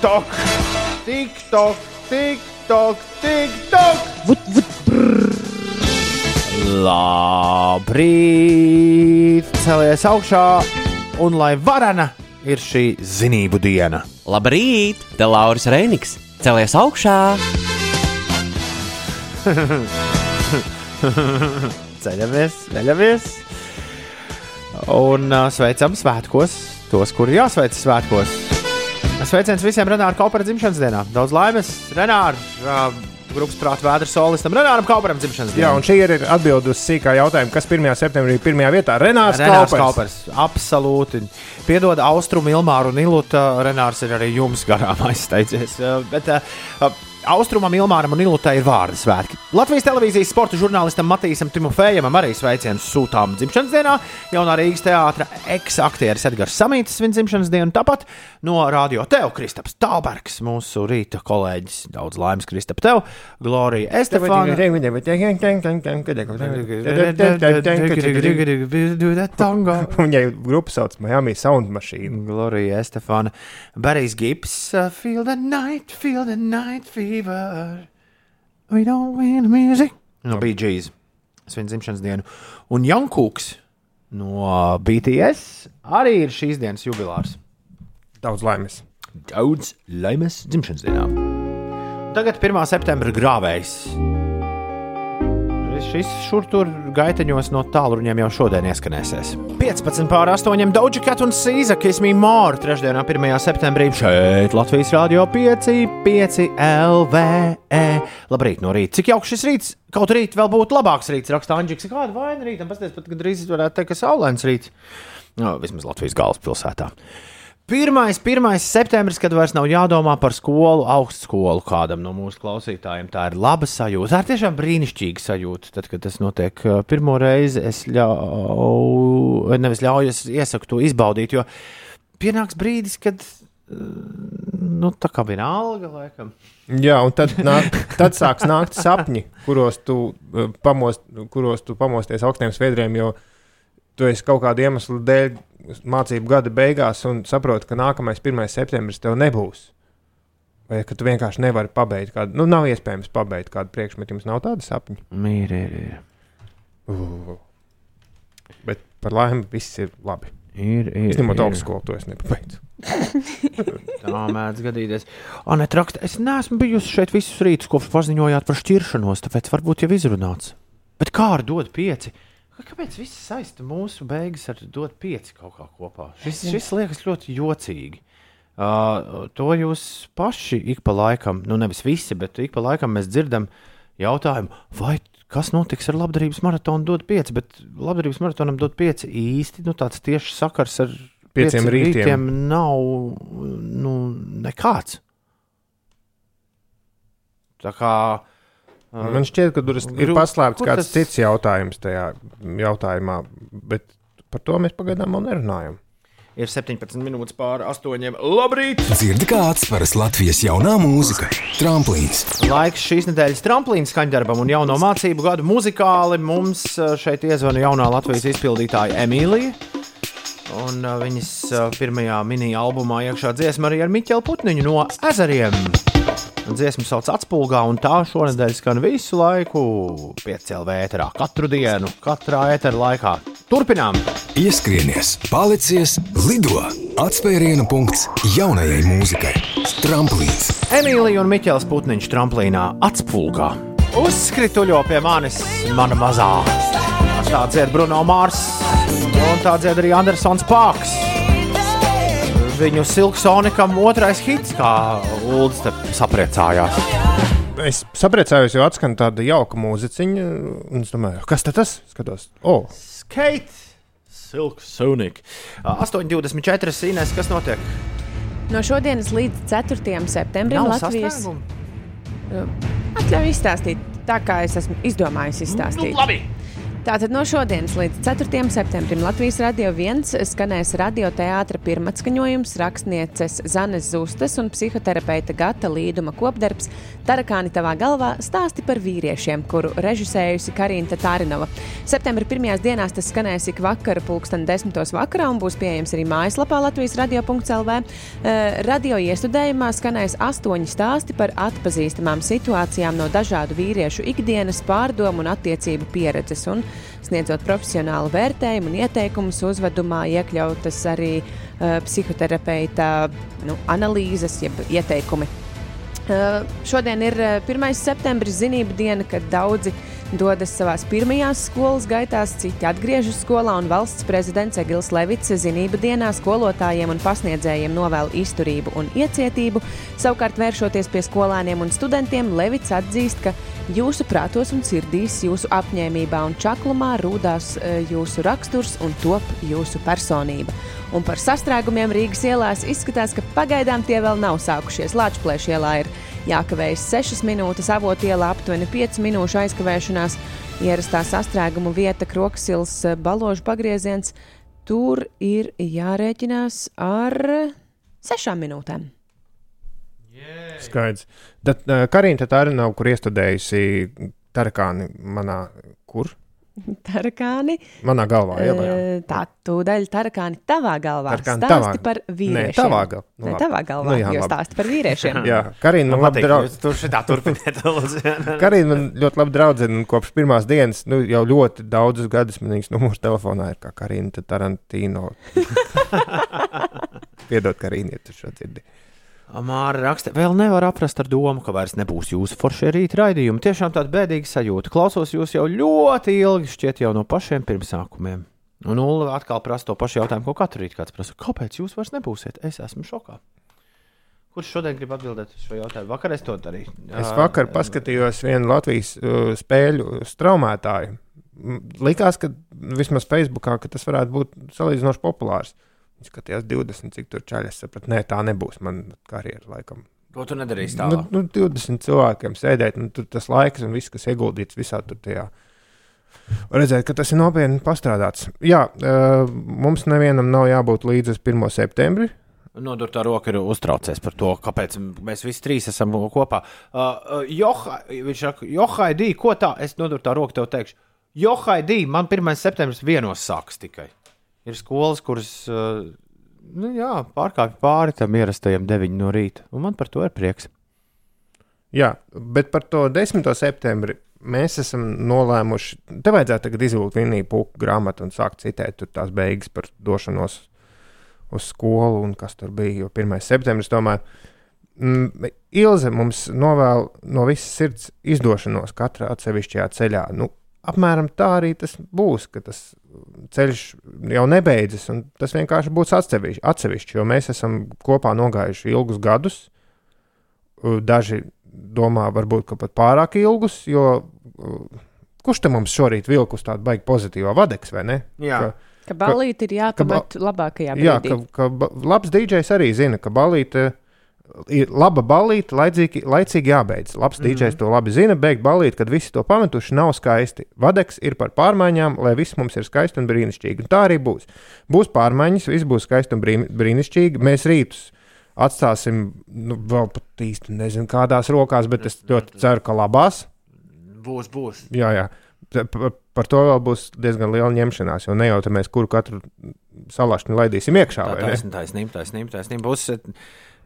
tok, tik tok, tik tok, tik tok. Vut, vut, brrr. Labrīt, celies augšā, un lai varana ir šī zinību diena. Labrīt, te Lauris Reiniks! Celies augšā! [LAUGHS] Ceļamies, ceļamies. Un uh, sveicam svētkos tos, kuri jāsveic svētkos. Sveiciens visiem Renāra Kaupera dzimšanas dienā. Daudz laimes, Renāra! Uh, Grupas prāta vēdra solistam Renāram Kauperam dzimšanas dienā. Jā, un šī ir atbilde uz sīkā jautājumu, kas 1. septembrī ir pirmajā vietā. Renārs, Renārs Kaupers. Kaupers. Absolūti. Piedod Austrumu, Ilmāru un Ilutu. Renārs ir arī jums garām [LAUGHS] aizsteidzies. Uh, Bet, uh, Austrumam, Ilmāram un Ilutai ir vārdu svētki. Latvijas televīzijas sporta žurnālistam Matīsam Timofejam arī sveicienus sūtām dzimšanas dienā. Jaunā Rīgas teātra eksaktieris Edgars Samītis svin dzimšanas dienu. Tāpat no Radio Tev Kristaps Talbergs, mūsu rīta kolēģis. Daudz laimes Kristap Tev, Glorija Estefāna. Viņai grupa sauc Miami Sound Machine. Glorija Estefāna, Barijs Gips, uh, Feel the night, feel the night fever. We don't win music. No Gees. Svin dzimšanas dienu. Un Jankūks no BTS arī ir šīs dienas jubilārs. Daudz laimes. Daudz laimes dzimšanas dienā. Tagad 1. septembra grāvējs. Šis šur tur gaiteņos no tālruņiem jau šodien ieskanēsies. 15 pār 8 Doja Cat un Sīza Kismī Māra trešdienā 1. septembrī šeit Latvijas Rādio 5, 5 LVE. Labrīt no rīta. Cik jauks šis rīts? Kaut rīt vēl būtu labāks rīts, raksta Anģiks. Kāda vaina rītam? Pasties pat gandrīz varētu teikt, ka saulains rīts. No, vismaz Latvijas galvaspilsētā. 1. 1. septembris, kad vairs nav jādomā par skolu, augstskolu kādam no mūsu klausītājiem. Tā ir laba sajūta. Tā ir tiešām brīnišķīga sajūta. Tad, kad tas notiek uh, pirmo reizi, es ļauju, nevis ļauju, es iesaku to izbaudīt, jo pienāks brīdis, kad uh, nu, tā kā vienalga, laikam. Jā, un tad, nāk, tad sāks nākt sapņi, kuros tu, uh, pamost, kuros tu pamosties augstiem sviedriem, jo tu esi kaut kāda iemesla dēļ mācību gada beigās un saproti, ka nākamais 1. septembris tev nebūs. Vai ka tu vienkārši nevari pabeigt kādu, nu, nav iespējams pabeigt kādu priekšmetu, jums nav tāda sapņa. Mīri, ir, ir. Bet par laimi viss ir labi. Ir, ir, Izņemot augstskolu, to es nepabeidzu. [LAUGHS] Tā mēdz gadīties. Anē, raksta, es neesmu bijusi šeit visus rītus, kopš paziņojāt par šķiršanos, tāpēc varbūt jau izrunāts. Bet kā ar dot pieci? Kāpēc viss saista mūsu beigas ar dot pieci kaut kā kopā? Šis, šis liekas ļoti jocīgi. Uh, to jūs paši ik pa laikam, nu nevis visi, bet ik pa laikam mēs dzirdam jautājumu, vai kas notiks ar labdarības maratonu dot pieci, bet labdarības maratonam dot pieci īsti nu, tāds tieši sakars ar Pieciem pieci rītiem. rītiem nav nu, nekāds. Tā kā uh, Man šķiet, ka tur ir paslēpts kāds tas- cits jautājums tajā jautājumā, bet par to mēs pagaidām vēl nerunājam. ir 17 minūtes pāri astoņiem. Labrīt! Dzirdi kā atspēras Latvijas jaunā mūzika, tramplīns, Laiks šīs nedēļas tramplīna skaņdarbam un jauno mācību gadu muzikāli. Mums šeit iezvana jaunā Latvijas izpildītāja Emīlija. Un viņas pirmajā mini-albumā iekšā dziesma arī ar Miķelu Putniņu no ezeriem. Dziesmu sauc atspulgā, un tā šonadēļ skan visu laiku piecēlē ēterā. Katru dienu, katrā ētera laikā. Turpinām! ieskrienies, palicies, lido! Atspēriena punkts jaunajai mūzikai, tramplīns, Emīlija un Miķels Putniņš tramplīnā atspulgā. Uzskrituļo pie manis, mana mazā. Tā dzied Bruno Mārs, un tā dzied arī Andersons Pārks. Viņu Silksonikam otrais hits, kā Ulds te sapriecājās. Es sapriecājos, jo atskan tāda jauka mūziķiņa, un es domāju, kas tas? Skatos, oh, Skate! Silksonik. 8,24 Inês, kas notiek? No šodienas līdz 4. septembrim Nav Latvijas atļauju izstāstīt tā, kā es esmu izdomājis izstāstīt. Nu, labi! Tātad no šodienas līdz 4. septembrim Latvijas radio viens skanēs radioteātra pirmatskaņojums, rakstnieces Zanes Zustas un psihoterapeita Gata Līduma kopdarbs Tarakāni tavā galvā stāsti par vīriešiem, kuru režisējusi Karina Tārinova. Septembra pirmajās dienās tas skanēs ik vakara pulksten desmitos vakarā un būs pieejams arī mājaslapā Latvijas radio.lv. Eh, Radio iestudējumā skanēs astoņi stāsti par atpazīstamām situācijām no dažādu vīriešu ikdienas pārdomu un attiecību pieredzes. Un sniedzot profesionālu vērtējumu un ieteikumus, uzvedumā iekļautas arī uh, psihoterapeita nu, analīzes, jeb ieteikumi. Uh, šodien ir uh, 1. septembris, zinību diena, kad daudzi dodas savā pirmajās skolas gaitās, citi atgriežas skolā, un valsts prezidents Egils Levits zinību dienā skolotājiem un pasniedzējiem novēl izturību un iecietību. Savukārt, vēršoties pie skolēniem un studentiem, Levits atzīst, ka jūsu prātos un sirdīs, jūsu apņēmībā un čaklumā rūdās e, jūsu raksturs un top jūsu personība. Un par sastrēgumiem Rīgas ielās izskatās, ka pagaidām tie vēl nav sākušies. Lāčplēša ielā ir jākavējas 6 minūtes, avotu ielā aptuveni 5 minūšu aizkavēšanās. Ierastā sastrēguma vieta Kroksils baložu pagrieziens. Tur ir jārēķinās ar 6 minūtēm. Skaidrs. Tad uh, Karina tā arī nav, kur iestudējusi tarakāni manā kur? [LAUGHS] Tarakāni. Manā galvā, jā. E, Tā tūdaļ tarakāni tavā galvā. Tarakāni stāsti tavā- par vīriešiem. Nē, tavā galvā. Nu, Nē, tavā galvā, Nu jā, jo stāsti par vīriešiem. [LAUGHS] Jā, Karina man labi draudz. Tur šitā turpiniet. [LAUGHS] Karina man ļoti labi draudzene, un kopš pirmās dienas, nu, jau ļoti daudzus gadus man viņas numurs telefonā ir kā Karina Tarantino. Piedod, Karina, ja tu šo dzirdi. Māra raksta, vēl nevar aprast ar domu, ka vairs nebūs jūsu foršie rīta raidījumi. Tiešām tāda bēdīga sajūta. Klausos jūs jau ļoti ilgi, šķiet, jau no pašiem pirmsākumiem. Un Ulla atkal prasa to pašu jautājumu, ko katru rītu kāds prasa. Kāpēc jūs vairs nebūsiet? Es esmu šokā. Kurš šodien grib atbildēt uz šo jautājumu? Vakar es to darīju. Es vakar paskatījos vienu Latvijas uh, spēļu straumētāju. M, Likās, ka vismaz Facebookā ka tas varētu būt salīdzinoši populārs. Viņš skatījās 20, cik tur čaļas. Sapratu, nē, tā nebūs mana karjera. Laikam. Ko tu nedarīsi Nu, tālāk? nu, 20 cilvēkiem sēdēt, un tur tas laiks un viss, kas ieguldīts visā tur tajā. Redzēt, ka tas ir nopietni pastrādāts. Jā, mums nevienam nav jābūt līdz 1. septembrim. Nodurtā roka ir uztraucies par to, kāpēc mēs visi trīs esam kopā. Uh, uh, Joha, viņš saka, Johaidī, ko tā? Es nodurtā roka tev teikšu. Johaidī, man 1. septembris vienos sāks tikai. Ir skolas, kuras uh, nu, jā, pārkāpj pāri tam ierastajam 9 no rīta. Un man par to ir prieks. Jā, bet par to 10. septembri mēs esam nolēmuši. Te vajadzētu tagad izvilkt vienību puku grāmatu un sākt citēt tās beigas par došanos uz skolu un kas tur bija. Jo 1. septembris tomēr. Mm, Ilze mums novēl no visas sirds izdošanos katrā atsevišķajā ceļā. Nu, apmēram tā arī tas būs, ka tas ceļš jau nebeidzas, un tas vienkārši būs atsevišķi, atsevišķi jo mēs esam kopā nogājuši ilgus gadus. Daži domā, varbūt ka pat pārāk ilgus, jo kurš te mums šorīt vilka uz tādu baigi pozitīvu vadeksu, vai ne? Jā. Ka, Ka balīti ir jāpamet labākajā brīdī. Jā, ka, ka ba- labs DJs arī zina, ka balīte ir laba balīte, laicīgi, laicīgi jābeidz. Labs mm -hmm. DJs to labi zina, beigt balīti, kad visi to pametuši, nav skaisti. Vadeks ir par pārmaiņām, lai viss mums ir skaisti un brīnišķīgi. Un tā arī būs. Būs pārmaiņas, viss būs skaisti un brīni- brīnišķīgi. Mēs rītus atstāsim, nu, vēl pat īsti nezinu, kādās rokās, bet es ļoti ceru, ka labās. Būs, būs. Jā, jā. Par, to vēl būs diezgan liela ņemšanās, jo ne jau tā mēs kuru katru salašņu laidīsim iekšā. Tā ne? taisnība, taisnība, taisnība. Būs,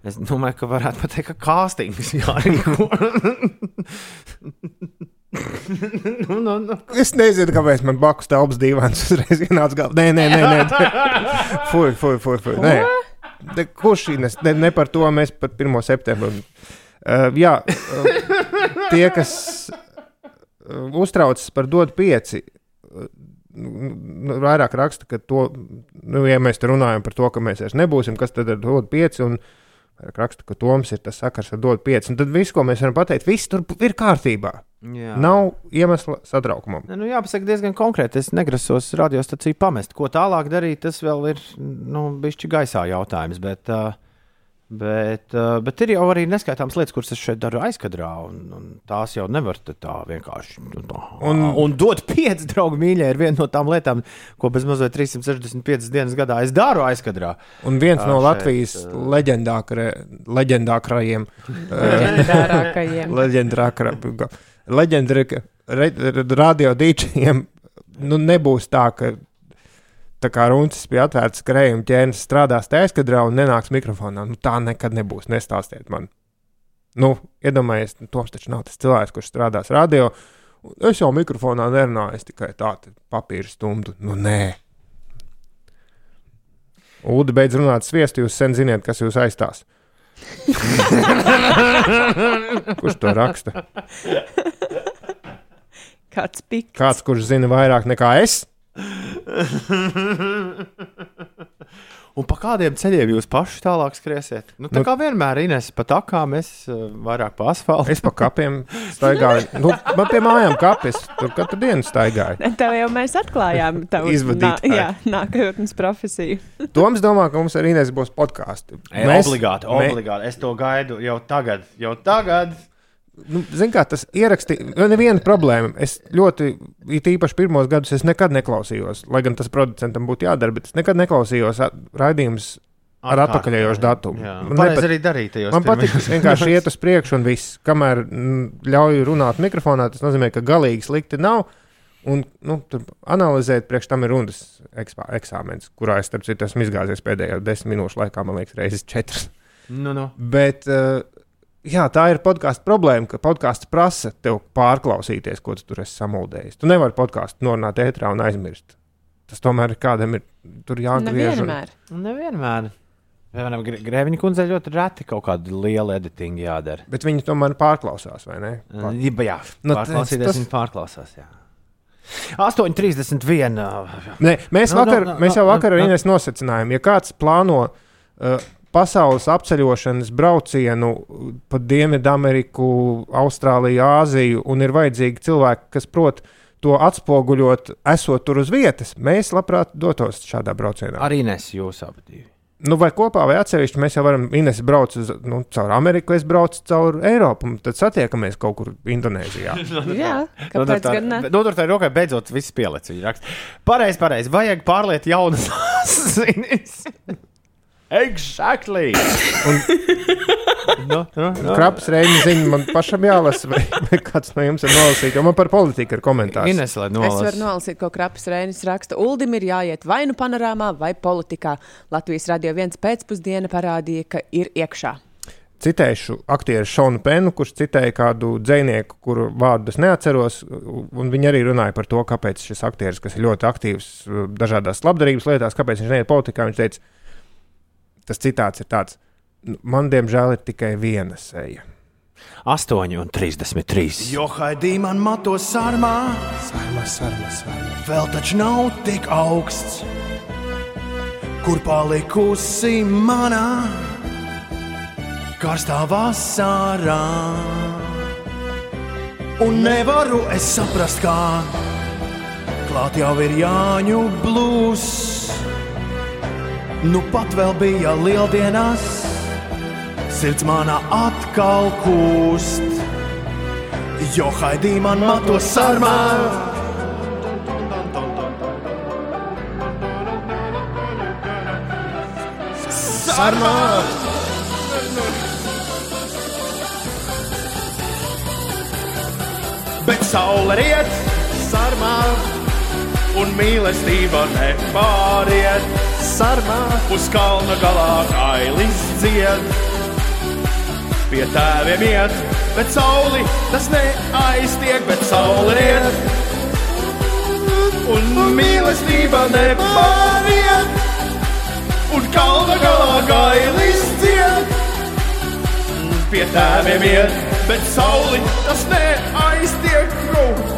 es domāju, ka varētu pateikt, ka kāstings jārīko. [LAUGHS] nu, nu, nu. Es nezinu, kāpēc man blakus telpas divāns uzreiz ienāca galvā. Nē, nē, nē, nē. Fui, fui, fui. fui. Nē. Ne, kurš šī nes- ne, ne par to mēs par 1. septembru. Uh, jā, uh, tie, kas uh, uztraucas par dodu pieci, uh, nu, vairāk raksta, ka to, nu, ja mēs te runājam par to, ka mēs vairs nebūsim, kas tad ir dodu pieci. Un, vairāk Raksta, ka Toms ir tas sakars ar dodu pieci. Un tad viss, ko mēs varam pateikt, viss tur ir kārtībā. Jā. Nav iemesla satraukumam. Ne, Nu, jāpasaka diezgan konkrēti. Es negrasos radiostaciju pamest. Ko tālāk darīt, tas vēl ir nu, bijis gaisā jautājums. Bet, uh, Bet, uh, bet ir jau arī neskaitāmas lietas, kuras es šeit daru aizkadrā, un, un tās jau nevar te tā vienkārši. nu, tā. Un, un dot pieci [LAUGHS] draugu mīļai ir viena no tām lietām, ko bez mazliet 365 dienas gadā es daru aizkadrā. Un viens no šeit, Latvijas leģendākrajiem, [LAUGHS] Leģendārākajiem. leģendārākajiem, leģendārākajiem radio dīčiem, nu nebūs tā, ka tā kā runcis pie atvērtas krējuma ķēnes strādās tā aizkadrā un nenāks mikrofonā. Nu, tā nekad nebūs. Nestāstiet man. Nu, iedomājieties, nu, Toms taču nav tas cilvēks, kurš strādās radio. Es jau mikrofonā nerunāju, es tikai tādu papīru stundu. Nu, nē. Ulu beidz runāt sviestu, jūs sen zināt, kas jūs aizstās. [LAUGHS] Kurš to raksta? Kāds piks. Kāds, kurš zina vairāk nekā es? Un pa kādiem ceļiem jūs paši tālāk skriesiet? Nu, tā Nu- kā vienmēr Ines pa takām, es uh, vairāk pa asfaltam. Es pa kapiem staigāju. Nu, man pie mājām kapis. Tur katru dienu staigāju. [LAUGHS] Tev jau mēs atklājām tavu Izvadītāju. nā- jā, nākotnes profesiju. [LAUGHS] Toms domā, ka mums arī Inês būs podkāsts. Mēs, obligāti, obligāti. Es to gaidu jau tagad. Jau tagad. Nu, Ziniet, kā tas ierakstīja, neviena problēma. Es ļoti, it īpaši pirmos gadus, es nekad neklausījos, lai gan tas producentam būtu jādara, bet es nekad neklausījos raidījumus ar atpakaļējošu datumu. Jā. Man nepat- arī darīt tajos Man patīk, ka vienkārši iet uz priekšu un viss. Kamēr mm, ļauj runāt mikrofonā, tas nozīmē, ka galīgi slikti nav. Un, nu, tur analizēt, priekš tam ir runas ekspā, eksāmens, kurā es, starp citu, esmu izgāzies pēdējā desmit minūšu laikā, man liekas, reizes četras. Nu, nu. Bet uh, jā, tā ir podkāstu problēma, ka podkāsts prasa tev pārklausīties, ko tu tur esi samuldējis. Tu nevari podkāstu norunāt ētrā un aizmirst. Tas tomēr ir kādam ir tur jāgriež. un- Nevienmēr. Nevienmēr. Piemēram, Grēviņa kundzei ļoti reti kaut kāda liela editinga jādara. Bet viņi tomēr pārklausās, vai ne? Uh, jā, jā Nu, pārklausīties, tas- tas... pārklausās. Jā. 8,31. Nē, mēs, Nu, vakar, nu, nu, mēs jau nu, vakar ar nu. Inês nosacinājām, ja kāds plāno uh, pasaules apceļošanas braucienu pa Dienvidameriku, Austrāliju, Āziju, un ir vajadzīgi cilvēki, kas prot to atspoguļot, esot tur uz vietas, mēs labprāt dotos šādā braucienā. Arī nes jūs abi. divi. Nu, vai kopā, vai atsevišķi mēs jau varam. Ines brauc uz, nu, caur Ameriku, es braucu caur Eiropu, un tad satiekamies kaut kur Indonēzijā. [LAUGHS] Jā, kāpēc gan ne? Notur tā rokai beidzot viss pielicis. Pareizi, pareizi. Vajag pārliet jaunas [LAUGHS] asinis. Exactly. Un, [LAUGHS] no, no, no. Krapas reizes ziņa man pašam jālasa, vai, vai kāds no jums ir nolasījis, jo man par politiku ir komentārs. Ines, lai Es varu nolas. nolasīt, ko Krapas Reinis raksta. Uldim ir jāiet vai nu panorāmā, vai politikā. Latvijas radio viens pēcpusdiena parādīja, ka ir iekšā. Citēšu aktieru Šonu Penu, kurš citēja kādu dzinieku, kuru vārdu es neatceros. un Viņi arī runāja par to, kāpēc šis aktieris, kas ir ļoti aktīvs dažādās labdarības lietās, kāpēc viņš neiet politikā. Viņš teica, tas citāts ir tāds: "Nu, Man, diemžēl, ir tikai viena seja. 8 un 33. Jo haidī man mato sarmā, Sarma, sarma, sarma. vēl taču nav tik augsts, kur palikusi manā karstā vasarā. Un nevaru es saprast, kā klāt jau ir Jāņu blūz. Nu pat vēl bija lieldienās, sirds manā atkal kūst. Jo haidī man mato sarmā. Sarmā! Bet saule riet sarmā, un mīlestība nepāriet sarmā. Uz kalna galā kailis dzied, pie tēviem iet, bet sauli tas neaiztiek, bet saule riet. Un mīlestība nepāriet, un kalna galā kailis dzied, pie tēviem iet, bet sauli tas neaiztiek. Ak,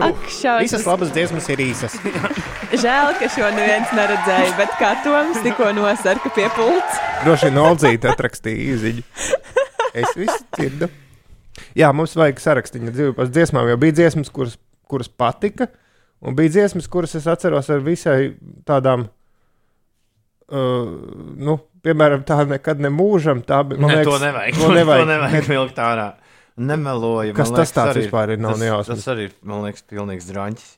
šausmas. Visas labas dziesmas ir īsas. [LAUGHS] Žēl, ka šo neviens neredzēja, bet kā Toms tikko nosarka pie pults. Droši vien Olzīte atrakstīja īziņu. Es visu dzirdu. Jā, mums vajag sarakstīņu dzīvi pēc dziesmām, jo bija dziesmas, kuras, kuras patika, un bija dziesmas, kuras es atceros ar visai tādām uh, nu, piemēram, tā nekad nemūžam. Tā, ne, liekas, [LAUGHS] to nevajag. To nevajag. to nevajag vilkt ārā. Nemeloju. Kas man tas tāds arī vispār ir? Nav tas, nejausmas. tas arī man liekas, pilnīgs drāņķis.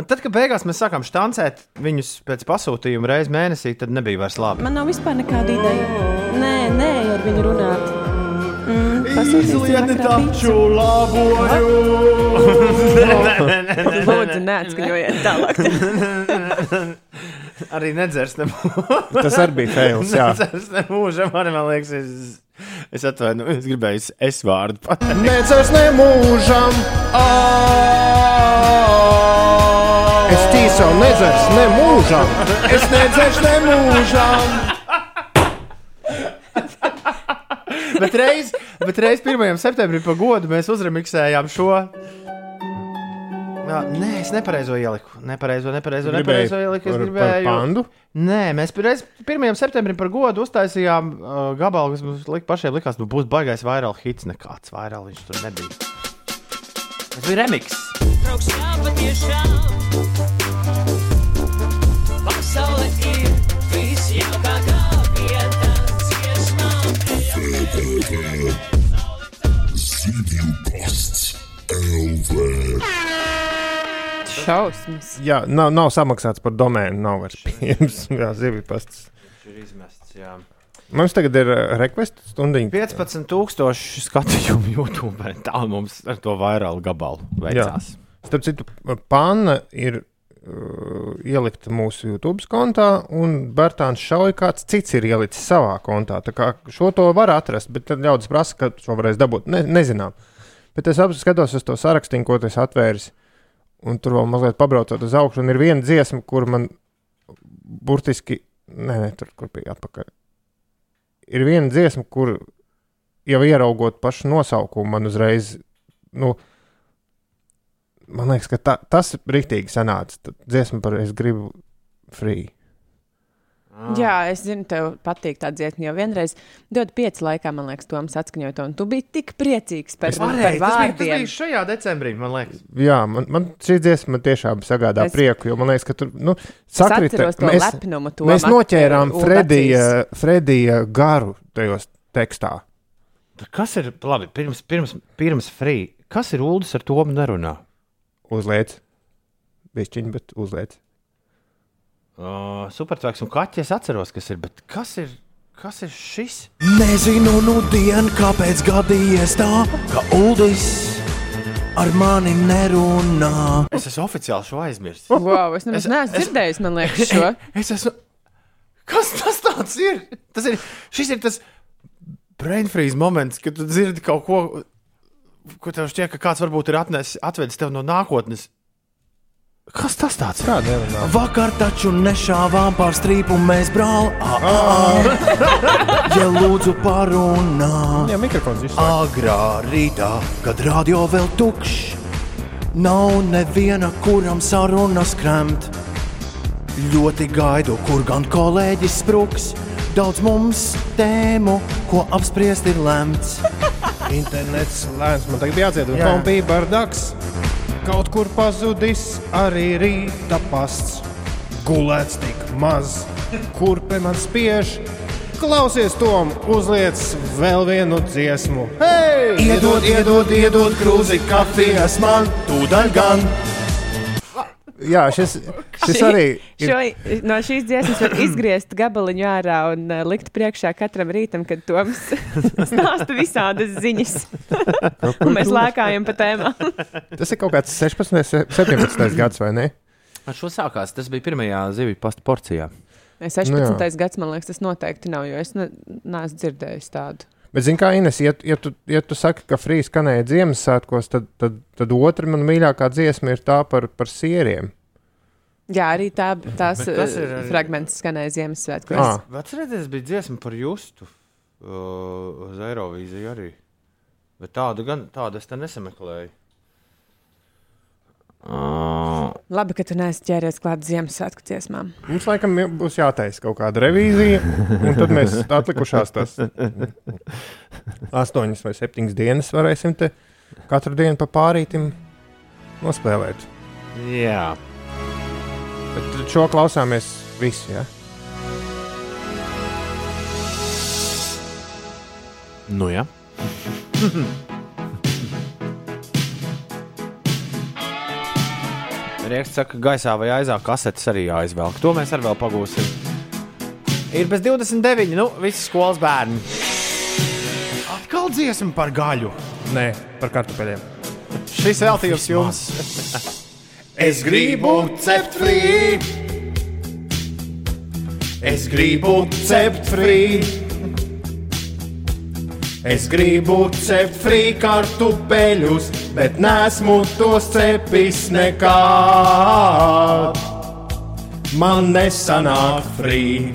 Un tad, kad beigās mēs sākām štancēt viņus pēc pasūtījuma reizes mēnesī, tad nebija vairs labi. Man nav vispār nekāda ideja. Nē, nē, ar viņu runāt. Mm, Izlieti taču pīci. laboju! [LAUGHS] Lūdzu, neatskaņojiet tālāk. Arī nedzers nemūžam. Tas arī bija fails, jā. Nemūžam, arī man liekas, es, es atvainojos, es gribēju es vārdu pateikt. Necers nemūžam! Es tīso nedzers nemūžam! Es nedzers nemūžam! bet reiz, bet reiz 1. septembrī pa godu mēs uzremiksējām šo. Jā, nē, es nepareizo ieliku. Nepareizo, nepareizo, Gribēji nepareizo ieliku. Es par- par gribēju. pandu? Nē, mēs reiz 1. septembrī par godu uztaisījām uh, gabalu, kas mums lik, pašiem likās, nu būs baigais vairāk hits. Nekāds vairāk viņš tur nebija. Tas bija remix. Draugs jā, patiešām Pasaule ir visjaukākā vieta dziesmām Šausmas. Jā, nav, nav samaksāts par domēnu, nav vairs pieejams. [LAUGHS] Jā, zivju pasts. Ir izmests, jā. Mums tagad ir request stundiņa. 15,000 skatījumu [LAUGHS] YouTube. Tā mums ar to vairāk gabalu veicās. Starp citu, panna ir uh, ielikta mūsu YouTube kontā, un Bērtāns šauja, kāds cits ir ielicis savā kontā. Tā kā šo to var atrast, bet tad ļaudis prasa, ka šo varēs dabūt. Ne, nezinām. Bet es apziņā skatos uz to sarakstu, ko tas atvērs. Un tur vēl mazliet pabraucot uz augšu, un ir viena dziesma, kur man burtiski, nē, nē, tur kur bija atpakaļ. Ir viena dziesma, kur jau ieraugot pašu nosaukumu, man uzreiz, nu, man liekas, ka ta, tas ir rīktīgi sanācis. Tad Dziesma par es gribu free. Jā, es zinu, tev patīk tā dziesma. Jo vienreiz, 25 laikā, man liekas, Toms atskaņoja to, un tu biji tik priecīgs par, Es par varēju, tas, bija, tas vārdiem. bija šajā decembrī, man liekas. Jā, man, man šī dziesma tiešām sagādā Es- prieku, jo man liekas, ka tur nu, atceros to lepnumu Toma mēs noķērām Fredija. Fredija garu tajos tekstā. Kas ir labi? Pirms, pirms, pirms free. Kas ir ULDS ar to nerunā? Uzliec, bišķiņ, bet uzliec. Uh, Supertveks un kaķis es atceros, kas ir. Bet kas ir, kas ir šis? Nezinu, nu dien, kāpēc gadījies tā, ka Uldis ar mani nerunā. Es esmu oficiāli šo aizmirsis. Wow, es nemaz Es- neesmu es- dzirdējis, man liekas, šo. [LAUGHS] Es esmu. Kas tas tāds ir? Tas ir šis ir tas brain freeze moments, kad tu dzirdi kaut ko, ko tev šķiet, ka kāds varbūt ir atnesis, atvedis tev no nākotnes. Kas tas tāds ir? Nevar Vakar taču nešāvām pār strīpu, mēs brāl. ā, ā, ā. Ja lūdzu parunā. Jā, mikrofons izslēgts. Agrā rītā, kad radio vēl tukšs, nav neviena, kuram sarunas kremt. Ļoti gaidu, kur gan kolēģis spruks. Daudz mums tēmu, ko apspriest ir lemts. Internets lēns, man tagad jādzied, un Jā. tam bija bardaks. Kaut kur pazudis arī rīta pasts. Gulēts tik maz, kur pe man spiež. Klausies, Tom, uzliec vēl vienu dziesmu. Hei! Iedod, iedod, iedod krūzi kafijas man, tūdaļ gan. Jā, šis, šis arī ir. Šo, no šīs dziesmas var izgriezt gabaliņu ārā un uh, likt priekšā katram rītam, kad Toms [LAUGHS] stāsta visādas ziņas. un mēs lēkājam pa tēmām. Tas ir kaut kāds 16, 17 gads, vai ne? Ar šo sākās. Tas bija pirmajā zivju pasta porcijā. 16. Nu jā. gads, man liekas, tas noteikti nav, jo es ne, neesmu dzirdējis tādu. Bet, zini, kā Ines, ja, ja, tu, ja tu saki, ka frīz skanēja Ziemassvētkos, tad, tad, tad otra man mīļākā dziesma ir tā par, par sieriem. Jā, arī tā, tās tas ir uh, arī- fragments skanēja Ziemassvētkos. Ah. Atcerieties, bija dziesma par justu uh, uz Eirovīziju arī. Bet tādu gan tādu es te nesameklēju. Uh, Labi, ka tu neesi ķēries klāt Ziemassvētku dziesmām. Mums laikam būs jātaisa kaut kāda revīzija, un tad mēs [LAUGHS] atlikušās tās astoņas vai septiņas dienas varēsim te katru dienu pa pārītim nospēlēt. Jā. Bet šo klausāmies visi. Ja? Nu, jā. Ja. [LAUGHS] Rieks saka, ka gaisā vai aizā kasetes arī jāizvelk. To mēs arī vēl pagūsim. Ir bez 29, nu, visi skolas bērni. Atkal dziesma par gaļu. Nē, par kartupeļiem. Šis veltījums jums. [LAUGHS] Es gribu cept frī. Es gribu cept frī. Es gribu cept frī kartupeļus, bet nesmu tos cepis nekad. Man nesanāk frī.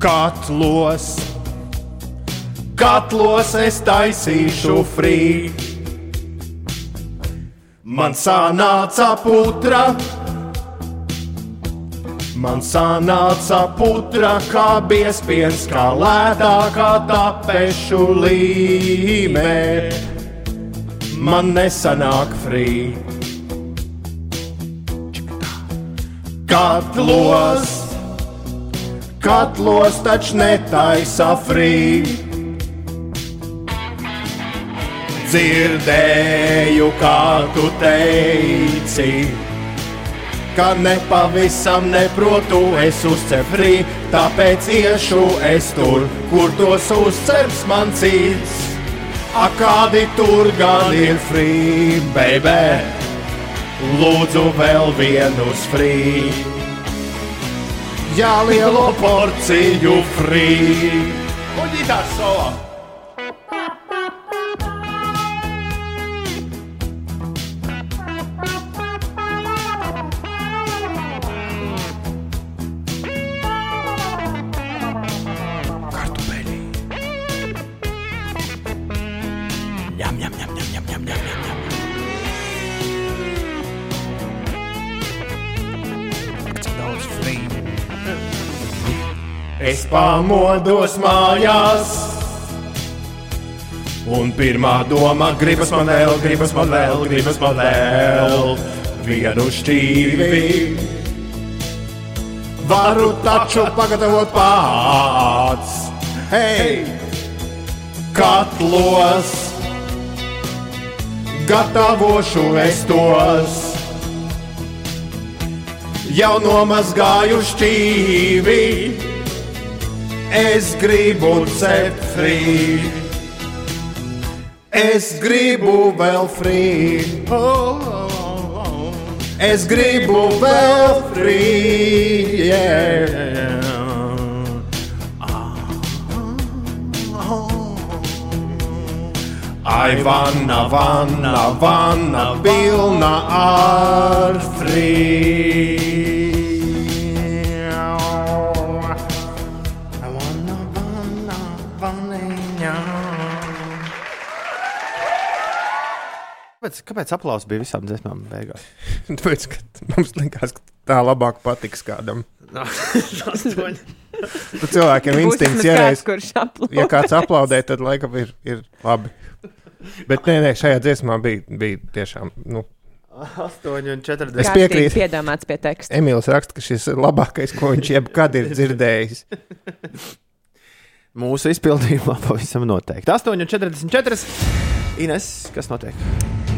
Katlos, katlos es taisīšu frī. Man sanāca putra, man sanāca putra, kā biespiens, kā lētākā tapešu līmē. Man nesanāk frī. Katlos, katlos taču netaisa frī. Dzirdēju, kā tu teici, ka nepavisam neprotu es uzcepri, tāpēc iešu es tur, kur tos uzceps man cits. A kādi tur gan ir free, baby? Lūdzu, vēl vienus free. Jā, lielo porciju free. Un ģitārs solo. Pamodos mājās. Un pirmā doma gribas man vēl, gribas man vēl, gribas man vēl vienu šķīvi. Varu taču pagatavot pats. Hei! Katlos gatavošu es tos. Jau nomazgāju šķīvi, es gribu cept frī. Es gribu vēl frī. Oh, oh, oh. Es gribu vēl frī. Yeah. Ai, vanna, vanna, vanna, pilna ar frī. Kāpēc, kāpēc aplausi bija visām dziesmām beigās? [LAUGHS] Tāpēc, ka mums likās, ka tā labāk patiks kādam. [LAUGHS] Astoņi. Tu cilvēkiem [LAUGHS] instinkts iereiz. kāds, kurš aplaudē. Ja kāds aplaudē, tad laikam ir, ir labi. Bet nē, nē, šajā dziesmā bija, bija tiešām. Nu, 8 un 40. Es piekrītu. Piedomāts pie teksta. Emīls raksta, ka šis ir labākais, ko viņš jebkad ir dzirdējis. Mūsu izpildījumā pavisam noteikti. 8,44. Ines, kas notiek?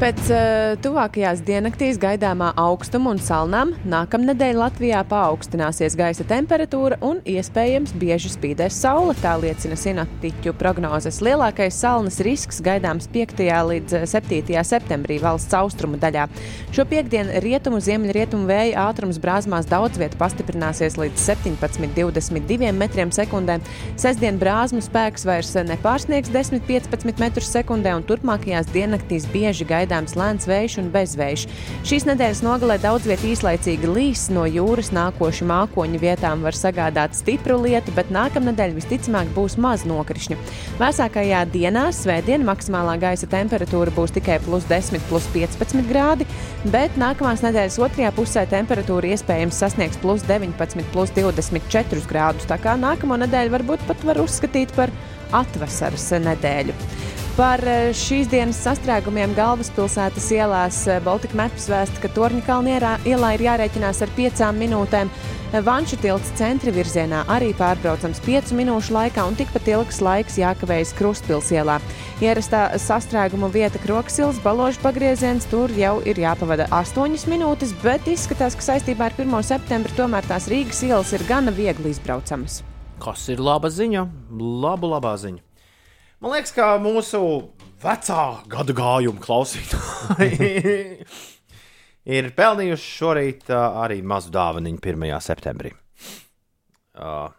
Pēc uh, tuvākajās diennaktīs gaidāmā augstuma un salnām nākamnedēļ Latvijā paaugstināsies gaisa temperatūra un iespējams bieži spīdēs saule. Tā liecina sinaptiķu prognozes. Lielākais salnas risks gaidāms 5. līdz eh, 7. septembrī valsts austrumu daļā. Šo piekdienu rietumu ziemeļrietumu vēja ātrums brāzmās daudz vietā pastiprināsies līdz 17,22 metriem sekundē. Sestdien brāzmu spēks vairs nepārsniegs 10,15 metrus sekundē un turpmākajās diennaktīs bieži gaidāms gaidāms lēns vējš un bezvējš. Šīs nedēļas nogalē daudz vietā īslaicīgi līs no jūras nākoši mākoņu vietām var sagādāt stipru lietu, bet nākamnedēļ visticamāk būs maz nokrišņu. Vēsākajā dienā, svētdien, maksimālā gaisa temperatūra būs tikai plus 10, plus 15 grādi, bet nākamās nedēļas otrajā pusē temperatūra iespējams sasniegs plus 19, plus 24 grādus. Tā kā nākamo nedēļu varbūt pat var uzskatīt par atvasaras nedēļu. Par eh, šīs dienas sastrēgumiem galvaspilsētas ielās eh, Baltika Maps vēsta, ka Torņakalna ielā ir jārēķinās ar piecām minūtēm. Vanšu tilts centra virzienā arī pārbraucams 5 minūšu laikā, un tikpat ilgs laiks jākavējas Krustpils ielā. Ierastā sastrēguma vieta Kroksils, Baložu pagrieziens, tur jau ir jāpavada 8 minūtes, bet izskatās, ka saistībā ar 1. septembri tomēr tās Rīgas ielas ir gana viegli izbraucamas. Kas ir laba ziņa? Labu, labā ziņa. Man liekas, ka mūsu vecā gada gājuma klausītāji [LAUGHS] ir pelnījuši šorīt uh, arī mazu dāvanu 1. septembrī. Uh,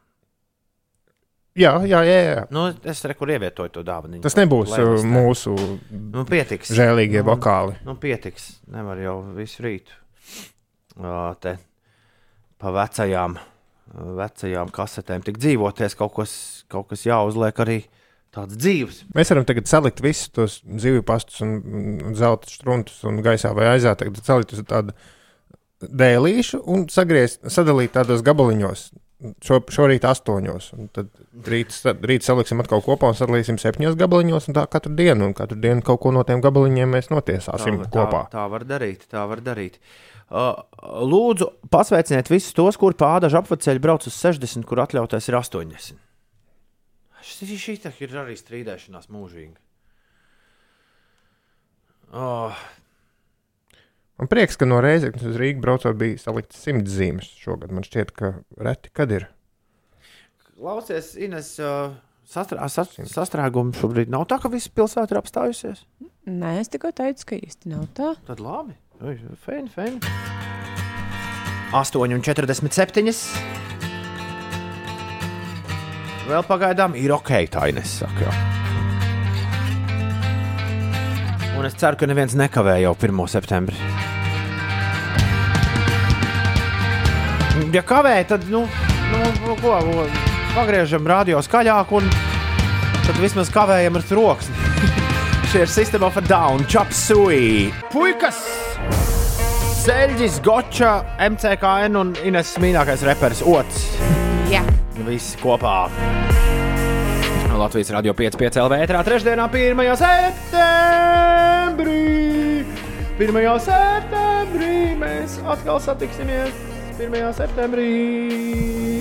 Jā, jā, jā. jā. nu, es rekur ievietoju to dāvanu. Tas nebūs uh, mūsu Nu, pietiks. žēlīgie Nu, vokāli. Nu, pietiks. Nevar jau visu rītu. Uh, te pa vecajām, vecajām kasetēm tik dzīvoties, kaut kas, kaut kas jāuzliek arī tāds dzīves. Mēs varam tagad salikt visus tos zivju pastus, un, un zelta struntus un gaisā vai aizā. Tagad salikt uz tādu dēlīšu un sagriezt, sadalīt tādos gabaliņos. Šo, šorīt astoņos, un tad rīt, rīt saliksim atkal kopā un sadalīsim septiņos gabaliņos, un tā katru dienu, un katru dienu kaut ko no tiem gabaliņiem mēs notiesāsim tā, kopā. Tā, tā var darīt. Tā var darīt. Uh, lūdzu, pasveiciniet visus tos, kur pārdažu apceļu brauc uz 60, kur atļautais ir 80. Šī, šī tā ir arī strīdēšanās mūžīgi. Oh, Man prieks, ka no Reizeknas uz Rīgas braucot bija salikts simts zīmes šogad. Man šķiet, ka reti kad ir. Klausies, Ines, uh, sastrā, sas, sastrēgumu šobrīd nav tā, ka visa pilsēta ir apstājusies. Nē, es tikai teicu, ka īsti nav tā. Tad labi. Fēni, fēni. 8,47. Vēl pagaidām ir ok, tā Ines saka. Jā. Un es ceru, ka neviens nekavē jau 1. septembrī. Ja kavē, tad, nu, nu ko, ko, pagriežam radio skaļāk un tad vismaz kavējam ar troksni. [LAUGHS] Šie ir System of a Down, Chop Sui. Puikas! Seļģis, Goča, MCKN un Ines mīļākais reperis Ots. Jā. Visi kopā. Latvijas radio 5,5 LV ētrā trešdienā, 1. septembrī. 1. septembrī mēs atkal satiksimies. 1. septembrī.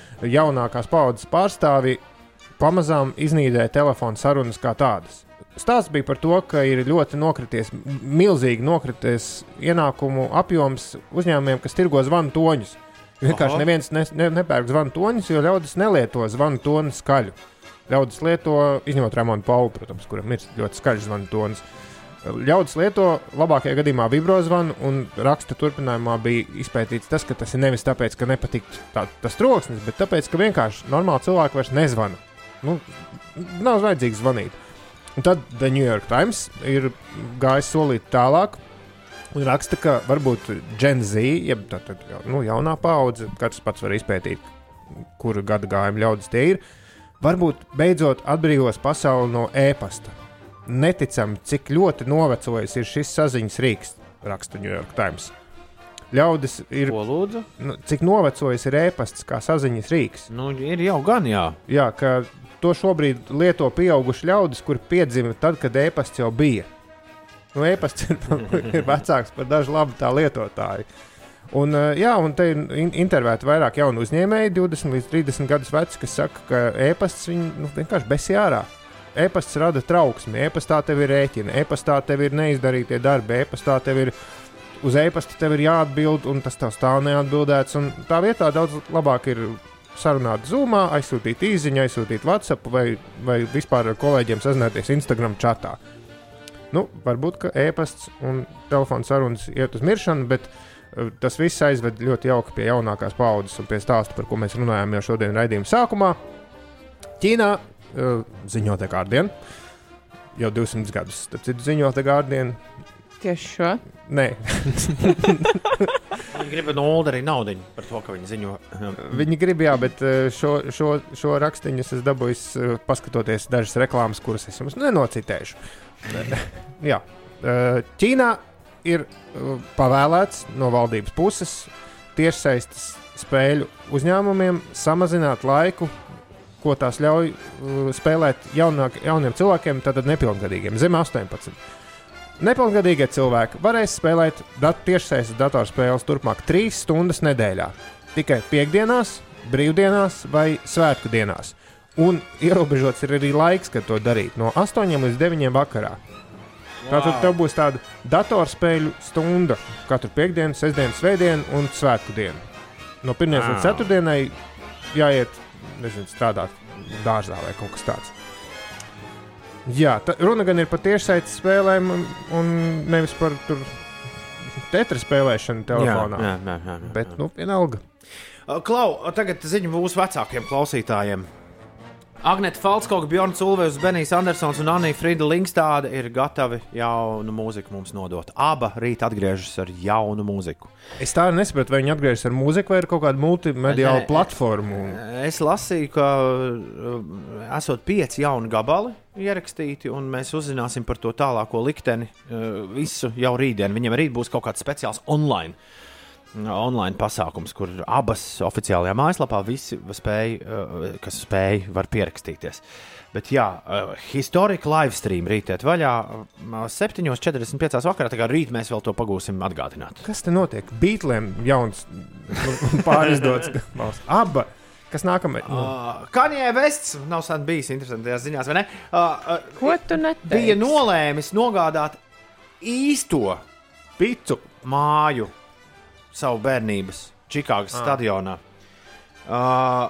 jaunākās paudzes pārstāvi pamazām iznīdē telefonu sarunas kā tādas. Stāsts bija par to, ka ir ļoti nokrities, milzīgi nokrities ienākumu apjoms uzņēmumiem, kas tirgo zvanu toņus. Vienkārši Aha. neviens ne, ne, nepērk zvanu toņus, jo ļaudis nelieto zvanu tonu skaļu. Ļaudis lieto, izņemot Ramonu Paulu, protams, kuram ir ļoti skaļš zvanu tonis. Ļaudis lieto labākajā gadījumā vibrozvanu, un raksta turpinājumā bija izpētīts tas, ka tas ir nevis tāpēc, ka nepatīk tā, tas troksnis, bet tāpēc, ka vienkārši normāli cilvēki vairs nezvana. Nu, nav vajadzīgs zvanīt. Un tad The New York Times ir gājis solīt tālāk. Un raksta, ka varbūt Gen Z, jeb tā, jau- nu, jaunā paudze, katrs pats var izpētīt, kura gada gājuma ļaudis tie ir. Varbūt beidzot atbrīvos pasauli no e-pasta. Neticami, cik ļoti novecojis ir šis saziņas rīks, raksta New York Times. Ļaudis ir. Ko lūdzu? Nu, cik novecojis ir e-pasts kā saziņas rīks? Nu, ir jau gan, jā. Jā, ka to šobrīd lieto pieauguši ļaudis, kuri piedzima tad, kad e-pasts jau bija. Nu, e-pasts ir, [LAUGHS] ir vecāks par dažu labu tā lietotāju. Un, eh, jā, un te ir in- intervēti vairāk jaunu uzņēmēju, 20 līdz 30 gadus veci, kas saka, ka e-pasts viņu nu, vienkārši besī ārā. E-pasts rada trauksmi, e-pastā tev ir rēķina, e-pastā tev ir neizdarītie darbi, e-pastā tev ir uz e-pasta tev ir jāatbild, un tas tev stāv neatbildēts. Tā vietā daudz labāk ir sarunāt Zoomā, aizsūtīt īsiņu, aizsūtīt WhatsApp vai, vai vispār ar kolēģiem sazināties Instagram chatā. Nu, varbūt, ka e-pasts un telefona sarunas iet uz miršanu, bet Uh, Tas viss aizved ļoti jauki pie jaunākās paudzes un pie stāsta, par ko mēs runājām jau šodien raidījuma sākumā. Ķīnā ziņo The Guardian jau 200 gadus. Tad citu ziņo The Guardian. Tieši šo. Nē, Viņi grib no arī naudu par to, ka viņi ziņo. Viņi grib, jā, bet šo, šo, šo rakstīnu es dabūju paskatoties dažas reklāmas, kuras es jums nenocitēšu. [LAUGHS] jā, eh, Ķīnā ir pavēlēts no valdības puses tiešsaistes spēļu uzņēmumiem samazināt laiku, ko tās ļauj eh, spēlēt jaunāk, jauniem cilvēkiem, tātad nepilngadīgiem, zem 18. Nepilngadīgie cilvēki varēs spēlēt dat tiešsaistes datorspēles turpmāk 3 stundas nedēļā. Tikai piekdienās, brīvdienās vai svētku dienās. Un ierobežots ir arī laiks, kad to darīt no 8 līdz 9 vakarā. Tātad tev būs tāda datorspēļu stunda katru piekdienu, sestdienu, svētdienu un svētku dienu. No pirmdienas līdz Wow. ceturtdienai jāiet nezinu, strādāt dārzā vai kaut kas tāds. Jā, tā, runa gan ir par tiešsaistes spēlēm, un, un nevis par tur tetra spēlēšanu telefonā. Jā, jā, jā, jā, Bet, nu, vienalga. Klau, tagad ziņa mūsu vecākiem klausītājiem. Agnēta Falskauga, Bjorns Ulvejs, Benijs Andersons un Anija Frīda Lingstāde ir gatavi jaunu mūziku mums nodot. Abi rīt atgriežas ar jaunu mūziku. Es tā nesaprotu, vai viņi atgriežas ar mūziku vai ar kaut kādu multimediālu platformu. Es lasīju, ka uh, esot pieci jauni gabali ierakstīti, un mēs uzzināsim par to tālāko likteni uh, visu jau rītdien. Viņam arī būs kaut kāds speciāls online. Online pasākums, kur abas oficiālajā mājaslapā visi spēj, uh, kas spēj, var pierakstīties. Bet, jā, uh, historika live stream rītēt vaļā uh, 7.45. vakarā. Tā kā rīt mēs vēl to pagūsim atgādināt. Kas te notiek? Beatliem jauns nu, [LAUGHS] pārizdots balss. Aba, kas nākamais? Nu, Uh, Kanjē Vests nav sen bijis interesantajās ziņās, vai ne? Uh, uh, Ko tu neteiksi? bija nolēmis nogādāt īsto picu māju savu bērnības Čikāgas Ah. stadionā. Uh,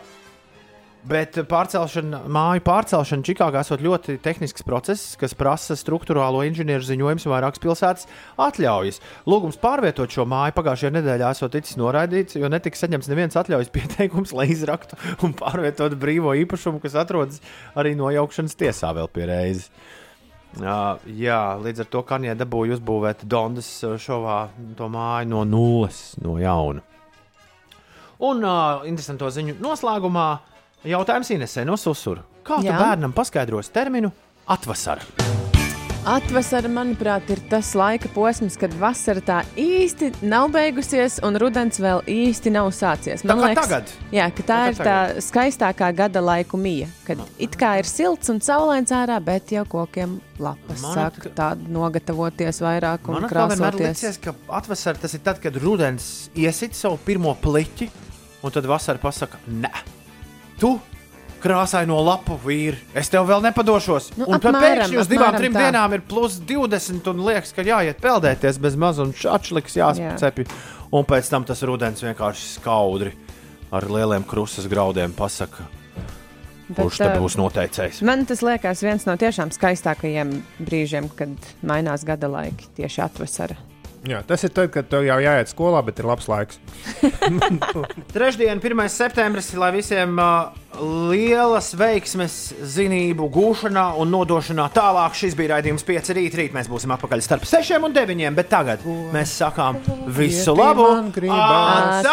Bet pārcelšana, māju pārcelšana Čikāgā esot ļoti tehnisks process, kas prasa struktūrālo inženieru ziņojumus vairākas pilsētas atļaujas. Lūgums pārvietot šo māju pagājušajā nedēļā esot ticis noraidīts, jo netika saņemts neviens atļaujas [LAUGHS] pieteikums, lai izraktu un pārvietotu brīvo īpašumu, kas atrodas arī nojaukšanas tiesā vēl pie reizes. Uh, jā, līdz ar to Kanjē dabūja uzbūvēt Dondas uh, šovā to māju no nulles, no jauna. Un uh, interesanto ziņu noslēgumā jautājums Inesē no Susura. Kā tu Jā. bērnam paskaidros terminu atvasara? Atvasara, manuprāt, ir tas laika posms, kad vasara tā īsti nav beigusies un rudens vēl īsti nav sācies. Tā kā tagad. Jā, ka tā, ir tā skaistākā gada laiku mija, kad it kā ir silts un saulains ārā, bet jau kokiem lapas Man sāk tādu nogatavoties vairāk un Man vienmēr krāsoties. liekas, ka atvasara tas ir tad, kad rudens iesit savu pirmo pliķi, un tad vasara pasaka, nē, tu krāsai no lapu vīri, es tev vēl nepadošos. Nu, un tad pēkšņi uz divām, trim tā. dienām ir plus 20, un liekas, ka jāiet peldēties bez maz un šāčliks jāspēj. Un pēc tam tas rudens vienkārši skaudri ar lieliem krustas graudiem pasaka, Bet, kurš tad būs noteicējis. Man tas liekas viens no tiešām skaistākajiem brīžiem, kad mainās gada laiki tieši atvasara. Jā, tas ir tad, kad tev jau jāiet skolā, bet ir labs laiks. [LAUGHS] Trešdien, 1. septembris, lai visiem uh, lielas veiksmes zinību gūšanā un nodošanā tālāk. Šis bija raidījums 5 rīt. Rīt mēs būsim atpakaļ starp 6 un 9. Bet tagad mēs sakām visu labu! gribas.